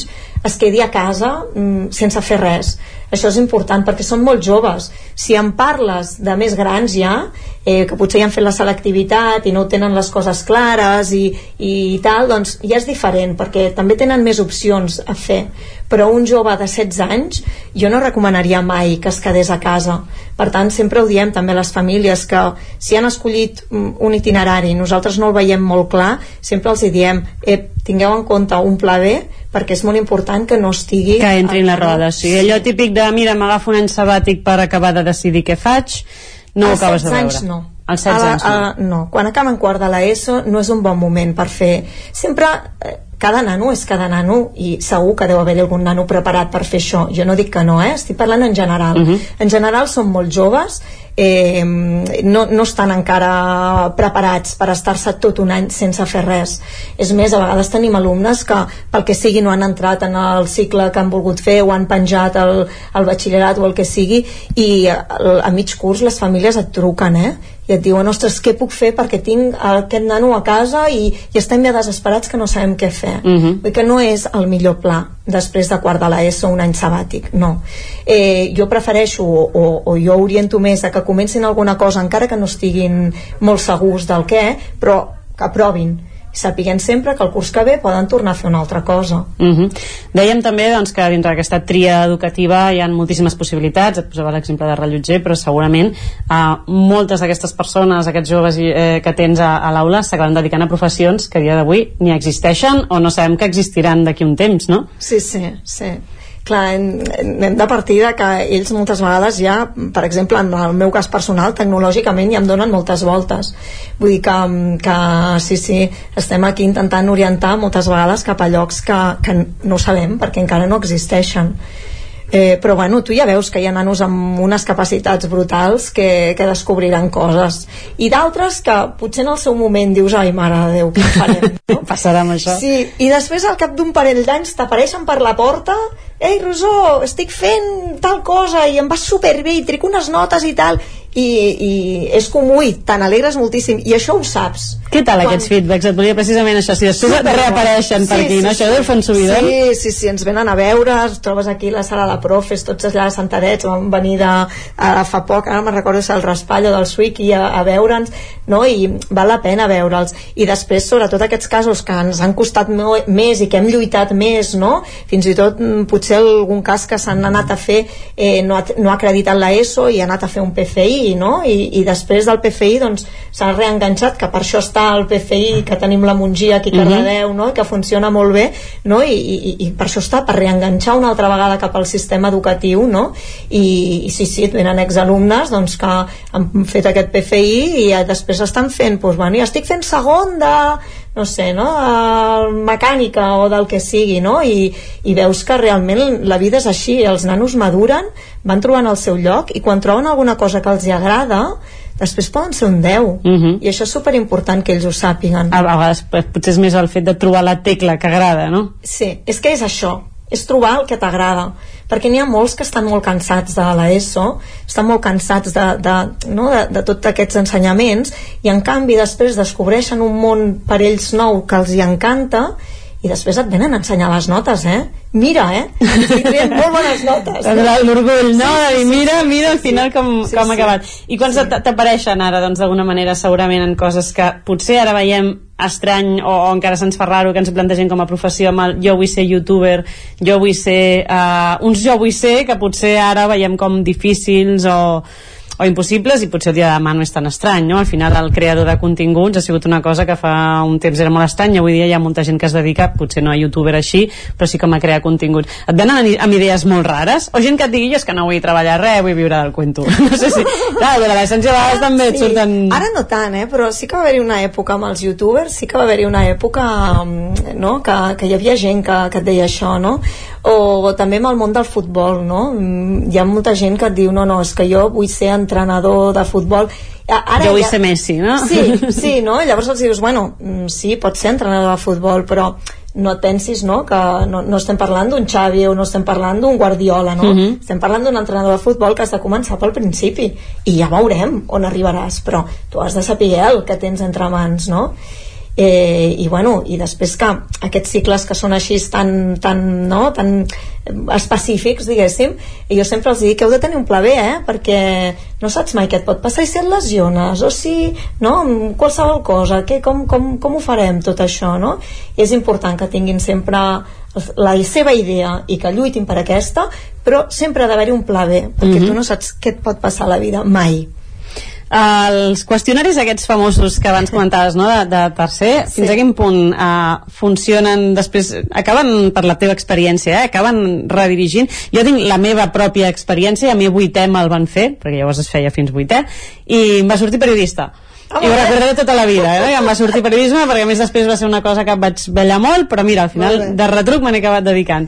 es quedi a casa mm, sense fer res. Això és important perquè són molt joves. Si em parles de més grans ja, eh, que potser ja han fet la selectivitat i no tenen les coses clares i, i tal, doncs ja és diferent perquè també tenen més opcions a fer. Però un jove de 16 anys jo no recomanaria mai que es quedés a casa. Per tant, sempre ho diem també a les famílies que si han escollit mm, un itinerari nosaltres no el veiem molt clar, sempre els diem eh, tingueu en compte un pla B perquè és molt important que no estigui que entri en la roda, sí. Allò típic de, mira, m'agafo un any sabàtic per acabar de decidir què faig, no ho acabes de 16 veure. anys no. Als 16 A la- anys no. a- no. Quan acaben quart de l'ESO no és un bon moment per fer... Sempre eh, cada nano és cada nano i segur que deu haver algun nano preparat per fer això. Jo no dic que no, eh? estic parlant en general. Mhm. En general són molt joves, eh, no, no estan encara preparats per estar-se tot un any sense fer res. És més, a vegades tenim alumnes que pel que sigui no han entrat en el cicle que han volgut fer o han penjat el, el batxillerat o el que sigui i a, a mig curs les famílies et truquen, eh? I et diuen, ostres, què puc fer perquè tinc aquest nano a casa i, i estem ja desesperats que no sabem què fer. Mhm. Vull dir que no és el millor pla després de quart de l'ESO un any sabàtic, no. Eh, jo prefereixo o, o, o jo oriento més a que comencin alguna cosa encara que no estiguin molt segurs del què però que provin sapiguen sempre que el curs que ve poden tornar a fer una altra cosa Mhm. Dèiem també doncs, que dintre d'aquesta tria educativa hi ha moltíssimes possibilitats, et posava l'exemple de rellotger, però segurament eh, moltes d'aquestes persones, aquests joves eh, que tens a, a l'aula s'acaben dedicant a professions que a dia d'avui ni existeixen o no sabem que existiran d'aquí un temps, no? Sí, sí, sí. Clar, hem, hem de partir de que ells moltes vegades ja, per exemple, en el meu cas personal, tecnològicament ja em donen moltes voltes. Vull dir que, que sí, sí, estem aquí intentant orientar moltes vegades cap a llocs que, que no sabem perquè encara no existeixen. Eh, però bueno, tu ja veus que hi ha nanos amb unes capacitats brutals que, que descobriran coses i d'altres que potser en el seu moment dius ai mare de Déu, què farem? <laughs> Passarà amb això. Sí, i després al cap d'un parell d'anys t'apareixen per la porta Ei, Rosó, estic fent tal cosa i em va superbé i trec unes notes i tal i, i és comú i te n'alegres moltíssim i això ho saps Què tal aquests feedbacks? Et volia precisament això, si després et reapareixen per aquí, no? Això fer un subidon. Sí, sí, sí, ens venen a veure, es trobes aquí a la sala de profes, tots allà sentadets, van venir de, a, fa poc, ara me'n recordo el Raspallo del Suic i a, a veure'ns, no? i val la pena veure'ls. I després, sobretot aquests casos que ens han costat més i que hem lluitat més, no? fins i tot mm, potser algun cas que s'han anat a fer eh, no, ha, no ha acreditat la ESO i ha anat a fer un PCI, no? I, i després del PCI doncs s'ha reenganxat, que per això està el PCI, que tenim la Mongia aquí a Mhm. Cardedeu, no? Que funciona molt bé, no? I, i, i per això està, per reenganxar una altra vegada cap al sistema educatiu, no? I, i sí, sí, et venen exalumnes doncs, que han fet aquest PFI i eh, després estan fent, doncs, bueno, ja estic fent segon de no sé, no? mecànica o del que sigui, no? I, i veus que realment la vida és així, els nanos maduren, van trobant el seu lloc i quan troben alguna cosa que els hi agrada després poden ser un 10 Mhm. i això és superimportant que ells ho sàpiguen A, vegades pues, potser és més el fet de trobar la tecla que agrada, no? Sí, és que és això, és trobar el que t'agrada perquè n'hi ha molts que estan molt cansats de l'ESO, estan molt cansats de, de, no, de, de tots aquests ensenyaments i en canvi després descobreixen un món per ells nou que els hi encanta i després et venen a ensenyar les notes, eh? Mira, eh? Estic molt bones notes. L'orgull, no? Sí, sí, mira, sí, mira al sí, final com, sí, com ha acabat. I quan sí. t'apareixen ara, doncs, d'alguna manera, segurament en coses que potser ara veiem estrany o, o encara se'ns fa raro que ens plantegem com a professió amb el jo vull ser youtuber, jo vull ser uh, uns jo vull ser que potser ara veiem com difícils o o impossibles i potser el dia de demà no és tan estrany, no? Al final el creador de continguts ha sigut una cosa que fa un temps era molt estrany i avui dia hi ha molta gent que es dedica, potser no a youtuber així, però sí com a crear continguts. Et venen amb, idees molt rares? O gent que et digui jo és que no vull treballar res, vull viure del cuento. <laughs> No sé si... Clar, de l'essència a vegades també et surten... Ara no tant, eh? però sí que va haver-hi una època amb els youtubers, sí que va haver-hi una època mm, no? que, que hi havia gent que, que et deia això, no? O també amb el món del futbol, no? Mm, Hi ha molta gent que et diu, no, no, és que jo vull ser entrenador de futbol. Ara jo vull ser Messi, no? Sí, <laughs> sí, no? Llavors els dius, bueno, mm, sí, pots ser entrenador de futbol, però no et pensis no, que no, no estem parlant d'un Xavi o no estem parlant d'un Guardiola no? Mhm. estem parlant d'un entrenador de futbol que has de començar pel principi i ja veurem on arribaràs però tu has de saber el que tens entre mans no? Eh, i bueno, i després que aquests cicles que són així tan, tan, no, tan específics, diguéssim, i jo sempre els dic que heu de tenir un pla B, eh? perquè no saps mai què et pot passar i si et lesiones o si, no, qualsevol cosa que, com, com, com ho farem tot això no? i és important que tinguin sempre la seva idea i que lluitin per aquesta però sempre ha d'haver-hi un pla B perquè Mhm. tu no saps què et pot passar a la vida mai els qüestionaris aquests famosos que abans comentaves no, de, de tercer, sí. fins a quin punt uh, funcionen després, acaben per la teva experiència, eh, acaben redirigint jo tinc la meva pròpia experiència a mi vuitè me'l van fer, perquè llavors es feia fins vuitè, i em va sortir periodista i ho recordaré tota la vida, eh? em va sortir periodisme perquè a més després va ser una cosa que vaig ballar molt però mira, al final de retruc me n'he acabat dedicant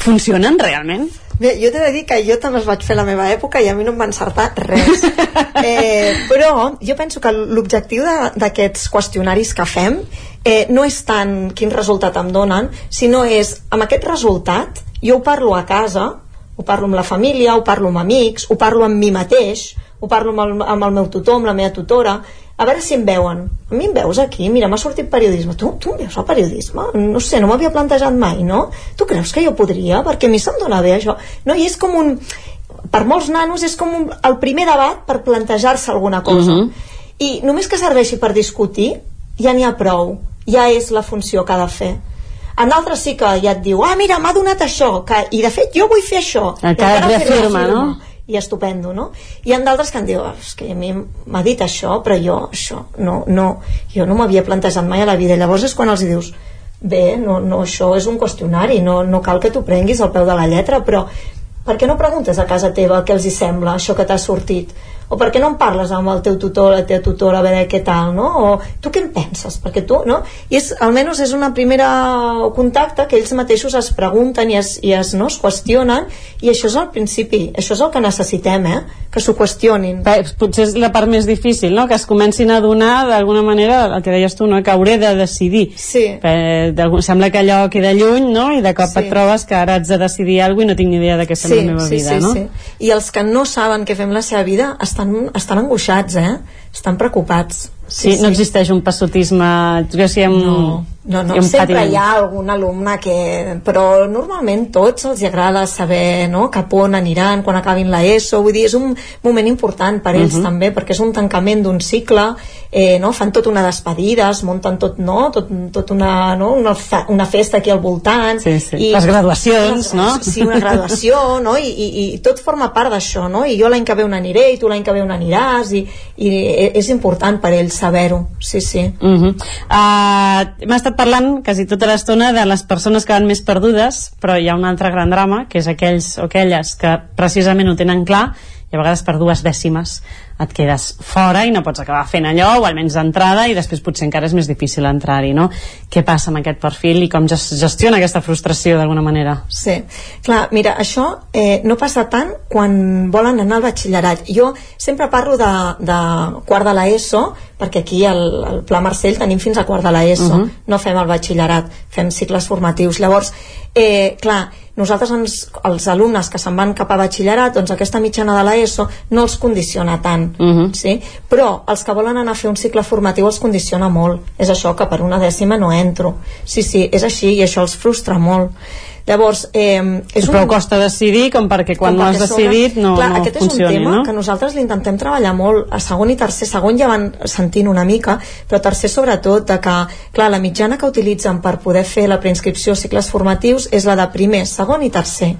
funcionen realment? Bé, jo t'he de dir que jo també els vaig fer a la meva època i a mi no em va encertar res. <laughs> eh, però jo penso que l'objectiu d'aquests qüestionaris que fem eh, no és tant quin resultat em donen, sinó és, amb aquest resultat, jo ho parlo a casa, ho parlo amb la família, ho parlo amb amics, ho parlo amb mi mateix, ho parlo amb el, amb el meu tutor, amb la meva tutora, a veure si em veuen. A mi em veus aquí? Mira, m'ha sortit periodisme. Tu, tu em veus al periodisme? No sé, no m'havia plantejat mai, no? Tu creus que jo podria? Perquè a mi se'm dona bé això. No, i és com un... Per molts nanos és com un, el primer debat per plantejar-se alguna cosa. Mhm. I només que serveixi per discutir, ja n'hi ha prou. Ja és la funció que ha de fer. En d'altres sí que ja et diu, ah, mira, m'ha donat això, que, i de fet jo vull fer això. Encara encara reafirma, no? I estupendo, no? I en d'altres que em diuen, "Ah, és que a mi m'ha dit això, però jo això, no, no, jo no m'havia plantejat mai a la vida. Llavors és quan els hi dius, bé, no, no, això és un qüestionari, no, no cal que t'ho prenguis al peu de la lletra, però per què no preguntes a casa teva què els hi sembla, això que t'ha sortit? O per què no en parles amb el teu tutor, la teva tutora, a veure què tal, no? O tu què en penses? Perquè tu, no? I és, almenys és una primera contacte que ells mateixos es pregunten i es, i es, no, es qüestionen i això és el principi, això és el que necessitem, eh? Que s'ho qüestionin. Bé, potser és la part més difícil, no? que es comencin a donar d'alguna manera, el que deies tu, no? que hauré de decidir sí. eh, sembla que allò queda lluny no? i de cop Sí. et trobes que ara haig de decidir alguna i no tinc ni idea de què fem la meva sí, vida sí, no? sí. i els que no saben què fem la seva vida estan, estan angoixats, eh? estan preocupats. Sí, no existeix un passotisme. Sí, amb, no, no, no. i sempre patiment. hi ha algun alumne que... Però normalment tots els agrada saber no, cap on aniran quan acabin la ESO. Vull dir, és un moment important per ells Mhm. també, perquè és un tancament d'un cicle, eh, no? fan tot una despedida, es munten tot, no? tot, tot una, no? una, una festa aquí al voltant. Sí, sí. Les graduacions, no? Sí, una graduació, no? I, i, i tot forma part d'això, no? I jo l'any que ve on aniré, i tu l'any que ve on aniràs, i, i és important per ells saber-ho, sí, sí. Uh -huh. uh, Hem estat parlant quasi tota l'estona de les persones que van més perdudes, però hi ha un altre gran drama, que és aquells o aquelles que precisament ho tenen clar i a vegades per dues dècimes et quedes fora i no pots acabar fent allò o almenys d'entrada i després potser encara és més difícil entrar-hi no? què passa amb aquest perfil i com ges- gestiona aquesta frustració d'alguna manera Sí, clar, mira, això eh, no passa tant quan volen anar al batxillerat. Jo sempre parlo de, de quart de l'ESO, perquè aquí al, al Pla Marcell tenim fins a quart de l'ESO, Mhm. no fem el batxillerat, fem cicles formatius. Llavors, eh, clar, nosaltres ens, els alumnes que se'n van cap a batxillerat, doncs aquesta mitjana de l'ESO no els condiciona tant, Mhm. sí? però els que volen anar a fer un cicle formatiu els condiciona molt. És això que per una dècima no entro. Sí, sí, és així i això els frustra molt. Llavors, eh, és però un... costa decidir com perquè quan Com no has decidit no, Clar, no aquest funcioni és un tema no? que nosaltres l'intentem treballar molt a segon i tercer, segon ja van sentint una mica però tercer sobretot de que clar, la mitjana que utilitzen per poder fer la preinscripció a cicles formatius és la de primer, segon i tercer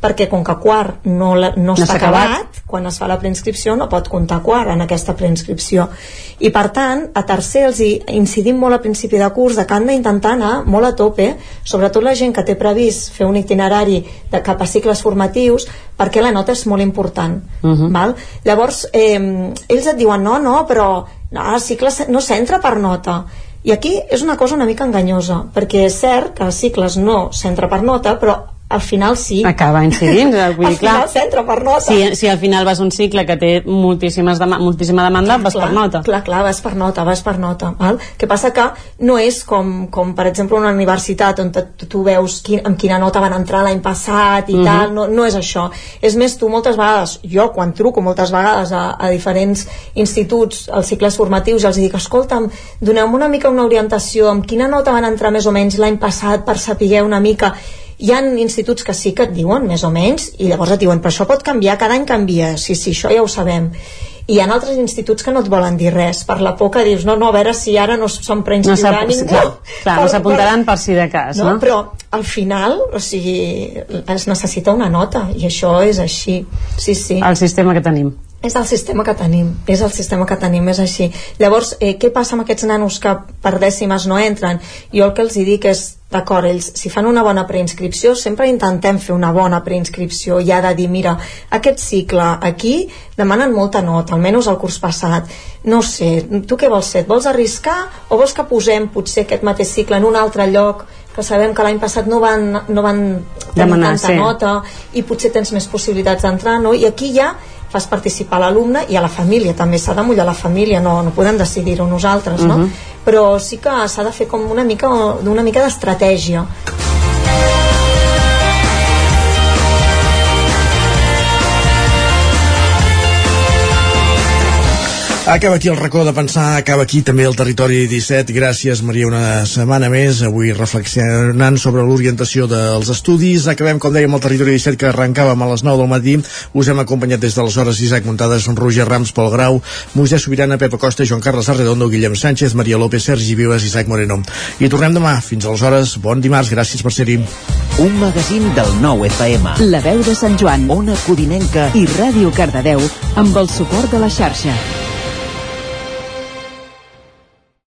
perquè com que quart no, la, no, No està acabat. acabat, quan es fa la preinscripció no pot comptar quart en aquesta preinscripció i per tant a tercer els hi incidim molt a principi de curs de que han d'intentar anar molt a tope sobretot la gent que té previst fer un itinerari de cap a cicles formatius perquè la nota és molt important Mhm. val? llavors eh, ells et diuen no, no, però no, el cicle no s'entra per nota i aquí és una cosa una mica enganyosa perquè és cert que els cicles no s'entra per nota però al final sí Acaba incidint, vull <laughs> al dir, clar. final s'entra per nota Si, si al final vas un cicle que té moltíssimes dema moltíssima demanda, vas per nota. Clar, clar, vas per nota, vas per nota. Val? que passa que no és com, com per exemple, una universitat on tu veus quin, amb quina nota van entrar l'any passat i Mhm. tal, no, no és això. És més, tu moltes vegades, jo quan truco moltes vegades a, a diferents instituts, als cicles formatius, els dic, escolta'm, doneu-me una mica una orientació, amb quina nota van entrar més o menys l'any passat per saber una mica hi ha instituts que sí que et diuen més o menys i llavors et diuen però això pot canviar, cada any canvia sí, sí, això ja ho sabem i hi ha altres instituts que no et volen dir res per la por que dius, no, no, a veure si ara no se'n No preinscriurà s'ap- ningú clar, clar, no s'apuntaran per si de cas, no, no? però al final o sigui, es necessita una nota i això és així sí, sí. El sistema que tenim. És el sistema que tenim, és el sistema que tenim, és així. Llavors, eh, què passa amb aquests nanos que per dècimes no entren? Jo el que els hi dic és, d'acord, ells, si fan una bona preinscripció, sempre intentem fer una bona preinscripció i ha de dir, mira, aquest cicle aquí demanen molta nota, almenys el curs passat. No sé, tu què vols ser? Et vols arriscar o vols que posem potser aquest mateix cicle en un altre lloc que sabem que l'any passat no van, no van tenir Demanar, tanta sí. nota i potser tens més possibilitats d'entrar, no? I aquí ja fas participar l'alumne i a la família també s'ha de mullar la família, no, no podem decidir-ho nosaltres, no? Mhm. Però sí que s'ha de fer com una mica, una mica d'estratègia. Acaba aquí el racó de pensar, acaba aquí també el territori 17. Gràcies, Maria, una setmana més. Avui reflexionant sobre l'orientació dels estudis. Acabem, com dèiem, el territori 17 que arrencàvem a les 9 del matí. Us hem acompanyat des de les hores Isaac Muntades, Roger Rams, Pol Grau, Moisès Sobirana, Pepa Costa, Joan Carles Arredondo, Guillem Sánchez, Maria López, Sergi Vives, Isaac Moreno. I tornem demà. Fins aleshores, bon dimarts. Gràcies per ser-hi. Un magazín del nou FM. La veu de Sant Joan. Ona Codinenca I Ràdio Cardedeu amb el suport de la xarxa.